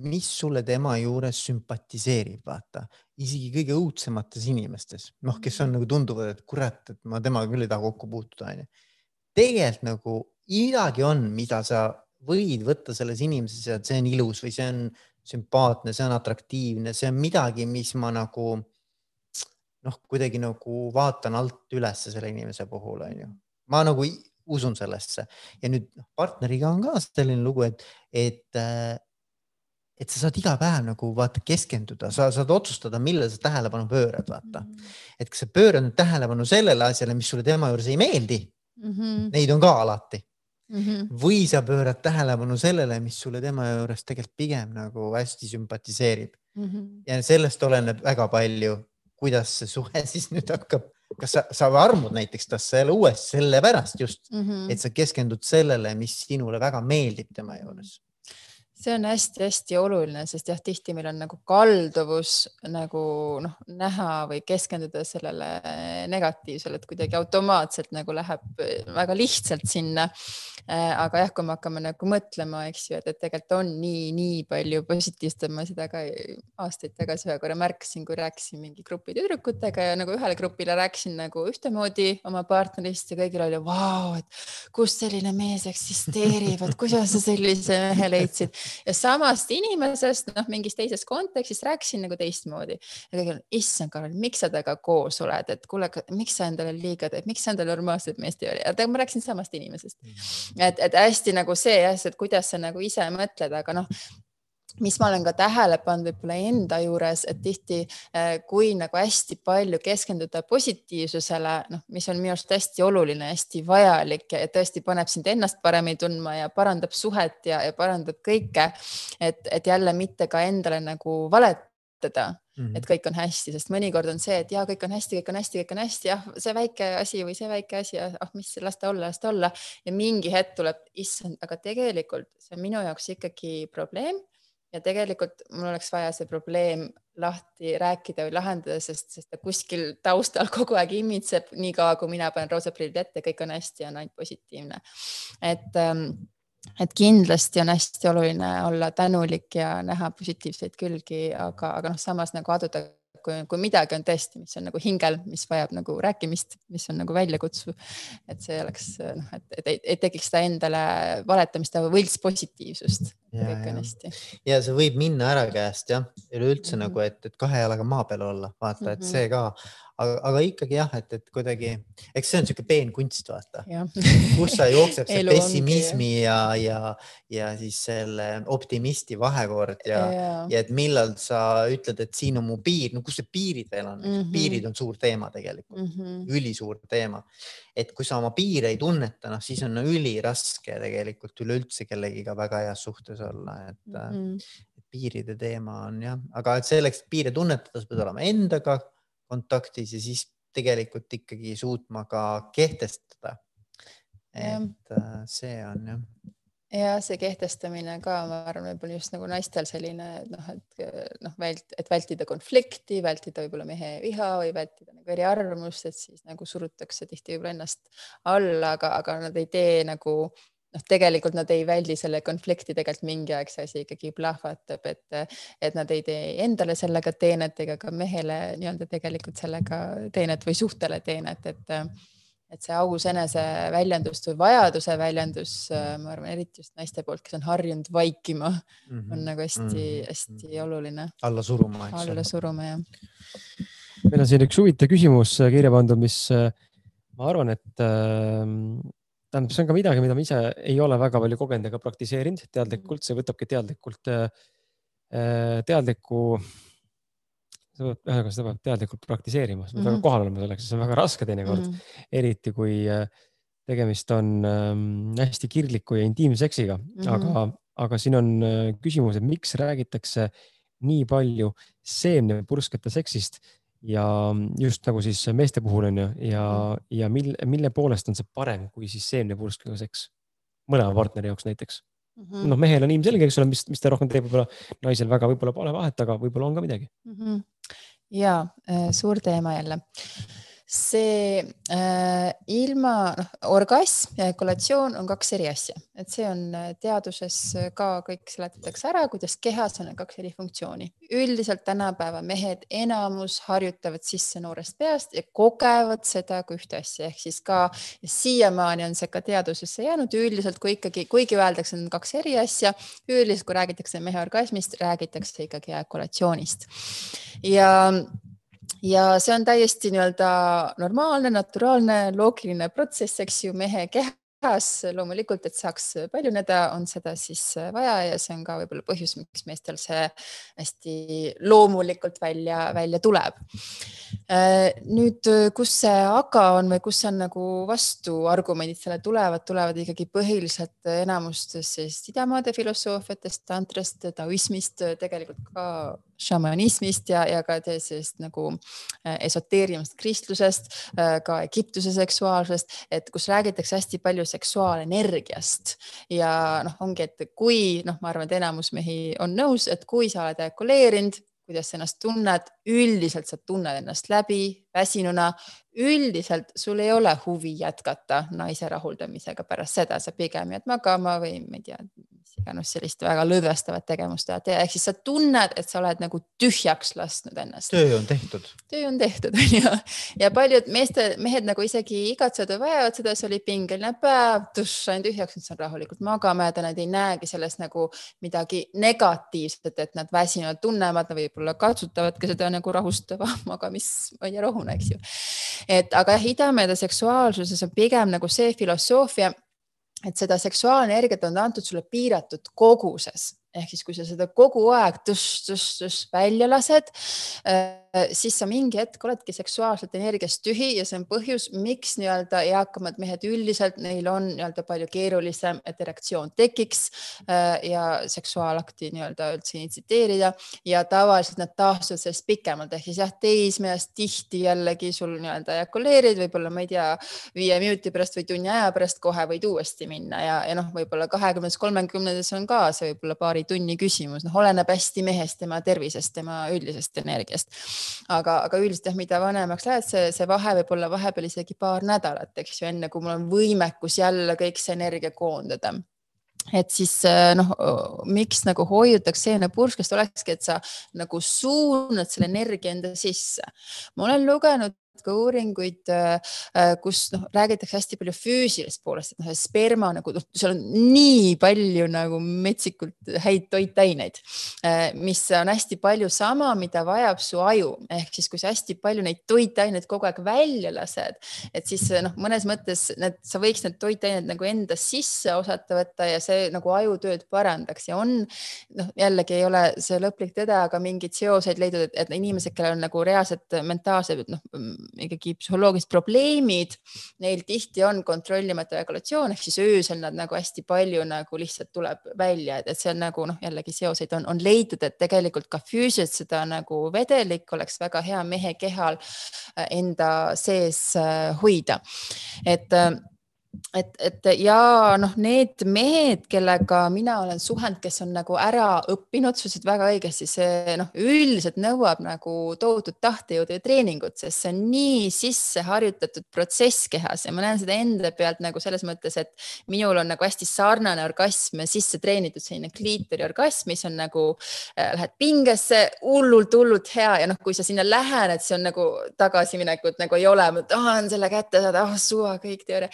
Speaker 2: mis sulle tema juures sümpatiseerib, vaata, isegi kõige õudsemates inimestes, noh, kes on nagu tunduvad, et kurat, et ma temaga küll ei taha kokku puutuda, onju. tegelikult nagu midagi on, mida sa võid võtta selles inimeses ja see on ilus või see on sümpaatne, see on atraktiivne, see on midagi, mis ma nagu noh, kuidagi nagu vaatan alt ülesse selle inimese puhul onju. ma nagu usun sellesse ja nüüd noh, partneriga on ka selline lugu, et, et, äh, et sa saad iga päev nagu vaata keskenduda, sa saad otsustada, millele sa tähelepanu pöörad, vaata mm. -hmm. et kas sa pöörad nüüd tähelepanu sellele asjale, mis sulle tema juures ei meeldi mm. -hmm. Neid on ka alati mm. -hmm. või sa pöörad tähelepanu sellele, mis sulle tema juures tegelikult pigem nagu hästi sümpatiseerib mm. -hmm. ja sellest oleneb väga palju, kuidas see suhe siis nüüd hakkab kas sa, sa armud näiteks tast selle uuesti sellepärast just mm, -hmm. et sa keskendud sellele, mis sinule väga meeldib tema juures
Speaker 3: see on hästi-hästi oluline, sest jah, tihti meil on nagu kalduvus nagu noh, näha või keskenduda sellele negatiivsele, et kuidagi automaatselt nagu läheb väga lihtsalt sinna. Äh, aga jah, kui me hakkame nagu mõtlema, eks ju, et, et tegelikult on nii, nii palju positiivset, ma seda ka aastaid tagasi ühe korra märkasin, kui rääkisin mingi grupi tüdrukutega ja nagu ühele grupile rääkisin nagu ühtemoodi oma partnerist ja kõigil oli vau, et kus selline mees eksisteerib, et kuidas sa sellise mehe leidsid ja samast inimesest, noh, mingis teises kontekstis rääkisin nagu teistmoodi. ja kõigil on, issand, Karel, miks sa temaga koos oled, et kuule, miks sa endale liiga teed, miks sa endale normaalset meest ei ole, aga ma rääkisin samast inimesest. Mm. et, et hästi nagu see jah, et kuidas sa nagu ise mõtled, aga noh mis ma olen ka tähele pannud võib-olla enda juures, et tihti äh, kui nagu hästi palju keskenduda positiivsusele, noh, mis on minu arust hästi oluline, hästi vajalik ja tõesti paneb sind ennast paremini tundma ja parandab suhet ja, ja parandab kõike. et, et jälle mitte ka endale nagu valetada Mm -hmm. et kõik on hästi, sest mõnikord on see, et ja kõik on hästi, kõik on hästi, kõik on hästi, jah, see väike asi või see väike asi, ah mis, las ta olla, las ta olla ja mingi hetk tuleb, issand, aga tegelikult see on minu jaoks ikkagi probleem ja tegelikult mul oleks vaja see probleem lahti rääkida või lahendada, sest, sest ta kuskil taustal kogu aeg imitseb, niikaua kui mina panen roosad prillid ette, kõik on hästi, on ainult positiivne. et, ähm, et kindlasti on hästi oluline olla tänulik ja näha positiivseid külgi, aga, aga noh, samas nagu aduda kui, kui midagi on tõesti, mis on nagu hingel, mis vajab nagu rääkimist, mis on nagu väljakutsuv, et see oleks noh, et, et ei, tekiks seda endale valetamist või võltspositiivsust, ja kõik on hästi.
Speaker 2: ja see võib minna ära käest jah, üleüldse mm -hmm. nagu, et, et kahe jalaga maa peal olla, vaata mm, -hmm. et mhm. see ka, aga, aga ikkagi jah, et, et kuidagi, eks see on niisugune peen kunst, vaata kus sa jookseb see pessimismi ja, ja, ja siis selle optimisti vahekord ja, ja., ja et millal sa ütled, et siin on mu piir, no kus see piirid veel on mm, -hmm. piirid on suur teema tegelikult mm, -hmm. ülisuur teema. et kui sa oma piire ei tunneta, noh, siis on üliraske tegelikult üleüldse kellegiga väga heas suhtes olla, et mm -hmm. piiride teema on jah, aga et selleks, et piire tunnetada, sa pead olema endaga kontaktis ja siis tegelikult ikkagi suutma ka kehtestada. et äh, see on jah
Speaker 3: ja see kehtestamine ka, ma arvan, võib-olla just nagu naistel selline noh, et noh, vält-, et vältida konflikti, vältida võib-olla mehe viha või vältida nagu eriarvamust, et siis nagu surutakse tihti võib-olla ennast alla, aga, aga nad ei tee nagu noh, tegelikult nad ei väldi selle konflikti, tegelikult mingi aeg see asi ikkagi plahvatab, et, et nad ei tee endale sellega teenet ega ka mehele nii-öelda tegelikult sellega teenet või suhtele teenet, et, et see aus eneseväljendus või vajaduse väljendus, ma arvan, eriti just naiste poolt, kes on harjunud vaikima mm, -hmm. on nagu hästi-hästi mm -hmm. oluline.
Speaker 2: alla suruma, eks
Speaker 3: ole. alla suruma, jah.
Speaker 1: meil on siin üks huvitav küsimus kirja pandud, mis ma arvan, et tähendab, see on ka midagi, mida ma ise ei ole väga palju kogenud ega praktiseerinud teadlikult, see võtabki teadlikult, äh, teadliku, ühesõnaga seda peab teadlikult praktiseerima, sa pead mm -hmm. väga kohal olema selleks, see on väga raske teinekord mm, -hmm. eriti kui äh, tegemist on ähm, hästi kirgliku ja intiimseksiga mm, -hmm. aga, aga siin on äh, küsimus, et miks räägitakse nii palju seemnepurskete seksist ja just nagu siis meeste puhul on ju ja, ja mille, mille poolest on see parem kui siis seemnepurskega seks mõlema partneri jaoks näiteks mm -hmm.. noh, mehel on ilmselge, eks ole, mis, mis ta rohkem teeb, võib-olla naisel väga võib-olla pole vahet, aga võib-olla on ka midagi mm. -hmm.
Speaker 3: ja suur teema jälle see äh, ilma, noh, orgasm ja ejakulatsioon on kaks eri asja, et see on äh, teaduses ka kõik seletatakse ära, kuidas kehas on kaks eri funktsiooni. üldiselt tänapäeva mehed enamus harjutavad sisse noorest peast ja kogevad seda kui ühte asja, ehk siis ka siiamaani on see ka teadusesse jäänud. üldiselt, kui ikkagi, kuigi öeldakse, et on kaks eri asja, üldiselt, kui räägitakse mehe orgasmist, räägitakse ikkagi ejakulatsioonist ja ja see on täiesti nii-öelda normaalne, naturaalne, loogiline protsess, eks ju, mehe kehas loomulikult, et saaks paljuneda, on seda siis vaja ja see on ka võib-olla põhjus, miks meestel see hästi loomulikult välja, välja tuleb. nüüd, kus see aga on või kus on nagu vastuargumendid sellele tulevad, tulevad ikkagi põhiliselt enamustest sellist idamaade filosoofiatest, tantrast, taoismist, tegelikult ka šamanismist ja, ja ka sellisest nagu äh, esoteeriumist kristlusest, äh, ka Egiptuse seksuaalsusest, et kus räägitakse hästi palju seksuaalenergiast. Ja noh, ongi, et kui noh, ma arvan, et enamus mehi on nõus, et kui sa oled ejakuleerinud, kuidas sa ennast tunned, üldiselt sa tunned ennast läbi väsinuna, üldiselt sul ei ole huvi jätkata naise rahuldamisega pärast seda, sa pigem jääd magama või ma ei tea, iganes sellist väga lõdvestavat tegevust teha, ehk siis sa tunned, et sa oled nagu tühjaks lasknud ennast.
Speaker 2: töö on tehtud.
Speaker 3: töö on tehtud, onju. ja paljud meeste, mehed nagu isegi igatsevad või vajavad seda, see oli pingeline päev, tuš, sain tühjaks, nüüd saan rahulikult magama jääda, nad ei näegi selles nagu midagi negatiivset, et nad väsinud tunnevad, võib-olla katsutavadki seda nagu rahustava magamisrohuna, eks ju. et aga jah, idameede seksuaalsuses on pigem nagu see filosoofia et seda seksuaalenergiat on antud sulle piiratud koguses. Ehk siis, kui sa seda kogu aeg tõst-tõst-tõst välja lased, äh, siis sa mingi hetk oledki seksuaalselt energiast tühi ja see on põhjus, miks nii-öelda eakamad mehed üldiselt, neil on nii-öelda palju keerulisem, et erektsioon tekiks äh, ja seksuaalakti nii-öelda üldse initsiteerida ja tavaliselt nad taastuvad sellest pikemalt ehk siis jah, teismeeas tihti jällegi sul nii-öelda ejakuleerid, võib-olla ma ei tea, viie minuti pärast või tunni aja pärast kohe võid uuesti minna ja, ja noh, võib-olla kahekümnes, kolmekümnendas on ka see võib-olla paari tunni küsimus, noh, oleneb hästi mehest, tema tervisest, tema üldisest energiast. Aga, aga üldiselt jah, mida vanemaks lähed, see, see vahe võib olla vahepeal isegi paar nädalat, eks ju, enne kui mul on võimekus jälle kõik see energia koondada et siis noh, miks nagu hoiutakse seenepurskest olekski, et sa nagu suunad selle energia enda sisse. ma olen lugenud ka uuringuid, kus noh, räägitakse hästi palju füüsilisest poolest, et noh, sperma nagu noh, seal on nii palju nagu metsikult häid toitaineid, mis on hästi palju sama, mida vajab su aju, ehk siis kui sa hästi palju neid toitaineid kogu aeg välja lased, et siis noh, mõnes mõttes need, sa võiks need toitained nagu enda sisse osata võtta ja see nagu ajutööd parandaks. Ja on noh, jällegi ei ole see lõplik tõde, aga mingeid seoseid leidnud, et, inimesed, kellel on nagu reaalsed mentaalsed noh, ikkagi psühholoogilised probleemid, neil tihti on kontrollimata ejakulatsioon ehk siis öösel nad nagu hästi palju nagu lihtsalt tuleb välja, et, et see on nagu noh, jällegi seoseid on, on leidnud, et tegelikult ka füüsiliselt seda nagu vedelik oleks väga hea mehe kehal äh, enda sees äh, hoida. et äh, et, et ja noh, need mehed, kellega mina olen suhelnud, kes on nagu ära õppinud, sa ütlesid väga õigesti, see noh, üldiselt nõuab nagu tohutut tahtejõudu ja treeningut, sest see on nii sisse harjutatud protsess kehas ja ma näen seda enda pealt nagu selles mõttes, et minul on nagu hästi sarnane orgasm sisse treenitud selline kliitori orgasm, mis on nagu äh,, lähed pingesse hullult-hullult hea ja noh, kui sa sinna lähened, see on nagu tagasiminekut nagu ei ole, ma tahan selle kätte saada, ah suva kõik teooria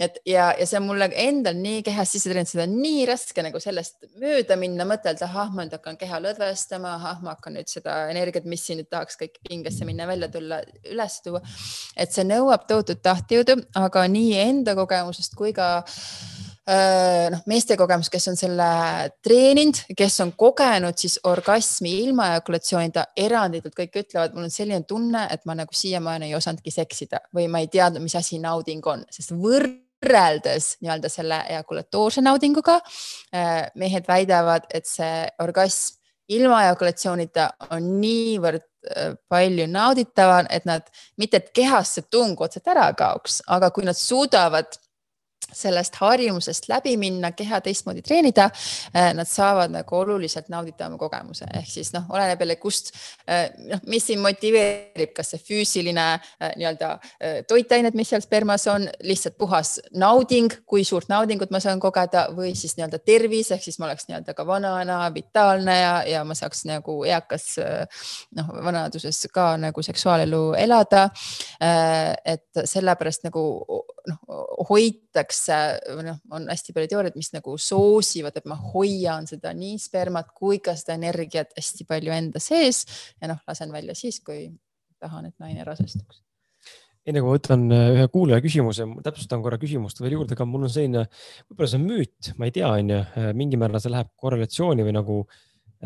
Speaker 3: et ja, ja see on mulle endal nii kehas sisse treeninud, seda on nii raske nagu sellest mööda minna, mõtelda, ahah, ma nüüd hakkan keha lõdvestama, ahah, ma hakkan nüüd seda energiat, mis siin nüüd tahaks kõik pingesse minna, välja tulla, üles tuua. et see nõuab tohutut tahtjõudu, aga nii enda kogemusest kui ka noh, meeste kogemus, kes on selle treeninud, kes on kogenud siis orgasmi ilma ejakulatsioonita, eranditult kõik ütlevad, mul on selline tunne, et ma nagu siiamaani ei osanudki seksida või ma ei teadnud, mis asi nauding on, sest võrd võrreldes nii-öelda selle ejakulatoorse naudinguga. Äh, mehed väidavad, et see orgasm ilma ejakulatsioonita on niivõrd äh, palju nauditavam, et nad mitte, et kehast see tung otseselt ära kaoks, aga kui nad suudavad sellest harjumusest läbi minna, keha teistmoodi treenida, äh, nad saavad nagu oluliselt nauditavama kogemuse, ehk siis noh, oleneb jälle, kust äh, noh, mis sind motiveerib, kas see füüsiline äh, nii-öelda toitained, mis seal spermas on, lihtsalt puhas nauding, kui suurt naudingut ma saan kogeda või siis nii-öelda tervis ehk siis ma oleks nii-öelda ka vanana, vitaalne ja, ja ma saaks nagu eakas noh, vanaduses ka nagu seksuaalelu elada. et sellepärast nagu noh, hoitakse, noh, on hästi palju teooriaid, mis nagu soosivad, et ma hoian seda nii spermat kui ka seda energiat hästi palju enda sees ja noh, lasen välja siis, kui tahan, et naine rasestuks.
Speaker 1: Enne kui ma võtan äh, ühe kuulaja küsimuse, täpsustan korra küsimust veel juurde, aga mul on selline, võib-olla see on müüt, ma ei tea, on ju, äh, mingil määral see läheb korrelatsiooni või nagu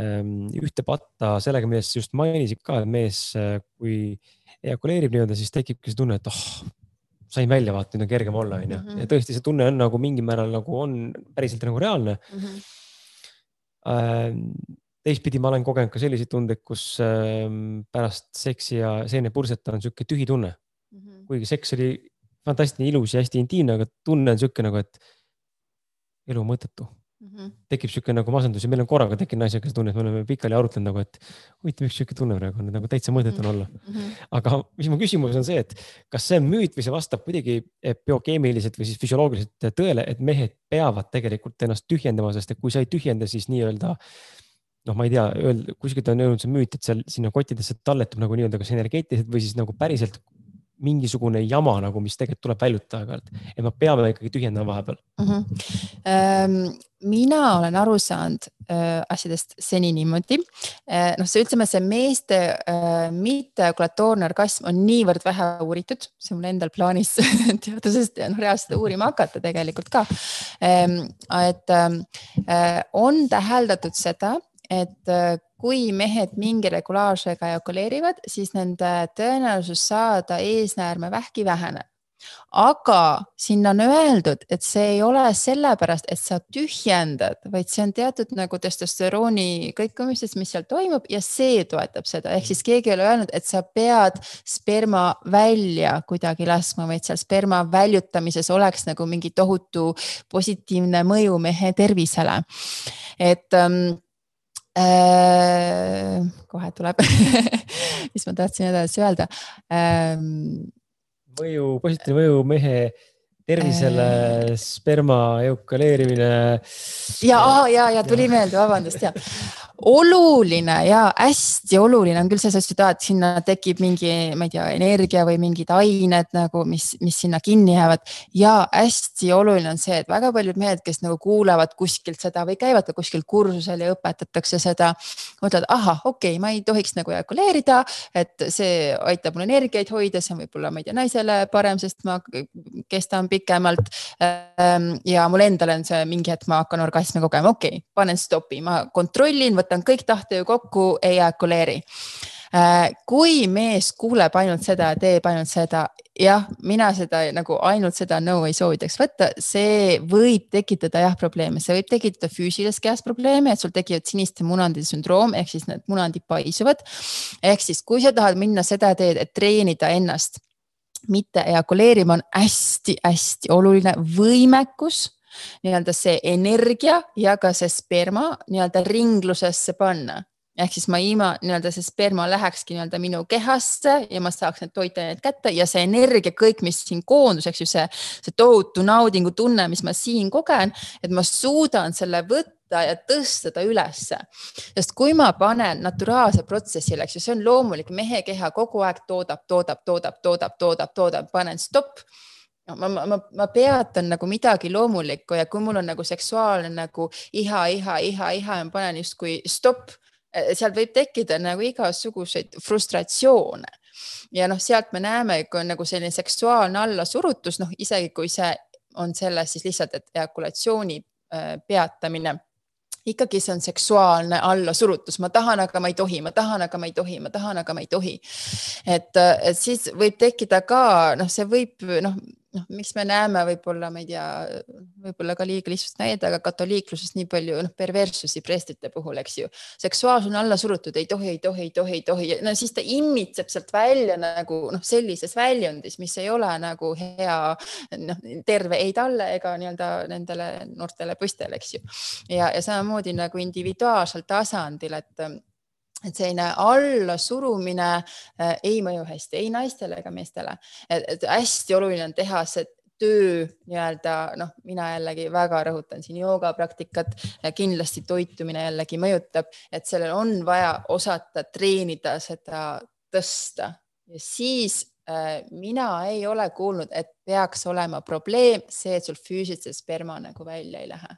Speaker 1: ähm, ühte patta sellega, millest sa just mainisid ka, et mees, äh, kui ejakuleerib nii-öelda, siis tekibki see tunne, et oh, sain välja vaata, nüüd on kergem olla, onju. Mhm. ja tõesti, see tunne on nagu mingil määral nagu on päriselt nagu reaalne mm. -hmm. teistpidi ma olen kogenud ka selliseid tundeid, kus äh, pärast seksi ja seenepurset on sihuke tühi tunne mm. -hmm. kuigi seks oli fantastiline, ilus ja hästi intiimne, aga tunne on sihuke nagu, et elu mõttetu mm. -hmm. tekib sihuke nagu masendus ja meil on korraga tekkinud naisega see tunne, et me oleme pikali arutlenud nagu, et huvitav, miks sihuke tunne praegu on, nagu täitsa mõttetu on olla mm. -hmm. aga mis mu küsimus on see, et kas see on müüt või see vastab kuidagi biokeemiliselt või siis füsioloogiliselt tõele, et mehed peavad tegelikult ennast tühjendama, sest et kui sa ei tühjenda, siis nii-öelda noh, ma ei tea, kuskilt on öelnud see müüt, et seal sinna kottidesse talletub nagu nii-öelda kas energeetiliselt või siis nagu päriselt mingisugune jama nagu, mis tegelikult tuleb väljutada aeg-ajalt, et me peame ikkagi tühjendama vahepeal mm.
Speaker 3: -hmm. mina olen aru saanud äh, asjadest seni niimoodi äh,. noh, see ütleme, see meeste äh, mitteejakulatoorne orgasm on niivõrd vähe uuritud, see on mul endal plaanis teadusest noh, reaalselt uurima hakata tegelikult ka. Ähm, et ähm, äh, on täheldatud seda, et äh, kui mehed mingi regulaarsusega ejakuleerivad, siis nende tõenäosus saada eesnäärmevähki väheneb. aga siin on öeldud, et see ei ole sellepärast, et sa tühjendad, vaid see on teatud nagu testosterooni kõikumisest, mis seal toimub ja see toetab seda, ehk siis keegi ei ole öelnud, et sa pead sperma välja kuidagi laskma, vaid seal sperma väljutamises oleks nagu mingi tohutu positiivne mõju mehe tervisele. et ähm, Äh, kohe tuleb mis ma tahtsin edasi öelda ähm,.
Speaker 1: mõju, positiivne mõju mehe tervisele äh,, sperma eukaleerimine.
Speaker 3: ja, ja, ja tuli meelde, vabandust ja oluline ja hästi oluline on küll see, sa ütlesid, et sinna tekib mingi, ma ei tea, energia või mingid ained nagu, mis, mis sinna kinni jäävad. ja hästi oluline on see, et väga paljud mehed, kes nagu kuulavad kuskilt seda või käivad ka kuskil kursusel ja õpetatakse seda, mõtlevad, ahah, okei okay,, ma ei tohiks nagu ejakuleerida, et see aitab mul energiaid hoida, see on võib-olla, ma ei tea, naisele parem, sest ma kestan pikemalt. Ehm, ja mul endal on see mingi hetk, ma hakkan orgasmi kogema, okei okay,, panen stopi, ma kontrollin, võtan kõik tahteju kokku, ei ejakuleeri äh, kui mees kuuleb ainult seda teeb ainult seda, jah, mina seda nagu ainult seda nõu ei soovitaks võtta, see võib tekitada jah probleeme, see võib tekitada füüsilises kehas probleeme, et sul tekivad siniste munandide sündroom ehk siis need munandid paisuvad. ehk siis, kui sa tahad minna seda teed, et treenida ennast mitte ejakuleerima, on hästi-hästi oluline võimekus nii-öelda see energia ja ka see sperma nii-öelda ringlusesse panna ehk siis ma ima nii-öelda see sperma lähekski nii-öelda minu kehasse ja ma saaks need toitained kätte ja see energia, kõik, mis siin koondus, eks ju, see, see tohutu naudingu tunne, mis ma siin kogen, et ma suudan selle võtta ja tõsta ta ülesse. sest kui ma panen naturaalse protsessile, eks ju, see on loomulik, mehe keha kogu aeg toodab, toodab, toodab, toodab, toodab, toodab, panen stopp ma, ma, ma peatan nagu midagi loomulikku ja kui mul on nagu seksuaalne nagu iha, iha, iha, iha ja ma panen justkui stopp, eh, sealt võib tekkida nagu igasuguseid frustratsioone. ja noh, sealt me näeme, kui on nagu selline seksuaalne allasurutus, noh isegi kui see on selles siis lihtsalt, et ejakulatsiooni eh, peatamine ikkagi see on seksuaalne allasurutus, ma tahan, aga ma ei tohi, ma tahan, aga ma ei tohi, ma tahan, aga ma ei tohi. et, et siis võib tekkida ka noh, see võib noh noh, miks me näeme võib-olla, ma ei tea, võib-olla ka liiga lihtsalt näide, aga katoliikluses nii palju noh, perverssusi preestrite puhul, eks ju. seksuaalsus on alla surutud, ei tohi, ei tohi, ei tohi, ei tohi, no siis ta immitseb sealt välja nagu noh, sellises väljundis, mis ei ole nagu hea noh, terve ei talle ega nii-öelda nendele noortele poistele, eks ju. ja, ja samamoodi nagu individuaalsel tasandil, et et selline allasurumine äh, ei mõju hästi ei naistele ega meestele. et hästi oluline on teha see töö nii-öelda noh, mina jällegi väga rõhutan siin joogapraktikat, kindlasti toitumine jällegi mõjutab, et sellel on vaja osata treenida seda tõsta ja siis äh, mina ei ole kuulnud, et peaks olema probleem see, et sul füüsiliselt sperma nagu välja ei lähe.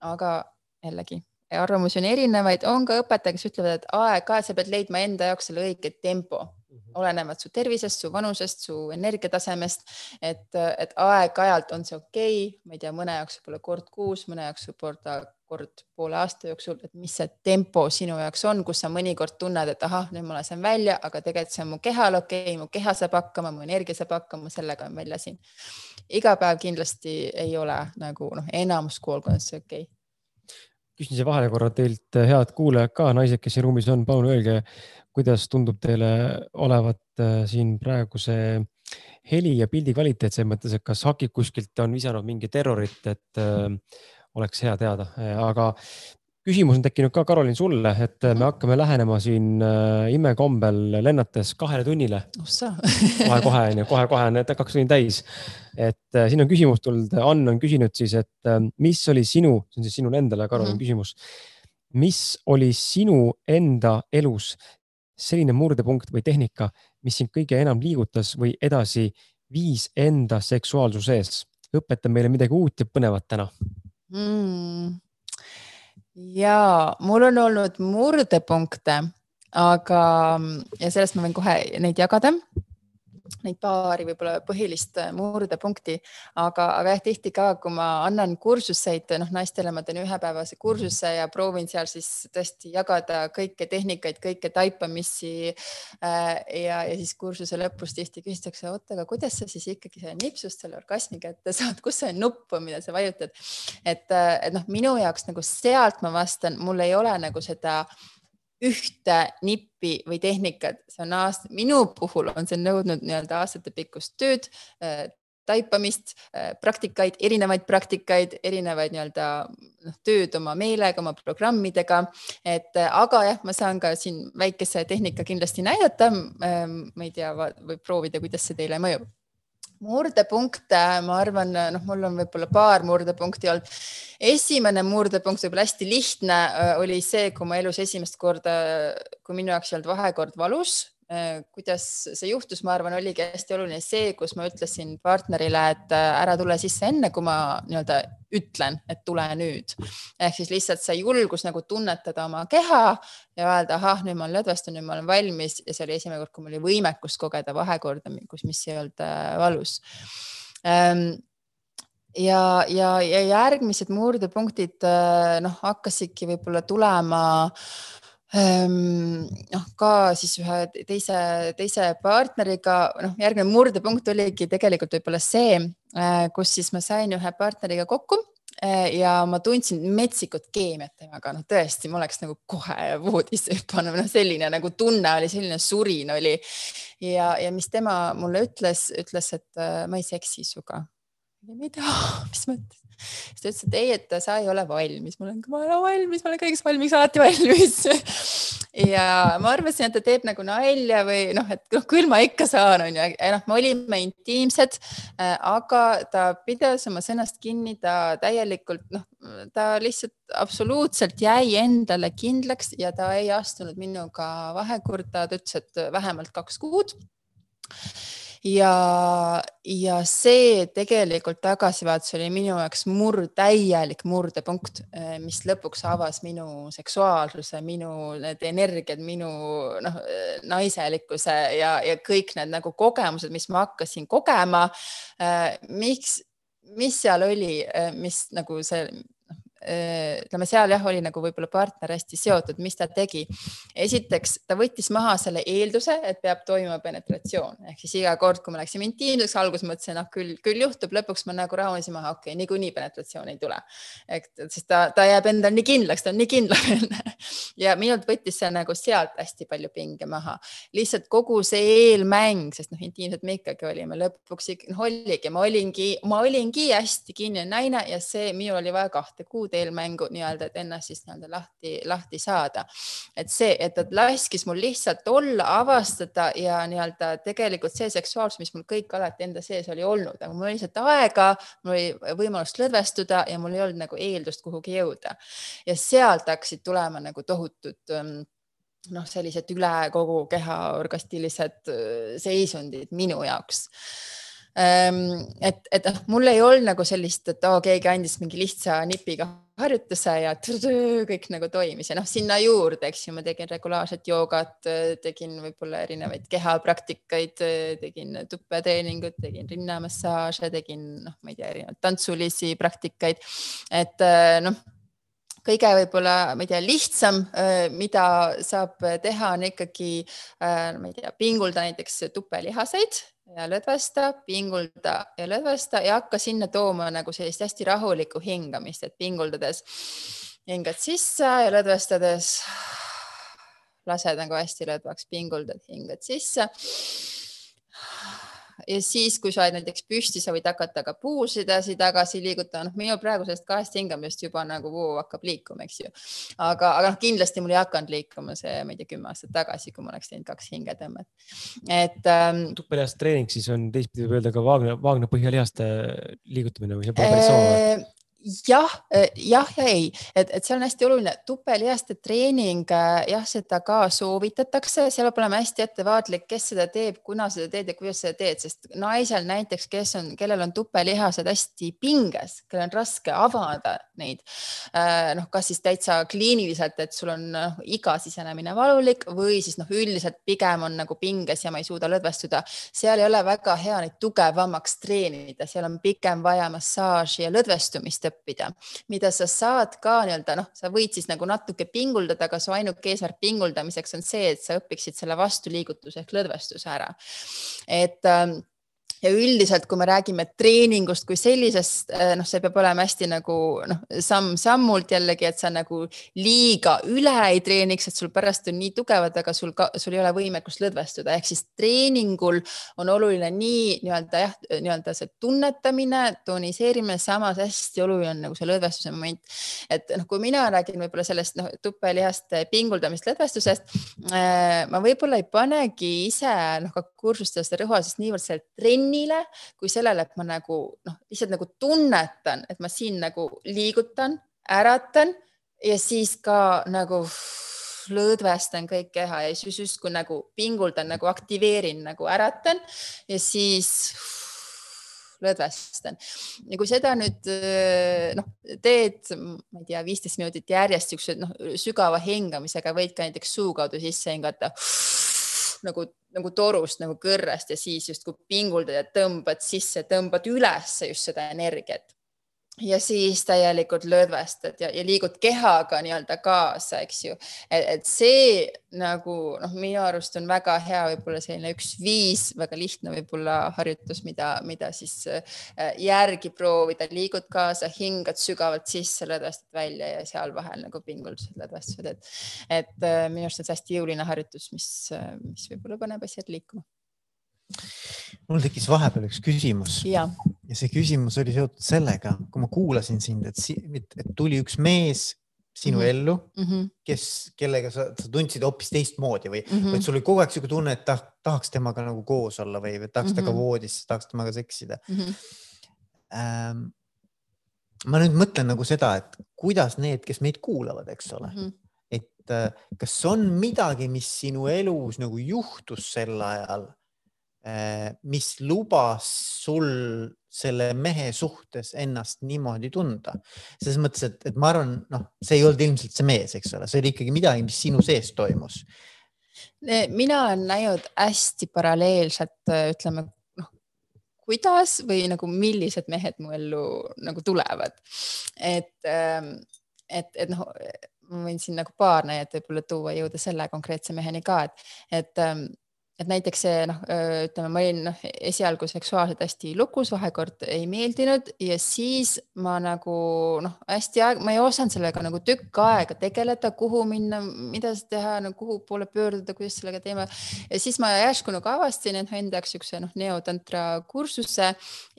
Speaker 3: aga jällegi arvamusi on erinevaid, on ka õpetaja, kes ütlevad, et aeg-ajalt sa pead leidma enda jaoks selle õige tempo -hmm. olenevalt su tervisest, su vanusest, su energiatasemest. et, et aeg-ajalt on see okei okay., ma ei tea, mõne jaoks võib-olla kord kuus, mõne jaoks võib-olla kord poole aasta jooksul, et mis see tempo sinu jaoks on, kus sa mõnikord tunned, et ahah, nüüd ma lasen välja, aga tegelikult see on mu kehal okei okay,, mu keha saab hakkama, mu energia saab hakkama, sellega on välja siin. iga päev kindlasti ei ole nagu noh, enamus koolkondades see okei okay
Speaker 1: küsin siia vahele korra teilt, eh, head kuulajad ka, naised, kes siin ruumis on, palun öelge, kuidas tundub teile olevat eh, siin praegu see heli ja pildi kvaliteet selles mõttes, et kas hakib kuskilt on visanud mingi terrorit, et äh, oleks hea teada, aga küsimus on tekkinud ka, Karolin, sulle, et me hakkame lähenema siin äh, imekombel lennates kahele tunnile. kohe-kohe on ju, kohe-kohe on kaks tundi täis. et äh, siin on küsimus tulnud, Ann on küsinud siis, et äh, mis oli sinu, see on siis sinule endale, Karolin mm -hmm. küsimus. mis oli sinu enda elus selline murdepunkt või tehnika, mis sind kõige enam liigutas või edasi viis enda seksuaalsuse ees? õpeta meile midagi uut ja põnevat täna
Speaker 3: mm ja mul on olnud murdepunkte, aga ja sellest ma võin kohe neid jagada neid paari võib-olla põhilist murdepunkti, aga, aga jah, tihti ka, kui ma annan kursuseid, noh, naistele ma teen ühepäevase kursuse ja proovin seal siis tõesti jagada kõiki tehnikaid, kõike taipamisi äh,. ja, ja siis kursuse lõpus tihti küsitakse, oota, aga kuidas sa siis ikkagi selle nipsust selle orgasmi kätte saad, kus see nupp on, mida sa vajutad? et, et noh, minu jaoks nagu sealt ma vastan, mul ei ole nagu seda ühte nippi või tehnikat, see on aasta, minu puhul on see nõudnud nii-öelda aastatepikkust tööd, äh, taipamist, äh, praktikaid, erinevaid praktikaid, erinevaid nii-öelda noh, tööd oma meelega, oma programmidega. et äh, aga jah, ma saan ka siin väikese tehnika kindlasti näidata. Ma ei tea, võib proovida, kuidas see teile mõjub murdepunkte, ma arvan, noh, mul on võib-olla paar murdepunkti olnud. esimene murdepunkt, võib-olla hästi lihtne, oli see, kui ma elus esimest korda, kui minu jaoks ei olnud vahekord valus Äh, kuidas see juhtus, ma arvan, oligi hästi oluline see, kus ma ütlesin partnerile, et äh, ära tule sisse enne, kui ma nii-öelda ütlen, et tule nüüd. ehk siis lihtsalt see julgus nagu tunnetada oma keha ja öelda, ahah, nüüd ma olen lõdvestunud, nüüd ma olen valmis ja see oli esimene kord, kui mul oli võimekus kogeda vahekorda, kus, mis ei olnud äh, valus ähm, ja, ja, ja järgmised murdepunktid noh, hakkasidki võib-olla tulema äh, Ehm, noh, ka siis ühe teise, teise partneriga, noh, järgmine murdepunkt oligi tegelikult võib-olla see, äh, kus siis ma sain ühe partneriga kokku äh, ja ma tundsin metsikut keemiat temaga, noh tõesti, ma oleks nagu kohe voodisse hüpanud, noh selline nagu tunne oli, selline surin oli. ja, ja mis tema mulle ütles, ütles, et äh, ma ei seksi sinuga. mida, mis mõttes? Siis ta ütles, et ei, et sa ei ole valmis, ma olen, ma olen valmis, ma olen kõigeks valmis, alati valmis. Ja ma arvasin, et ta teeb nagu nalja või noh, et noh, küll ma ikka saan, onju, ja noh, me olime intiimsed, äh, aga ta pidas oma sõnast kinni, ta täielikult noh, ta lihtsalt absoluutselt jäi endale kindlaks ja ta ei astunud minuga vahekorda, ta ütles, et vähemalt kaks kuud ja, ja see tegelikult tagasivaates oli minu jaoks murd, täielik murdepunkt, eh, mis lõpuks avas minu seksuaalsuse, minu need energiad, minu noh, naiselikkuse ja, ja kõik need nagu kogemused, mis ma hakkasin kogema. Eh, miks, mis seal oli, eh, mis nagu see Äh, ütleme, seal jah, oli nagu võib-olla partner hästi seotud, mis ta tegi. esiteks ta võttis maha selle eelduse, et peab toimuma penetratsioon ehk siis iga kord, kui me läksime intiimseks, alguses mõtlesin, ah küll, küll juhtub, lõpuks ma nagu rahunesin maha, okei okay,, niikuinii penetratsioon ei tule. et sest ta, ta jääb endal nii kindlaks, ta on nii kindlameelne ja minult võttis see nagu sealt hästi palju pinge maha. lihtsalt kogu see eelmäng, sest noh, intiimselt me ikkagi olime lõpuks, noh oligi, ma olingi, ma olingi hästi kinnine naine ja see, minul oli vaja kahte kuud muud eelmängu nii-öelda, et ennast siis nii-öelda lahti, lahti saada. et see, et ta laskis mul lihtsalt olla, avastada ja nii-öelda tegelikult see seksuaalsus, mis mul kõik alati enda sees oli olnud, aga mul oli lihtsalt aega, mul oli võimalust lõdvestuda ja mul ei olnud nagu eeldust kuhugi jõuda. ja sealt hakkasid tulema nagu tohutud ähm, noh, sellised üle kogu keha orgastilised äh, seisundid minu jaoks et, et noh, mul ei olnud nagu sellist, et oo oh,, keegi andis mingi lihtsa nipiga harjutuse ja kõik nagu toimis ja noh, sinna juurde, eks ju, ma tegin regulaarset joogat, tegin võib-olla erinevaid kehapraktikaid, tegin tuppetreeningut, tegin rinnamassaaže, tegin noh, ma ei tea, erinevaid tantsulisi praktikaid, et noh kõige võib-olla, ma ei tea, lihtsam, mida saab teha, on ikkagi, ma ei tea, pingulda näiteks tupelihaseid ja lõdvesta, pingulda ja lõdvesta ja hakka sinna tooma nagu sellist hästi rahulikku hingamist, et pinguldades hingad sisse ja lõdvestades lased nagu hästi lõdvaks, pinguldad, hingad sisse ja siis, kui sa oled näiteks püsti, sa võid hakata ka puusid edasi-tagasi liigutama, noh, minul praegu sellest kahest hingamisest juba nagu voo hakkab liikuma, eks ju. aga, aga noh, kindlasti mul ei hakanud liikuma see, ma ei tea, kümme aastat tagasi, kui ma oleks teinud kaks hingetõmmet. et ähm,.
Speaker 1: tupelihast treening siis on teistpidi võib öelda ka vaagna, vaagna põhjalihaste liigutamine või see pole päris sama äh,?
Speaker 3: Jah, eh, jah ja ei, et, et see on hästi oluline, tupelihaste treening, eh, jah, seda ka soovitatakse, seal peab olema hästi ettevaatlik, kes seda teeb, kuna seda teed ja kuidas seda teed, sest naisel näiteks, kes on, kellel on tupelihased hästi pinges, kellel on raske avada neid, eh, noh, kas siis täitsa kliiniliselt, et sul on noh, iga sisenemine valulik või siis noh, üldiselt pigem on nagu pinges ja ma ei suuda lõdvestuda, seal ei ole väga hea neid tugevamaks treenida, seal on pigem vaja massaaži ja lõdvestumist õppida, mida sa saad ka nii-öelda noh, sa võid siis nagu natuke pinguldada, aga su ainuke eesmärk pinguldamiseks on see, et sa õpiksid selle vastuliigutuse ehk lõdvestuse ära. et ähm, ja üldiselt, kui me räägime treeningust kui sellisest, eh, noh, see peab olema hästi nagu noh, samm-sammult jällegi, et sa nagu liiga üle ei treeniks, et sul pärast on nii tugevad, aga sul ka, sul ei ole võimekust lõdvestuda, ehk siis treeningul on oluline nii nii-öelda jah, nii-öelda see tunnetamine, toniseerimine, samas hästi oluline on nagu see lõdvestuse moment. et noh, kui mina räägin võib-olla sellest noh, tupelihaste pinguldamist lõdvestusest, eh, ma võib-olla ei panegi ise noh, ka kursustel seda rõhua, sest niivõrd seal trenni tunnile kui sellele, et ma nagu noh, lihtsalt nagu tunnetan, et ma siin nagu liigutan, äratan ja siis ka nagu lõdvestan kõik keha ja siis justkui nagu pinguldan, nagu aktiveerin, nagu äratan ja siis lõdvestan. ja kui seda nüüd noh, teed, ma ei tea, viisteist minutit järjest siukse noh, sügava hingamisega, võid ka näiteks suu kaudu sisse hingata nagu, nagu torust nagu kõrrest ja siis justkui pinguldad ja tõmbad sisse, tõmbad üles just seda energiat ja siis täielikult lõdvestad ja, ja liigud kehaga nii-öelda kaasa, eks ju. et see nagu noh, minu arust on väga hea, võib-olla selline üks viis, väga lihtne võib-olla harjutus, mida, mida siis äh, järgi proovida, liigud kaasa, hingad sügavalt sisse, lõdvestad välja ja seal vahel nagu pingutused, lõdvestused, et, et äh, minu arust on see hästi jõuline harjutus, mis, äh, mis võib-olla paneb asjad liikuma
Speaker 2: mul tekkis vahepeal üks küsimus
Speaker 3: ja.
Speaker 2: ja see küsimus oli seotud sellega, kui ma kuulasin sind, et, et tuli üks mees sinu mm -hmm. ellu mm, -hmm. kes, kellega sa, sa tundsid hoopis teistmoodi või mm, -hmm. või sul oli kogu aeg sihuke tunne, et ta, tahaks temaga nagu koos olla või, või tahaks mm -hmm. temaga voodisse, tahaks temaga seksida mm. -hmm. Ähm, ma nüüd mõtlen nagu seda, et kuidas need, kes meid kuulavad, eks ole mm, -hmm. et äh, kas on midagi, mis sinu elus nagu juhtus sel ajal mis lubas sul selle mehe suhtes ennast niimoodi tunda. selles mõttes, et, et ma arvan, noh, see ei olnud ilmselt see mees, eks ole, see oli ikkagi midagi, mis sinu sees toimus.
Speaker 3: mina olen näinud hästi paralleelselt, ütleme noh, kuidas või nagu millised mehed mu ellu nagu tulevad. et, ähm, et, et noh, ma võin siin nagu paar näidet võib-olla tuua, jõuda selle konkreetse meheni ka, et, et ähm, et näiteks see noh, ütleme, ma olin noh, esialgu seksuaalselt hästi lukus, vahekord ei meeldinud ja siis ma nagu noh, hästi aeg, ma ei osanud sellega nagu tükk aega tegeleda, kuhu minna, mida teha, no kuhu poole pöörduda, kuidas sellega teema. ja siis ma järsku nagu avastasin enda jaoks siukse noh, neotantra kursuse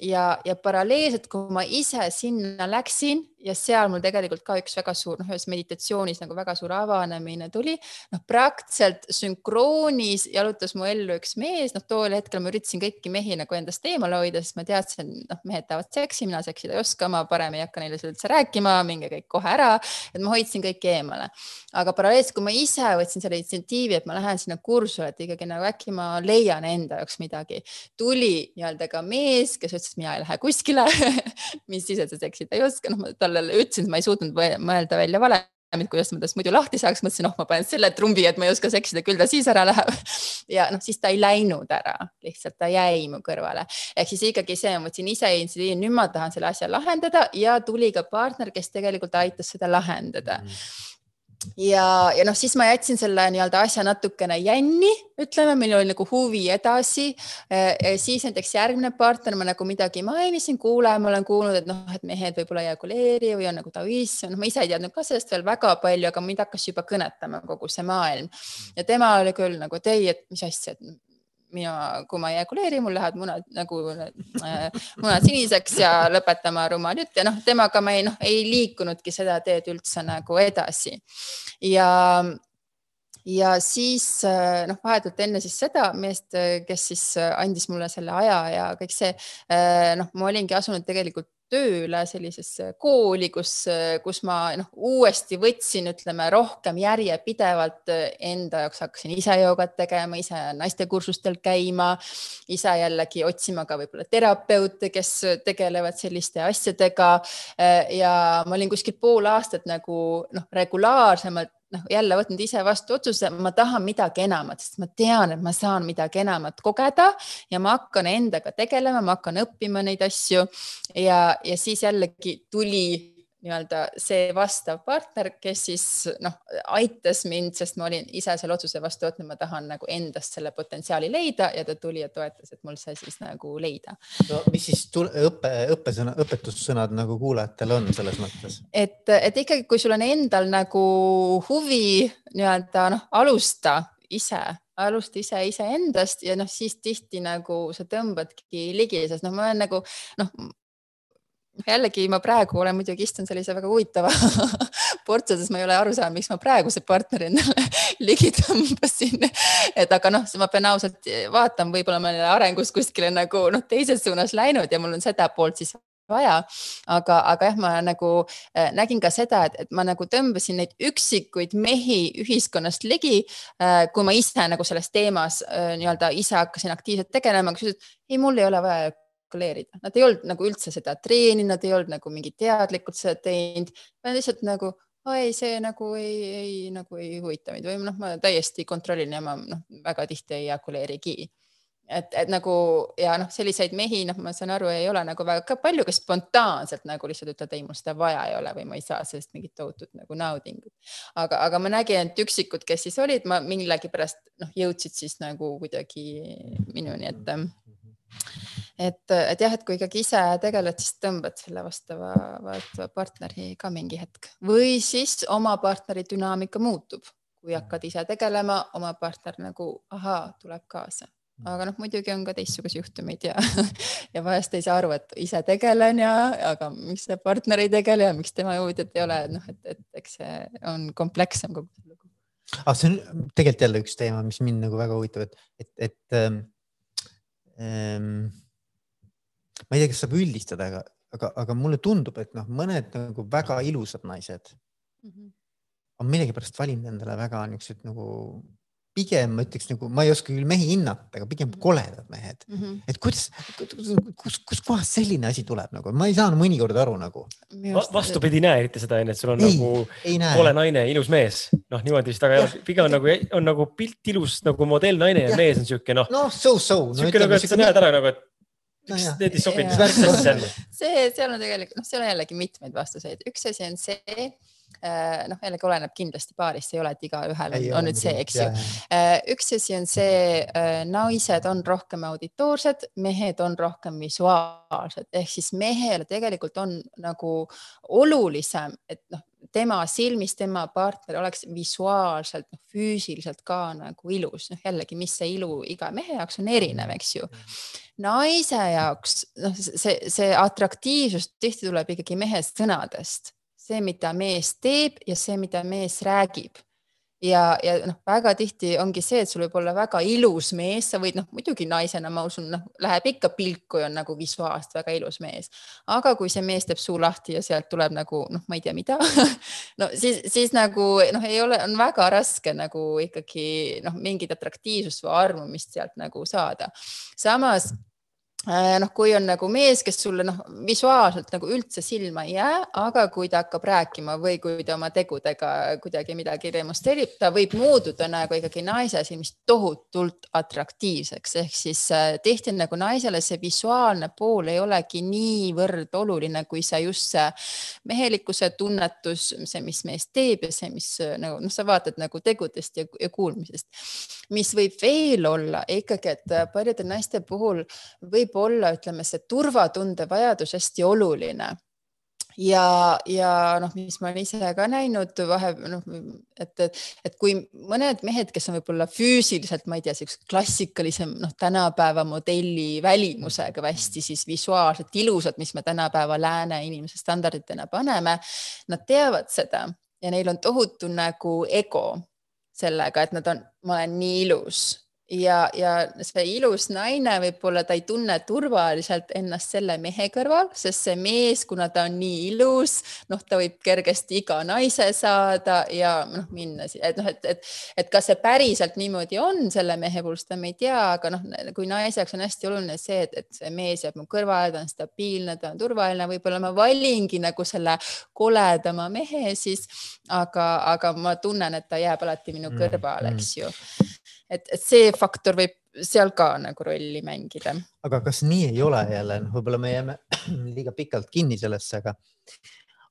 Speaker 3: ja, ja paralleelselt, kui ma ise sinna läksin ja seal mul tegelikult ka üks väga suur, noh, ühes meditatsioonis nagu väga suur avanemine tuli, noh, praktiliselt sünkroonis jalutas mu ellu üks mees, noh, tool hetkel ma üritasin kõiki mehi nagu endast eemale hoida, sest ma teadsin, noh, mehed tahavad seksi, mina seksida ei oska, ma parem ei hakka neile seda üldse rääkima, minge kõik kohe ära, et ma hoidsin kõiki eemale. aga paralleelselt, kui ma ise võtsin selle initsiatiivi, et ma lähen sinna kursusele, et ikkagi nagu äkki ma leian enda jaoks midagi, tuli nii-öelda ka mees, kes ütles, et mina ei lähe kuskile mis siis, et sa seksida ei oska, noh, talle ütlesin, et ma ei suutnud mõelda välja vale kuidas ma tast muidu lahti saaks, mõtlesin, noh, ma panen selle trumbi, et ma ei oska seksida, küll ta siis ära läheb. ja noh, siis ta ei läinud ära, lihtsalt ta jäi mu kõrvale. ehk siis ikkagi see, ma võtsin ise initsiatiivi, nüüd ma tahan selle asja lahendada ja tuli ka partner, kes tegelikult aitas seda lahendada mm ja, ja noh, siis ma jätsin selle nii-öelda asja natukene jänni, ütleme, meil oli nagu huvi edasi. siis näiteks järgmine partner, ma nagu midagi mainisin, kuule, ma olen kuulnud, et noh, et mehed võib-olla ei ejakuleeri või on nagu taoism, noh, ma ise ei teadnud ka sellest veel väga palju, aga mind hakkas juba kõnetama kogu see maailm. ja tema oli küll nagu, et ei, et mis asja, et mina, kui ma ei ejakuleeri, mul lähevad munad nagu äh, munad siniseks ja lõpetama rumal jutt ja noh, temaga ma ei noh, ei liikunudki seda teed üldse nagu edasi. ja, ja siis äh, noh, vahetult enne siis seda meest, kes siis andis mulle selle aja ja kõik see äh, noh, ma olingi asunud tegelikult tööle sellisesse kooli, kus, kus ma noh, uuesti võtsin, ütleme rohkem järjepidevalt enda jaoks hakkasin ise joogat tegema, ise naistekursustel käima, ise jällegi otsima ka võib-olla terapeute, kes tegelevad selliste asjadega. ja ma olin kuskil pool aastat nagu noh, regulaarsemalt noh, jälle võtnud ise vastu otsuse, ma tahan midagi enamat, sest ma tean, et ma saan midagi enamat kogeda ja ma hakkan endaga tegelema, ma hakkan õppima neid asju. Ja, ja siis jällegi tuli nii-öelda see vastav partner, kes siis noh, aitas mind, sest ma olin ise selle otsuse vastu võtnud, ma tahan nagu endast selle potentsiaali leida ja ta tuli ja toetas, et mul see siis nagu leida
Speaker 2: no,. mis siis õppe, õppesõna, õpetussõnad nagu kuulajatel on selles mõttes?
Speaker 3: et, et ikkagi, kui sul on endal nagu huvi nii-öelda noh, alusta ise alusta ise iseendast ja noh, siis tihti nagu sa tõmbadki ligi, sest noh, ma olen nagu noh, jällegi ma praegu olen muidugi istun sellise väga huvitava portsu, sest ma ei ole aru saanud, miks ma praeguse partneri endale ligi tõmbasin. et aga noh, ma pean ausalt vaatama, võib-olla ma olen arengus kuskile nagu noh, teises suunas läinud ja mul on seda poolt siis vaja. aga, aga jah, ma nagu äh, nägin ka seda, et, et ma nagu tõmbasin neid üksikuid mehi ühiskonnast ligi äh,. kui ma ise nagu selles teemas äh, nii-öelda ise hakkasin aktiivselt tegelema, kes ütlesid, ei, mul ei ole vaja kalkuleerida, nad ei olnud nagu üldse seda treeninud, nad ei olnud nagu mingi teadlikult seda teinud, lihtsalt nagu oh, ei, see nagu ei, ei nagu ei huvita mind. Või noh, ma täiesti kontrollin ja ma noh, väga tihti ei ejakuleerigi. et, et nagu ja noh, selliseid mehi, noh, ma saan aru, ei ole nagu väga palju, kes spontaanselt nagu lihtsalt ütlevad, ei, mul seda vaja ei ole või ma ei saa sellest mingit tohutut nagu naudingut. aga, aga ma nägin, et üksikud, kes siis olid, ma millegipärast noh, jõudsid siis nagu kuidagi minuni, et et, et jah, et kui ikkagi ise tegeled, siis tõmbad selle vastava, vastava partneri ka mingi hetk. Või siis oma partneri dünaamika muutub, kui hakkad ise tegelema, oma partner nagu ahaa, tuleb kaasa. Aga noh, muidugi on ka teistsuguseid juhtumeid ja, ja vahest ei saa aru, et ise tegelen ja, aga miks see partner ei tegele ja miks tema jõudjad ei ole, noh, et, et eks see on komplekssem kogu see lugu.
Speaker 2: aga see on tegelikult jälle üks teema, mis mind nagu väga huvitab, et, et, et ähm, ähm, ma ei tea, kas saab üldistada, aga, aga, aga mulle tundub, et noh, mõned nagu väga ilusad naised mm -hmm. on millegipärast valinud endale väga niisugused nagu pigem ma ütleks nagu, ma ei oska küll mehi hinnata, aga pigem mhm. koledad mehed mm. -hmm. et kuidas, kus, kuskohast selline asi tuleb nagu, ma ei saa mõnikord aru nagu.
Speaker 1: vastupidi, näe eriti seda onju, et sul on ei, nagu ei kole naine, ilus mees, noh niimoodi vist, aga pigem on nagu, on nagu pilt ilus nagu modellnaine ja, ja mees on siuke noh.
Speaker 2: noh, so-so no,.
Speaker 1: siuke nagu, et sa näed ära nagu, et üks no, need ei sobinud.
Speaker 3: see, seal on tegelikult, noh, seal on jällegi mitmeid vastuseid, üks asi on see Äh, noh, jällegi oleneb kindlasti paarist, ei ole, et igaühel on, on nüüd see, eks ju. Äh, üks asi on see, äh, naised on rohkem auditoorsed, mehed on rohkem visuaalsed, ehk siis mehele tegelikult on nagu olulisem, et noh, tema silmis tema partner oleks visuaalselt, noh, füüsiliselt ka nagu ilus, noh jällegi, mis see ilu iga mehe jaoks on erinev, eks ju. naise jaoks noh, see, see atraktiivsus tihti tuleb ikkagi mehe sõnadest see, mida mees teeb ja see, mida mees räägib. Ja, ja noh, väga tihti ongi see, et sul võib olla väga ilus mees, sa võid noh, muidugi naisena, ma usun, noh, läheb ikka pilku ja on nagu visuaalselt väga ilus mees. aga kui see mees teeb suu lahti ja sealt tuleb nagu noh, ma ei tea, mida no siis, siis nagu noh, ei ole, on väga raske nagu ikkagi noh, mingit atraktiivsust või armumist sealt nagu saada. samas noh, kui on nagu mees, kes sulle noh, visuaalselt nagu üldse silma ei jää, aga kui ta hakkab rääkima või kui ta oma tegudega kuidagi midagi demonstreerib, ta võib muutuda nagu ikkagi naise silmis tohutult atraktiivseks, ehk siis äh, tihti nagu naisele see visuaalne pool ei olegi niivõrd oluline, kui see just see mehelikkuse tunnetus, see, mis mees teeb ja see, mis nagu noh, sa vaatad nagu tegudest ja, ja kuulmisest, mis võib veel olla ikkagi, et paljude naiste puhul võib võib olla, ütleme, see turvatunde vajadus hästi oluline ja, ja noh, mis ma olen ise ka näinud vahe, noh, et, et, et kui mõned mehed, kes on võib-olla füüsiliselt, ma ei tea, siukse klassikalisem, noh, tänapäeva modelli välimusega hästi siis visuaalselt ilusad, mis me tänapäeva lääne inimese standarditena paneme. Nad teavad seda ja neil on tohutu nagu ego sellega, et nad on, ma olen nii ilus ja, ja see ilus naine võib-olla ta ei tunne turvaliselt ennast selle mehe kõrval, sest see mees, kuna ta on nii ilus, noh, ta võib kergesti iga naise saada ja noh, minna, et noh, et, et, et kas see päriselt niimoodi on selle mehe puhul, seda me ei tea, aga noh, kui naise jaoks on hästi oluline see, et, et see mees jääb mu kõrvale, ta on stabiilne, ta on turvaline, võib-olla ma valingi nagu selle koledama mehe siis, aga, aga ma tunnen, et ta jääb alati minu mm, kõrvale, eks ju et, et see faktor võib seal ka nagu rolli mängida.
Speaker 2: aga kas nii ei ole jälle, noh, võib-olla me jääme liiga pikalt kinni sellesse, aga,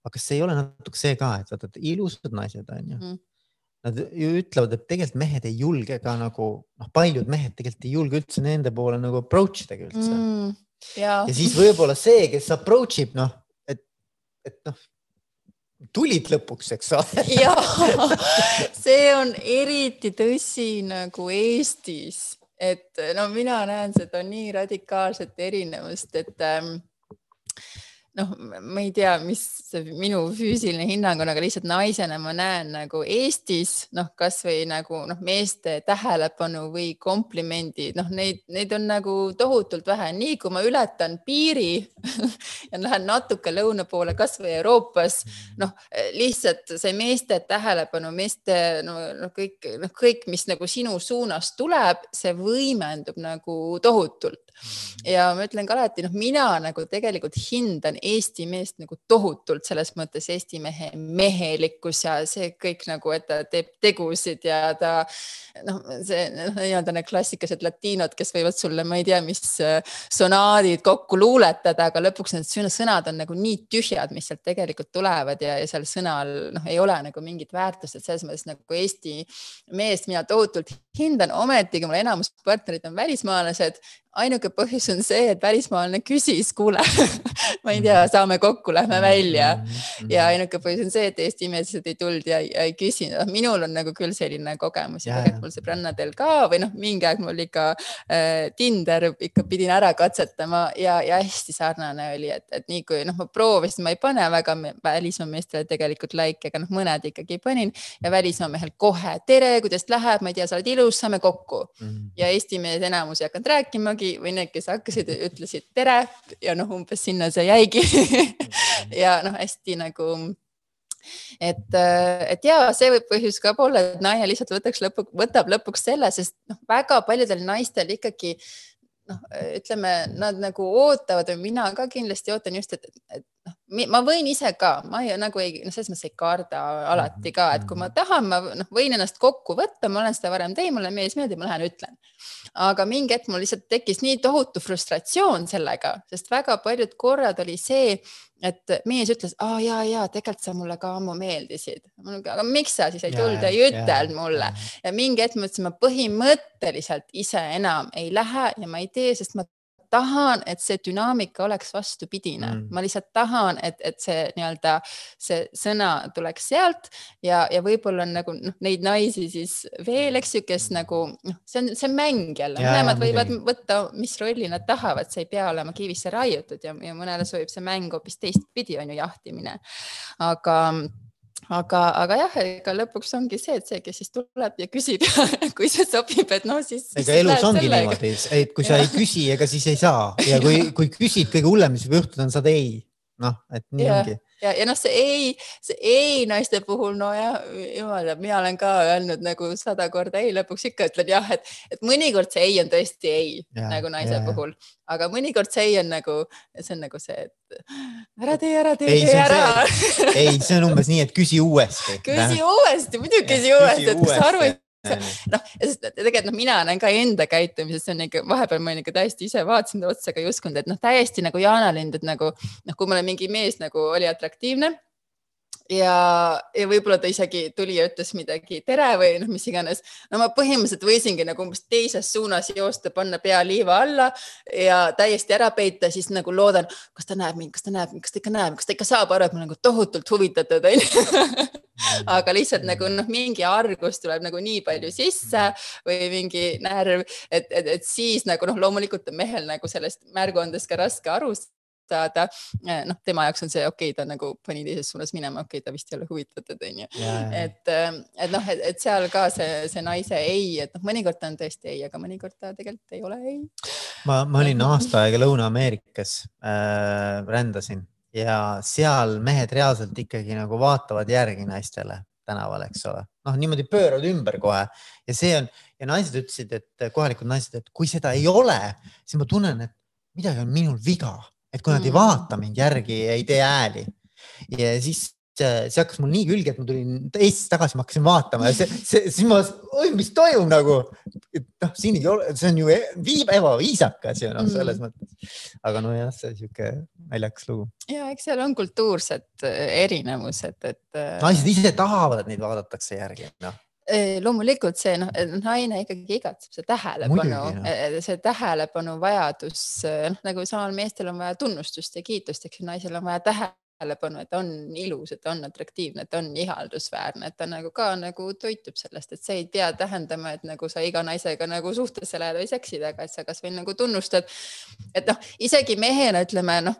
Speaker 2: aga kas ei ole natuke see ka, et vaata, et ilusad naised on ju mm. Nad ju ütlevad, et tegelikult mehed ei julge ka nagu noh, paljud mehed tegelikult ei julge üldse nende poole nagu approach idagi üldse mm,. ja siis võib-olla see, kes approach ib, noh, et, et noh tulid lõpuks, eks ole.
Speaker 3: ja see on eriti tõsi nagu Eestis, et no mina näen seda nii radikaalset erinevust, et ähm, noh, ma ei tea, mis minu füüsiline hinnang on, aga lihtsalt naisena ma näen nagu Eestis noh, kasvõi nagu noh, meeste tähelepanu või komplimendid, noh, neid, neid on nagu tohutult vähe, nii kui ma ületan piiri ja lähen natuke lõuna poole, kasvõi Euroopas, noh, lihtsalt see meeste tähelepanu, meeste no, no kõik, noh, kõik, mis nagu sinu suunas tuleb, see võimendub nagu tohutult ja ma ütlen ka alati, noh, mina nagu tegelikult hindan Eesti meest nagu tohutult selles mõttes Eesti mehe mehelikkus ja see kõik nagu, et ta teeb tegusid ja ta noh, see noh, nii-öelda need klassikalised latiinod, kes võivad sulle, ma ei tea, mis äh, sonaadid kokku luuletada, aga lõpuks need sõnad on nagu nii tühjad, mis sealt tegelikult tulevad ja, ja seal sõnal noh, ei ole nagu mingit väärtust, et selles mõttes nagu Eesti meest mina tohutult hindan, ometigi mul enamus partnerid on välismaalased ainuke põhjus on see, et välismaalane küsis, kuule ma ei tea, saame kokku, lähme välja mhm. ja ainuke põhjus on see, et Eesti meelsed ei tulnud ja, ja ei küsinud. minul on nagu küll selline kogemus ja tegelikult mul sõbrannadel ka või noh, mingi aeg mul ikka äh, Tinder ikka pidin ära katsetama ja, ja hästi sarnane oli, et, et nii kui noh, ma proovisin, ma ei pane väga välismaa meestele tegelikult like'e, aga noh, mõned ikkagi panin ja välismaa mehel kohe tere, kuidas läheb, ma ei tea, sa oled ilus, saame kokku mm. -hmm. ja Eesti mees enamus ei hakanud rääkimagi või need, kes hakkasid, ütlesid tere ja noh, umbes sinna see jäigi. Ja noh, hästi nagu et, et ja see võib põhjus ka olla, et naine lihtsalt võtaks lõpu, võtab lõpuks selle, sest noh, väga paljudel naistel ikkagi noh, ütleme, nad nagu ootavad või mina ka kindlasti ootan just, et, et ma võin ise ka, ma ei, nagu ei, noh, selles mõttes ei karda alati ka, et kui ma tahan, ma noh, võin ennast kokku võtta, ma olen seda varem teinud, mulle meeldis, meeldib, ma lähen ütlen. aga mingi hetk mul lihtsalt tekkis nii tohutu frustratsioon sellega, sest väga paljud korrad oli see, et mees ütles, aa ja, ja tegelikult sa mulle ka ammu meeldisid. aga miks sa siis ei tulnud ja ei ütelnud mulle ja mingi hetk ma ütlesin, ma põhimõtteliselt ise enam ei lähe ja ma ei tee, sest ma tahan, et see dünaamika oleks vastupidine. Mm., ma lihtsalt tahan, et, et see nii-öelda see sõna tuleks sealt ja, ja võib-olla on nagu noh, neid naisi siis veel, eks ju, kes nagu noh, see on, see on mäng jälle, mõlemad võivad võtta, mis rolli nad tahavad, see ei pea olema kivisse raiutud ja, ja mõnele sobib see mäng hoopis teistpidi on ju jahtimine, aga aga, aga jah, ega lõpuks ongi see, et see, kes siis tuleb ja küsib kui see sobib, et noh, siis.
Speaker 2: ega elus ongi sellega. niimoodi, et kui sa ei küsi, ega siis ei saa ja kui, kui küsid, kõige hullem, mis võib juhtuda, on saad ei. noh, et nii
Speaker 3: ja.
Speaker 2: ongi
Speaker 3: ja, ja noh, see ei, see ei naiste puhul, nojah, jumal teab, mina olen ka öelnud nagu sada korda ei, lõpuks ikka ütlen jah, et, et mõnikord see ei on tõesti ei ja, nagu naise ja, puhul, aga mõnikord see ei on nagu, see on nagu see, et ära tee, ära tee, tee ära.
Speaker 2: ei, see on umbes nii, et küsi uuesti.
Speaker 3: küsi uuesti, muidugi küsi uuesti, et kas sa aru ei noh, tegelikult noh, mina näen ka enda käitumises, see on ikka vahepeal ma olin ikka täiesti ise vaatasin ta otsa, aga ei uskunud, et noh, täiesti nagu Jaana Lind, et nagu noh, kui mulle mingi mees nagu oli atraktiivne ja, ja võib-olla ta isegi tuli ja ütles midagi tere! või noh, mis iganes. no ma põhimõtteliselt võisingi nagu umbes teises suunas joosta, panna pea liiva alla ja täiesti ära peita, siis nagu loodan, kas ta näeb mind, kas ta näeb mind, kas ta ikka näeb, kas ta ikka saab aru, et ma olen nagu tohutult huvitatud? Onju aga lihtsalt nagu noh, mingi argus tuleb nagu nii palju sisse või mingi närv, et, et, et siis nagu noh, loomulikult on mehel nagu sellest märguandest ka raske aru saada. Eh, noh, tema jaoks on see okei okay,, ta nagu pani teises suunas minema, okei okay,, ta vist ei ole huvitatud, onju. et, eh, et noh, et seal ka see, see naise ei, et noh, mõnikord ta on tõesti ei, aga mõnikord ta tegelikult ei ole ei.
Speaker 2: ma, ma olin aasta aega Lõuna-Ameerikas äh,, rändasin ja seal mehed reaalselt ikkagi nagu vaatavad järgi naistele tänaval, eks ole, noh, niimoodi pööravad ümber kohe ja see on ja naised ütlesid, et kohalikud naised, et kui seda ei ole, siis ma tunnen, et midagi on minul viga et kui nad ei mm. vaata mind järgi, ei tee hääli ja siis see, see hakkas mul nii külge, et ma tulin Eestist tagasi, ma hakkasin vaatama ja see, see, siis ma, oi, mis toimub nagu. et noh, siin ei ole, see on ju e-, viib ebaviisakas ju noh, mm. selles mm. mõttes. aga nojah, see sihuke naljakas lugu.
Speaker 3: ja eks seal on kultuursed äh, erinevused, et.
Speaker 2: Äh, naised ise tahavad, et neid vaadatakse järgi, noh
Speaker 3: loomulikult see noh, naine ikkagi igatseb see tähelepanu, no. see tähelepanu vajadus, noh nagu samal meestel on vaja tunnustust ja kiitust, eks ju, naisel on vaja tähelepanu, et on ilus, et on atraktiivne, et on ihaldusväärne, et ta nagu ka nagu toitub sellest, et see ei pea tähendama, et nagu sa iga naisega nagu suhtesse lähed või seksid, aga et sa kasvõi nagu tunnustad. et noh, isegi mehena ütleme noh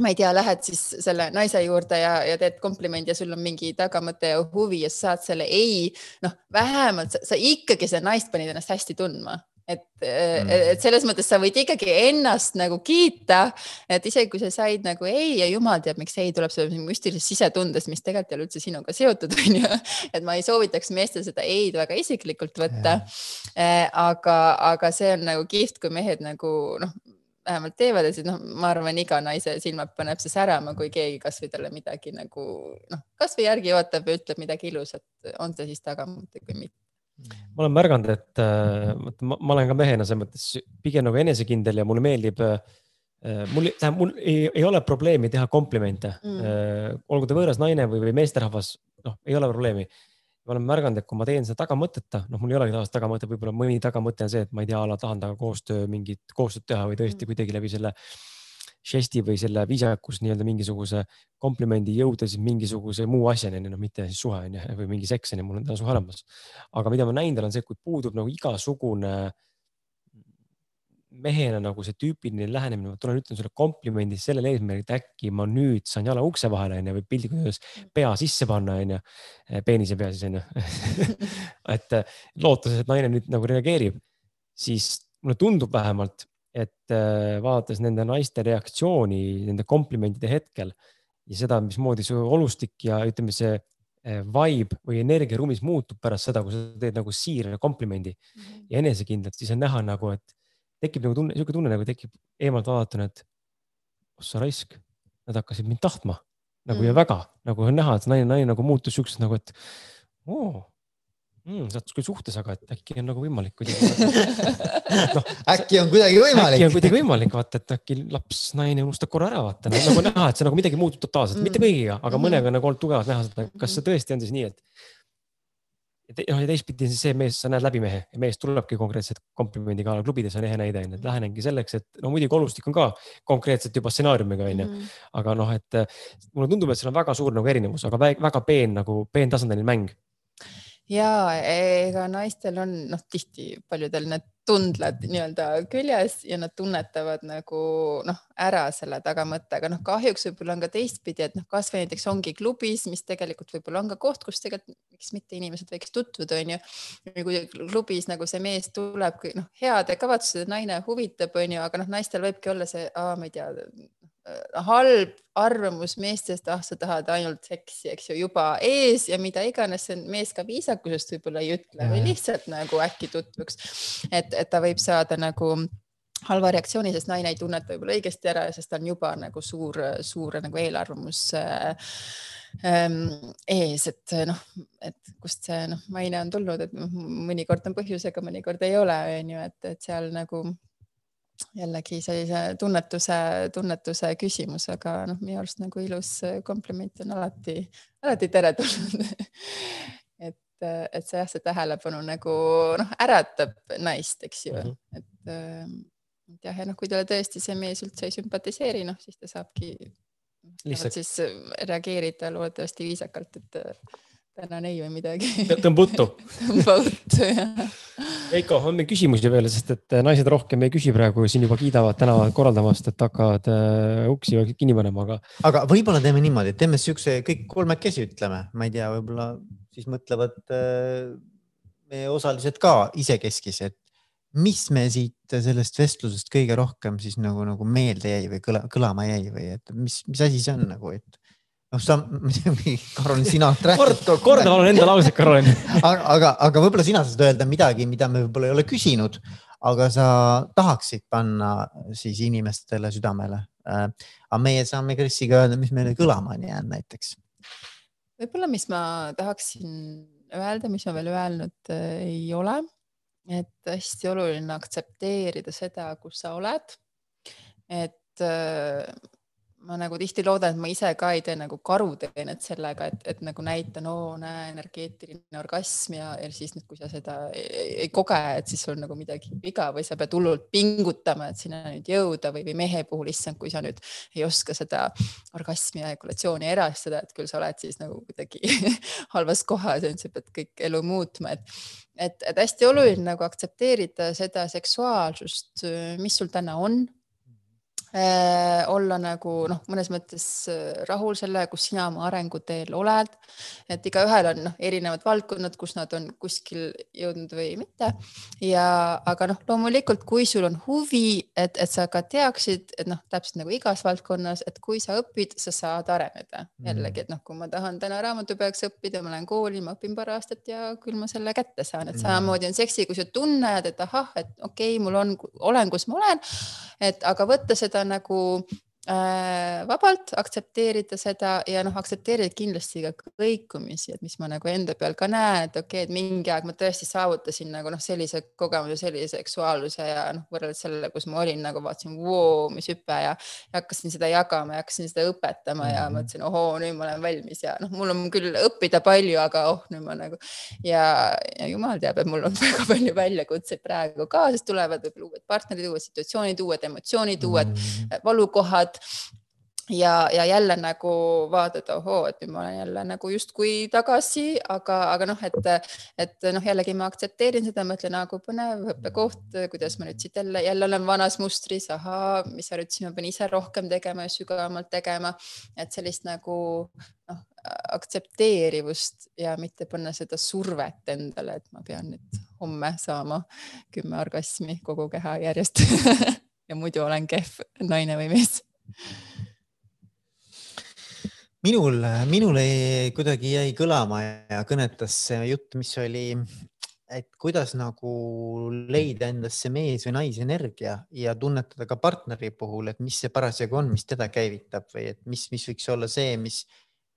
Speaker 3: ma ei tea, lähed siis selle naise juurde ja, ja teed komplimendi ja sul on mingi tagamõte ja huvi ja sa saad selle ei, noh, vähemalt sa, sa ikkagi seda naist panid ennast hästi tundma et mm., et selles mõttes sa võid ikkagi ennast nagu kiita, et isegi kui sa said nagu ei ja jumal teab, miks ei tuleb sellest müstilisest sisetundest, mis tegelikult ei ole üldse sinuga seotud, onju. et ma ei soovitaks meestel seda ei-d väga isiklikult võtta. Eh, aga, aga see on nagu kihvt, kui mehed nagu noh, vähemalt teevad ja siis noh, ma arvan, iga naise silmad paneb see särama, kui keegi kasvõi talle midagi nagu noh, kasvõi järgi ootab ja ütleb midagi ilusat, on see siis tagamõte või mitte
Speaker 1: ma olen märganud, et äh, ma, ma olen ka mehena selles mõttes pigem nagu enesekindel ja mulle meeldib äh,. mul, tähendab, mul ei, ei ole probleemi teha komplimente mm., äh, olgu ta võõras naine või, või meesterahvas, noh, ei ole probleemi. Ma olen märganud, et kui ma teen seda tagamõteta, noh, mul ei olegi tavaliselt tagamõte, võib-olla mõni tagamõte on see, et ma ei tea, tahan temaga koostöö, mingit koostööd teha või tõesti mm. kuidagi läbi selle žesti või selle viisakus nii-öelda mingisuguse komplimendi jõuda siis mingisuguse muu asjani, noh, mitte siis suhe on ju, või mingi seks on ju, mul on täna suhe olemas. aga mida ma näinud olen, see, kui puudub nagu igasugune mehena nagu see tüüpiline lähenemine, ma tulen, ütlen sulle komplimendi sellel eesmärgil, et äkki ma nüüd saan jala ukse vahele onju või piltlikult öeldes pea sisse panna onju, peenise pea siis onju. Et lootuses, et naine nüüd nagu reageerib, siis mulle tundub vähemalt, et äh, vaadates nende naiste reaktsiooni nende komplimentide hetkel ja seda, mismoodi su olustik ja ütleme, see vibe või energia ruumis muutub pärast seda, kui sa teed nagu siira komplimendi mm -hmm. ja enesekindlalt, siis on näha nagu, et tekib nagu tunne, niisugune tunne nagu tekib eemalt vaadatuna, et ossa raisk, nad hakkasid mind tahtma nagu mm ja väga, nagu on näha, et naine, naine nagu muutus siukseks nagu, et oo mm,. sa oled küll suhtes, aga et äkki on nagu võimalik kuidagi
Speaker 2: no, äkki on kuidagi võimalik.
Speaker 1: äkki on kuidagi võimalik, vaata, et äkki laps, naine unustab korra ära, vaata no, nagu näha, et see nagu midagi muutub totaalselt mm., mitte kõigiga, aga mm. mõnega nagu olnud tugevalt näha seda, kas see tõesti on siis nii, et. Noh, ja teistpidi siis see mees, sa näed läbi mehe. Ja mees tulebki konkreetselt komplimendiga klubides on ehe näide onju, et lähenengi selleks, et no muidugi olustik on ka konkreetselt juba stsenaariumiga onju mm., aga noh, et mulle tundub, et seal on väga suur nagu erinevus, aga väga peen nagu peentasandil mäng.
Speaker 3: Ja ega naistel on noh, tihti paljudel need tundled nii-öelda küljes ja nad tunnetavad nagu noh, ära selle tagamõttega, noh kahjuks võib-olla on ka teistpidi, et noh, kasvõi näiteks ongi klubis, mis tegelikult võib-olla on ka koht, kus tegelikult miks mitte inimesed võiks tutvuda, onju. kui klubis nagu see mees tuleb, noh, heade kavatsused, naine huvitab, onju, aga noh, naistel võibki olla see, ma ei tea, halb arvamus meestest, ah, sa tahad ainult seksi, eks ju, juba ees ja mida iganes, see mees ka viisakusest võib-olla ei ütle või lihtsalt nagu äkki tutvuks. et, et ta võib saada nagu halva reaktsiooni, sest naine ei tunneta võib-olla õigesti ära, sest ta on juba nagu suur, suur nagu eelarvamus äh, ähm, ees, et noh, et kust see noh, maine on tulnud, et mõnikord on põhjusega, mõnikord ei ole, on ju, et, et seal nagu jällegi sellise tunnetuse, tunnetuse küsimus, aga noh, minu arust nagu ilus kompliment on alati, alati teretulnud et, et see jah, see tähelepanu nagu noh, äratab naist, eks ju mm, -hmm. et, et jah, ja noh, kui talle tõesti see mees üldse ei sümpatiseeri, noh siis ta saabki lihtsalt siis reageerida loodetavasti viisakalt, et tänan ei või midagi.
Speaker 1: tõmba uttu
Speaker 3: tõmba uttu, jah.
Speaker 1: Veiko, on meil küsimusi veel, sest et äh, naised rohkem ei küsi praegu, siin juba kiidavad tänavat korraldamast, et hakkavad äh, uksi kinni panema, aga.
Speaker 2: aga võib-olla teeme niimoodi, et teeme siukse kõik kolmekesi ütleme, ma ei tea, võib-olla siis mõtlevad äh, meie osalised ka isekeskis, et mis me siit sellest vestlusest kõige rohkem siis nagu, nagu meelde jäi või kõla, kõlama jäi või et mis, mis asi see on nagu, et noh, sa, Karolin, sina
Speaker 1: kord, korda palun enda lauset, Karolin
Speaker 2: aga, aga, aga võib-olla sina saad öelda midagi, mida me võib-olla ei ole küsinud, aga sa tahaksid panna siis inimestele südamele äh,. aga meie saame Krisiga öelda, mis meile kõlama on jäänud näiteks.
Speaker 3: võib-olla, mis ma tahaksin öelda, mis ma veel öelnud äh, ei ole, et hästi oluline aktsepteerida seda, kus sa oled. et äh, ma nagu tihti loodan, et ma ise ka ei tee nagu karuteenet sellega, et, et nagu näitan, oo näe, energeetiline orgasm ja, ja siis nüüd, kui sa seda ei, ei koge, et siis sul nagu midagi viga või sa pead hullult pingutama, et sinna nüüd jõuda või, või mehe puhul, issand, kui sa nüüd ei oska seda orgasmi ja ejakulatsiooni erastada, et küll sa oled siis nagu kuidagi halvas kohas nüüd sa pead kõik elu muutma, et et, et hästi oluline nagu aktsepteerida seda seksuaalsust, mis sul täna on olla nagu noh, mõnes mõttes äh, rahul selle, kus sina oma arenguteel oled. et igaühel on noh, erinevad valdkonnad, kus nad on kuskil jõudnud või mitte. ja aga noh, loomulikult, kui sul on huvi, et, et sa ka teaksid, et noh, täpselt nagu igas valdkonnas, et kui sa õpid, sa saad areneda mm. jällegi, et noh, kui ma tahan täna raamatupeoks õppida, ma lähen kooli, ma õpin paar aastat ja küll ma selle kätte saan, et samamoodi on seksi, kui sa tunned, et ahah, et okei okay,, mul on, olen, kus ma olen. et aga võtta seda nagu Äh, vabalt aktsepteerida seda ja noh, aktsepteerida kindlasti ka kõikumisi, et mis ma nagu enda peal ka näen, et okei okay,, et mingi aeg ma tõesti saavutasin nagu noh, sellise kogemuse, sellise seksuaalsuse ja noh, võrreldes sellele, kus ma olin nagu vaatasin, voo, mis hüpe ja, ja hakkasin seda jagama ja hakkasin seda õpetama ja mhm. mõtlesin, ohoo, nüüd ma olen valmis ja noh, mul on küll õppida palju, aga oh, nüüd ma nagu ja, ja jumal teab, et mul on väga palju väljakutseid praegu ka, sest tulevad võib-olla uued partnerid, uued situatsioonid, uued emotsioonid, uued mm. valukohad ja, ja jälle nagu vaadata, ohoo, et nüüd ma olen jälle nagu justkui tagasi, aga, aga noh, et, et noh, jällegi ma aktsepteerin seda, mõtlen, kui põnev õppekoht, kuidas ma nüüd siit jälle, jälle olen vanas mustris, ahaa, mis sa nüüd siis ma pean ise rohkem tegema ja sügavamalt tegema, et sellist nagu noh, aktsepteerivust ja mitte panna seda survet endale, et ma pean nüüd homme saama kümme orgasmi kogu keha järjest. Ja muidu olen kehv naine või mees
Speaker 2: minul, minule kuidagi jäi kõlama ja kõnetas see jutt, mis oli, et kuidas nagu leida endasse mees või naisenergia ja tunnetada ka partneri puhul, et mis see parasjagu on, mis teda käivitab või et mis, mis võiks olla see, mis,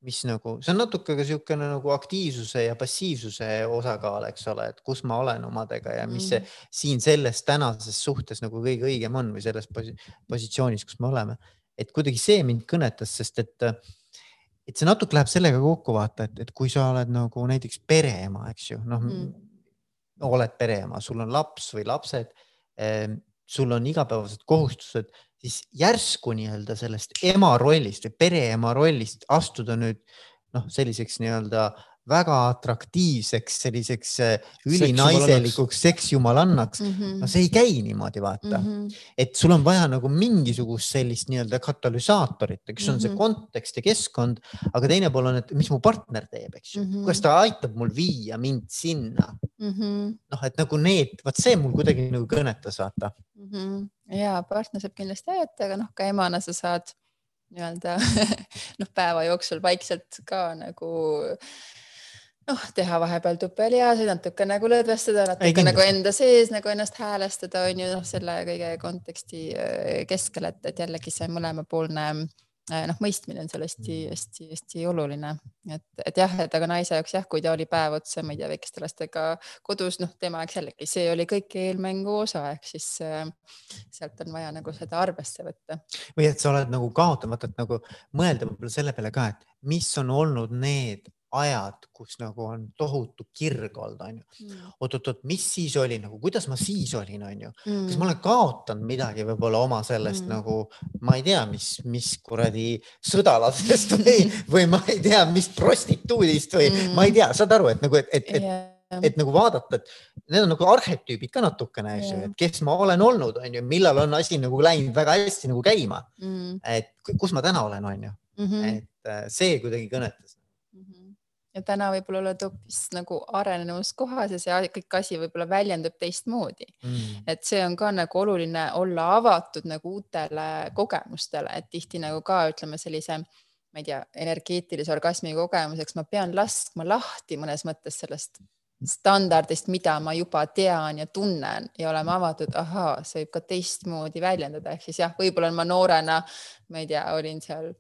Speaker 2: mis nagu, see on natuke ka niisugune nagu aktiivsuse ja passiivsuse osakaal, eks ole, et kus ma olen omadega ja mis see mm. siin selles tänases suhtes nagu kõige õigem on või selles positsioonis, kus me oleme. Et kuidagi see mind kõnetas, sest et et see natuke läheb sellega kokku vaata, et, et kui sa oled nagu näiteks pereema, eks ju, noh mm., oled pereema, sul on laps või lapsed eh,, sul on igapäevased kohustused, siis järsku nii-öelda sellest ema rollist või pereema rollist astuda nüüd noh, selliseks nii-öelda väga atraktiivseks selliseks äh, ülinaiselikuks seksjumalannaks mm. -hmm. no see ei käi niimoodi, vaata mm. -hmm. et sul on vaja nagu mingisugust sellist nii-öelda katalüsaatorit, üks on mm -hmm. see mhm. kontekst ja keskkond, aga teine pool on, et mis mu partner teeb, eks ju mm -hmm., kuidas ta aitab mul viia mind sinna mm -hmm.. noh, et nagu need, vot see mul kuidagi nagu kõnetas, vaata
Speaker 3: mm. -hmm. ja partner saab kindlasti aidata, aga noh, ka emana sa saad nii-öelda noh, päeva jooksul vaikselt ka nagu noh, teha vahepeal tupelihaseid, natuke nagu lõdvestada, natuke Ei, nagu enda sees nagu ennast häälestada, on ju noh, selle kõige konteksti äh, keskel, et, et jällegi see mõlemapoolne äh, noh, mõistmine on seal hästi-hästi-hästi oluline, et, et jah, et aga naise jaoks jah, kui ta oli päev otsa, ma ei tea, väikeste lastega kodus, noh, tema jaoks jällegi see oli kõik eelmängu osa, ehk siis äh, sealt on vaja nagu seda arvesse võtta.
Speaker 2: või et sa oled nagu kaotamata, et nagu mõelda võib-olla selle peale ka, et mis on olnud need ajad, kus nagu on tohutu kirg olnud, onju mm.. oot-oot-oot, mis siis oli nagu, kuidas ma siis olin, onju mm., kas ma olen kaotanud midagi võib-olla oma sellest mm. nagu, ma ei tea, mis, mis kuradi sõdalasest või, või ma ei tea, mis prostituudist või mm. ma ei tea, saad aru, et nagu, et, et, et yeah et nagu vaadata, et need on nagu arhetüübid ka natukene, eks ju, et kes ma olen olnud, on ju, millal on asi nagu läinud väga hästi nagu käima mm.. et kus ma täna olen, on ju mm, -hmm. et äh, see kuidagi kõnetas
Speaker 3: ja täna võib-olla oled hoopis nagu arenenus kohas ja see kõik asi võib-olla väljendub teistmoodi. Mm.. et see on ka nagu oluline olla avatud nagu uutele kogemustele, et tihti nagu ka ütleme sellise, ma ei tea, energeetilise orgasmi kogemuseks ma pean laskma lahti mõnes mõttes sellest standardist, mida ma juba tean ja tunnen ja olema avatud, ahaa, see võib ka teistmoodi väljendada, ehk siis jah, võib-olla ma noorena, ma ei tea, olin seal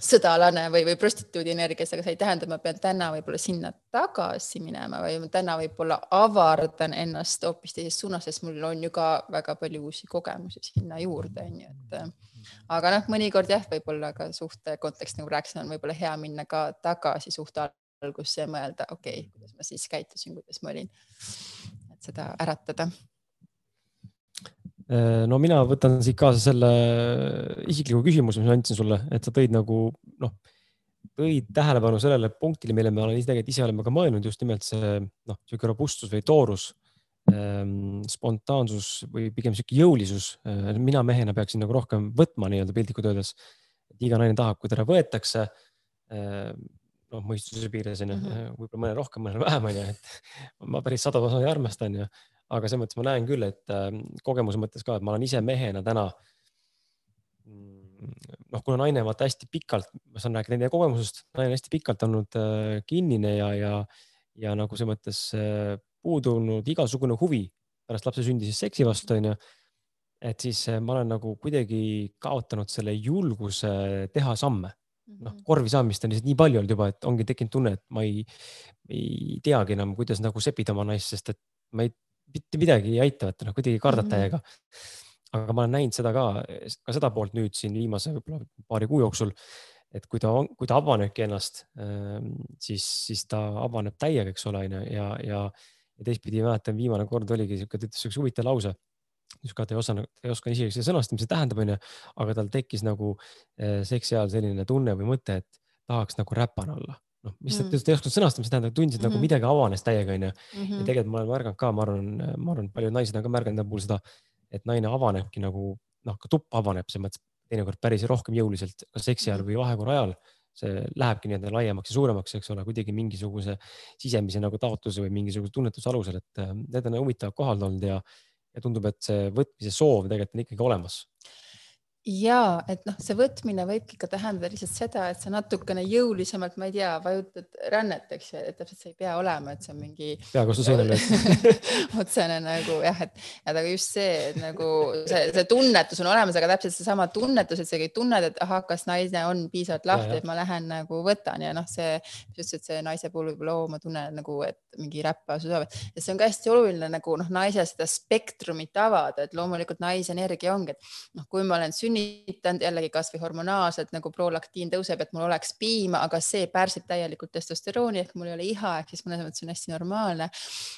Speaker 3: sõdalane või, või prostituudi energias, aga see ei tähenda, et ma pean täna võib-olla sinna tagasi minema või täna võib-olla avardan ennast hoopis teises suunas, sest mul on ju ka väga palju uusi kogemusi sinna juurde, on ju, et aga noh, mõnikord jah, võib-olla ka suhte kontekst, nagu rääkisin, on võib-olla hea minna ka tagasi suhte algusse ja mõelda, okei okay,, kuidas ma siis käitusin, kuidas ma olin, et seda äratada
Speaker 1: no mina võtan siit kaasa selle isikliku küsimuse, mis ma andsin sulle, et sa tõid nagu noh, tõid tähelepanu sellele punktile, mille me olen ise tegelikult ise oleme ka mõelnud, just nimelt see noh, niisugune robustsus või toorus ähm, spontaansus või pigem sihuke jõulisus. mina mehena peaksin nagu rohkem võtma nii-öelda piltlikult öeldes. et iga naine tahab, kui teda võetakse noh, mõistuse piires onju mm -hmm., võib-olla mõnel rohkem, mõnel vähem onju, et ma päris sada protsenti ei armasta onju, aga selles mõttes ma näen küll, et äh, kogemuse mõttes ka, et ma olen ise mehena täna. Mm, noh, kuna naine vaata hästi pikalt, ma saan rääkida enda kogemusest, naine on hästi pikalt olnud äh, kinnine ja, ja, ja nagu selles mõttes äh, puudunud igasugune huvi pärast lapse sündi siis seksi vastu onju et siis äh, ma olen nagu kuidagi kaotanud selle julguse teha samme noh, mhm. korvi saamist on lihtsalt nii palju olnud juba, et ongi tekkinud tunne, et ma ei, ei teagi enam, kuidas nagu sepida oma naist, sest et ma ei, mitte midagi ei aita, et noh, kuidagi kardad mhm. täiega mm. -hmm. aga ma olen näinud seda ka, ka seda poolt nüüd siin viimase võib-olla paari kuu jooksul. et kui ta, kui ta avanebki ennast, ähm, siis, siis ta avaneb täiega, eks ole, onju ja, ja, ja teistpidi mäletan, viimane kord oligi sihuke, ta ütles siukse huvitava lause ta ei osanud, ei oska isegi seda sõnastada, mis see tähendab, onju, aga tal tekkis nagu eh, seksi ajal selline tunne või mõte, et tahaks nagu räpane olla noh, mis mm. ta ei osanud sõnastada, mis tähendab, tundis, et mm -hmm. nagu mhm. midagi avanes täiega, onju. ja mhm. tegelikult ma olen märganud ka, ma arvan, ma arvan, paljud naised on ka märganud enda puhul seda, et naine avanebki nagu noh, ka tupp avaneb selles mõttes teinekord päris rohkem jõuliselt, kas seksi ajal mhm. või vahekorra ajal. see lähebki nii-öelda laiemaks ja suuremaks, eks ole, kuidagi mingisuguse sisemise nagu taotluse või mingisuguse tunnetuse alusel, et eh, need on huvitavad kohad olnud ja ja tundub, et see võtmise soov tegelikult on ikkagi olemas
Speaker 3: ja et noh, see võtmine võibki ka tähendada lihtsalt seda, et sa natukene jõulisemalt, ma ei tea, vajutad rännet, eks ju, et täpselt see ei pea olema, et see on mingi.
Speaker 1: pea vastu seina lööd
Speaker 3: otsene nagu jah, et, et aga just see, et nagu see, see tunnetus on olemas, aga täpselt seesama tunnetus, et sa kõik tunned, et ahah, kas naine on piisavalt lahti, et ma lähen nagu võtan ja noh, see, mis ütlesid, see naise puhul võib-olla oo, ma tunnen nagu, et mingi räppa südamed ja see on ka hästi oluline nagu noh, naise seda spektrumit avada, et loomulikult naise energia ongi, et noh, kui ma olen sündinud sünnitanud jällegi kasvõi hormonaalselt nagu prolaktiin tõuseb, et mul oleks piima, aga see pärsib täielikult testosterooni ehk mul ei ole iha, ehk siis mõnes mõttes on hästi normaalne.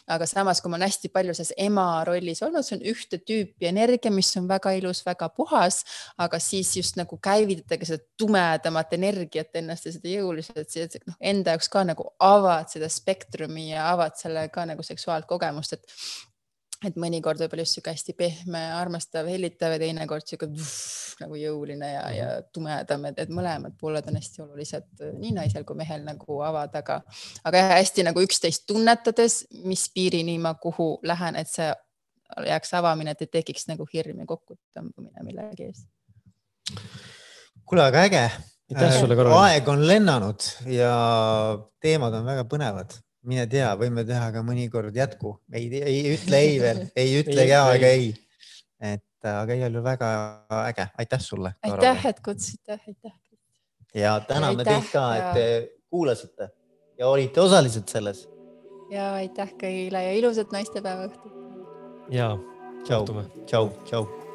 Speaker 3: aga samas, kui ma olen hästi palju selles ema rollis olnud, see on ühte tüüpi energia, mis on väga ilus, väga puhas, aga siis just nagu käivitatage seda tumedamat energiat ennast ja seda jõuliselt, noh, enda jaoks ka nagu avad seda spektrumi ja avad selle ka nagu seksuaalkogemust, et et mõnikord võib-olla just sihuke hästi pehme, armastav, hellitav ja teinekord sihuke nagu jõuline ja, ja mhm. tumedam, et, et mõlemad pooled on hästi olulised nii naisel kui mehel nagu avada, aga, aga jah, hästi nagu üksteist tunnetades, mis piirini ma kuhu lähen, et see jääks avamine, et ei tekiks nagu hirm ja kokkutõmbamine millegi ees.
Speaker 2: kuule, aga äge.
Speaker 1: aitäh sulle, Karol.
Speaker 2: aeg on lennanud ja teemad on väga põnevad mine tea, võime teha ka mõnikord jätku, ei, ei ütle ei veel, ei ütle ja ega ei. et aga igal juhul väga äge, aitäh sulle.
Speaker 3: aitäh, et kutsusite, aitäh.
Speaker 2: ja täname teid ka, et te kuulasite ja olite osalised selles.
Speaker 3: ja aitäh kõigile ja ilusat naistepäeva õhtut.
Speaker 1: ja,
Speaker 2: tšau, tšau, tšau